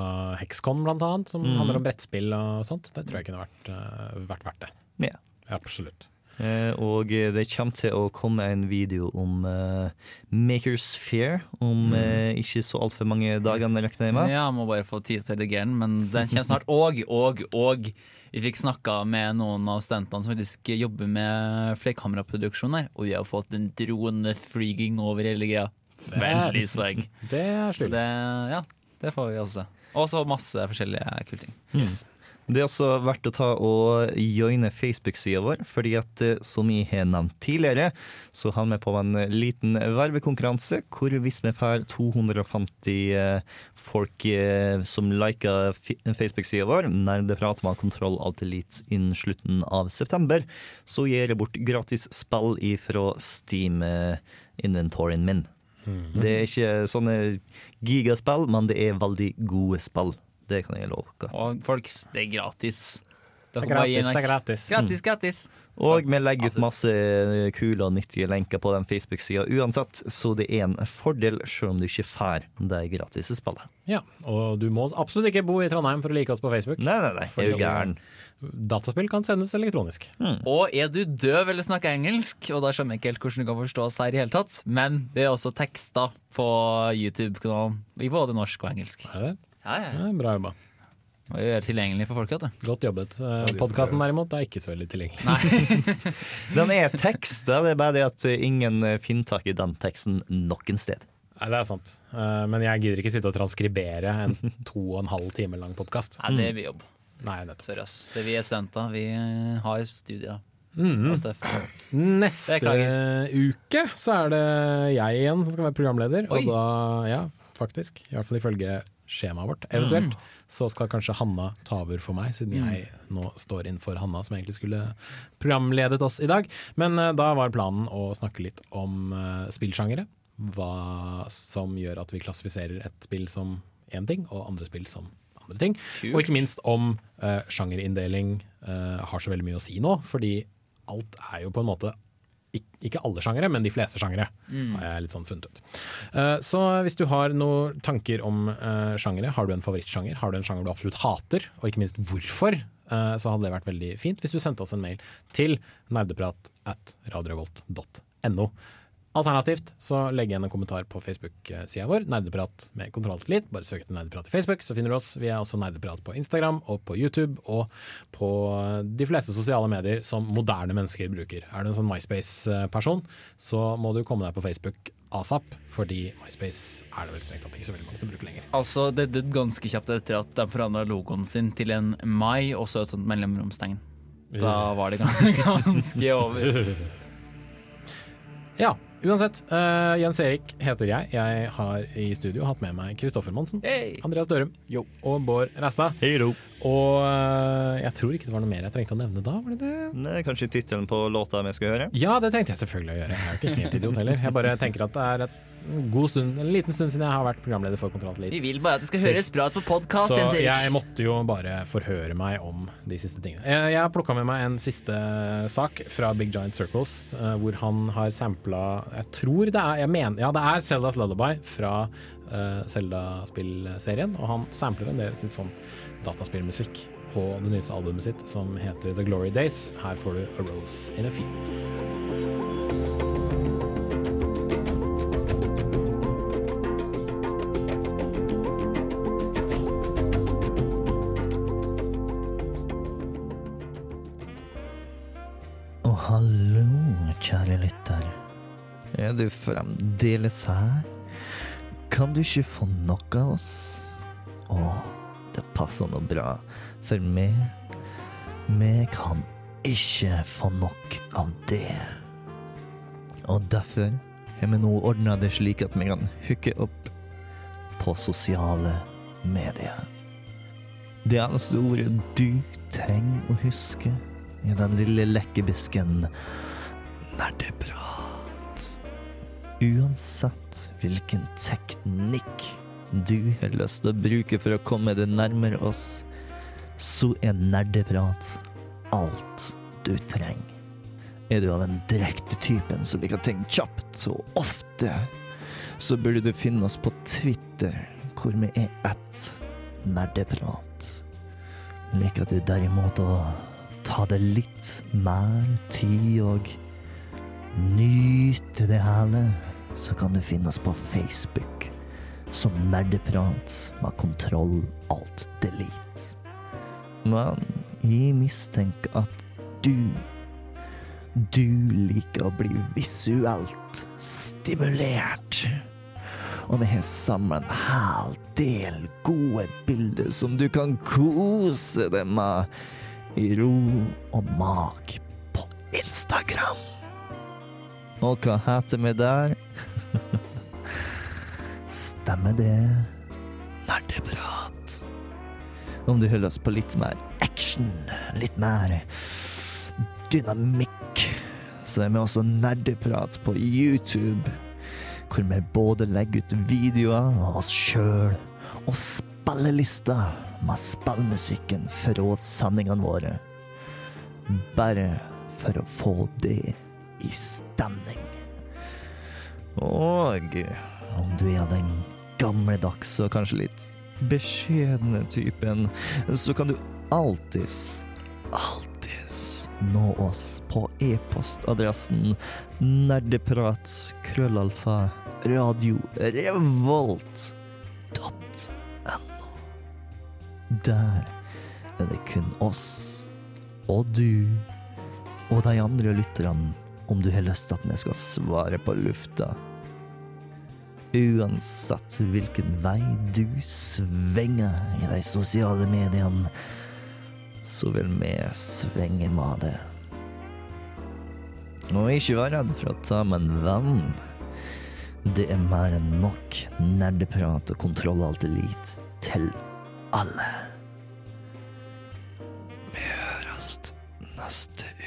Hexcon, blant annet, som Mm. handler om brettspill og sånt. Det tror jeg kunne vært, eh, vært verdt det. Ja. Absolutt. Eh, og eh, det kommer til å komme en video om eh, Makers Fair om eh, ikke så altfor mange dager, regner jeg med. Ja, må bare få tid til å redigere den, men den kommer snart. Og, og, og vi fikk snakka med noen av studentene som faktisk jobber med flerkameraproduksjon her, og vi har fått en droneflyging over hele greia. Veldig swag. Det er Så det, ja, det får vi også se. Og så masse forskjellige kule ting. Yes. Det er også verdt å ta og joine Facebook-sida vår, fordi at eh, som jeg har nevnt tidligere, så har vi på en liten vervekonkurranse hvor hvis vi får 250 eh, folk eh, som liker Facebook-sida vår, Nerdeprat med kontroll alt elite innen slutten av september, så gir jeg bort gratis spill ifra Steam-inventoryen min. Det er ikke sånne gigaspill, men det er veldig gode spill. Det kan jeg love dere. Og folks, det er gratis. Det er gratis, det er gratis. gratis. Gratis, gratis. Og Så, vi legger ut masse kule og nyttige lenker på den Facebook-sida uansett, så det er en fordel selv om du ikke får det gratis spillet. Ja, og du må absolutt ikke bo i Trondheim for å like oss på Facebook. Nei, nei, nei, jeg er jo gæren. Dataspill kan sendes elektronisk. Og er du døv eller snakker engelsk, og da skjønner jeg ikke helt hvordan du kan forstå oss her i hele tatt, men det er også tekster på YouTube-kanalen i både norsk og engelsk. Er det? Ja, ja, Ja, bra jobba. Og gjøre tilgjengelig for folk, vet. Godt jobbet. Uh, Podkasten derimot er ikke så veldig tilgjengelig. Nei. Den er teksta, det er bare det at ingen finner tak i den teksten noen sted. Nei, det er sant. Eh, men jeg gidder ikke sitte og transkribere en to og en halv time lang podkast. Det er vi jobb. Nei, nettopp. Seriøst. Det vi er studenter. Vi eh, har studier. Mm. Neste uke så er det jeg igjen som skal være programleder. Oi. Og da, ja, faktisk, i hvert fall ifølge skjemaet vårt, eventuelt, så skal kanskje Hanna ta over for meg, siden jeg nå står inn for Hanna, som egentlig skulle programledet oss i dag. Men uh, da var planen å snakke litt om uh, spillsjangere. Hva som gjør at vi klassifiserer et spill som én ting, og andre spill som andre ting. Kult. Og ikke minst om uh, sjangerinndeling uh, har så veldig mye å si nå, fordi alt er jo på en måte ikke alle sjangere, men de fleste sjangere, har jeg litt sånn funnet ut. Uh, så hvis du har noen tanker om uh, sjangere, har du en favorittsjanger, har du en sjanger du absolutt hater, og ikke minst hvorfor, uh, så hadde det vært veldig fint hvis du sendte oss en mail til nerdeprat at radiorevolt.no. Alternativt så legg igjen en kommentar på Facebook-sida vår, Nerdeprat med kontroll til litt. Bare søk etter Nerdeprat i Facebook, så finner du oss. Vi er også Nerdeprat på Instagram og på YouTube og på de fleste sosiale medier som moderne mennesker bruker. Er du en sånn MySpace-person, så må du komme deg på Facebook asap, fordi MySpace er det vel strengt tatt ikke så veldig mange som bruker lenger. Altså, det døde ganske kjapt etter at de forandra logoen sin til en mai og så et sånt mellomromstegn. Da var det ganske over. Ja, uansett. uh, Jens Erik heter jeg. Jeg har i studio hatt med meg Kristoffer Monsen, Hey. Andreas Dørum og Bård Ræstad. Og uh, jeg tror ikke det var noe mer jeg trengte å nevne da, var det det? Nei, kanskje tittelen på låta vi skal høre. Ja, det tenkte jeg selvfølgelig å gjøre. Jeg er jo ikke helt idiot heller. Jeg bare tenker at det er et god stund, en liten stund siden jeg har vært programleder for Kontroll Elite. Vi vil bare at det skal høres Sist. bra ut på podkast, Så jeg måtte jo bare forhøre meg om de siste tingene. Jeg, jeg har plukka med meg en siste sak fra Big Giant Circles, eh, hvor han har sampla Jeg tror det er jeg mener, Ja, det er Zeldas Lullaby fra uh, Zelda-spillserien, og han sampler en del sitt sånn dataspillmusikk på det nyeste albumet sitt, som heter The Glory Days. Her får du A Rose in a Field. Fremdeles her? Kan du ikke få nok av oss? Å, det passer nå bra, for meg Vi kan ikke få nok av det. Og derfor har vi nå ordna det slik at vi kan hooke opp på sosiale medier. Det eneste ordet du trenger å huske, er den lille lekkebisken nerdeprat. Uansett hvilken teknikk du har lyst til å bruke for å komme deg nærmere oss, så er nerdeprat alt du trenger. Er du av den direkte typen som liker ting kjapt og ofte, så burde du finne oss på Twitter, hvor vi er ett nerdeprat. Liker du derimot å ta det litt mer tid og nyte det hele, så kan du finne oss på Facebook som Nerdeprat med kontroll alt delete. Men jeg mistenker at du du liker å bli visuelt stimulert. Og vi har samla en hel del gode bilder som du kan kose deg med i ro og mak på Instagram. Og hva heter vi der? Stemmer det? Nerdeprat. Om du holder oss på litt mer action, litt mer dynamikk, så er vi også Nerdeprat på YouTube, hvor vi både legger ut videoer av oss sjøl og spillelister med spillmusikken fra sendingene våre. Bare for å få det i stemning. Og om du er den gamledagse og kanskje litt beskjedne typen, så kan du alltids, alltids nå oss på e-postadressen nerdepratkrøllalfa revolt dot no. Der er det kun oss og du og de andre lytterne om du har lyst til at vi skal svare på lufta. Uansett hvilken vei du svinger i de sosiale mediene, så vil vi svinge med det. Og ikke vær redd for å ta med en venn. Det er mer enn nok nerdeprat og kontroll alt elite til alle. Vi høres neste uke.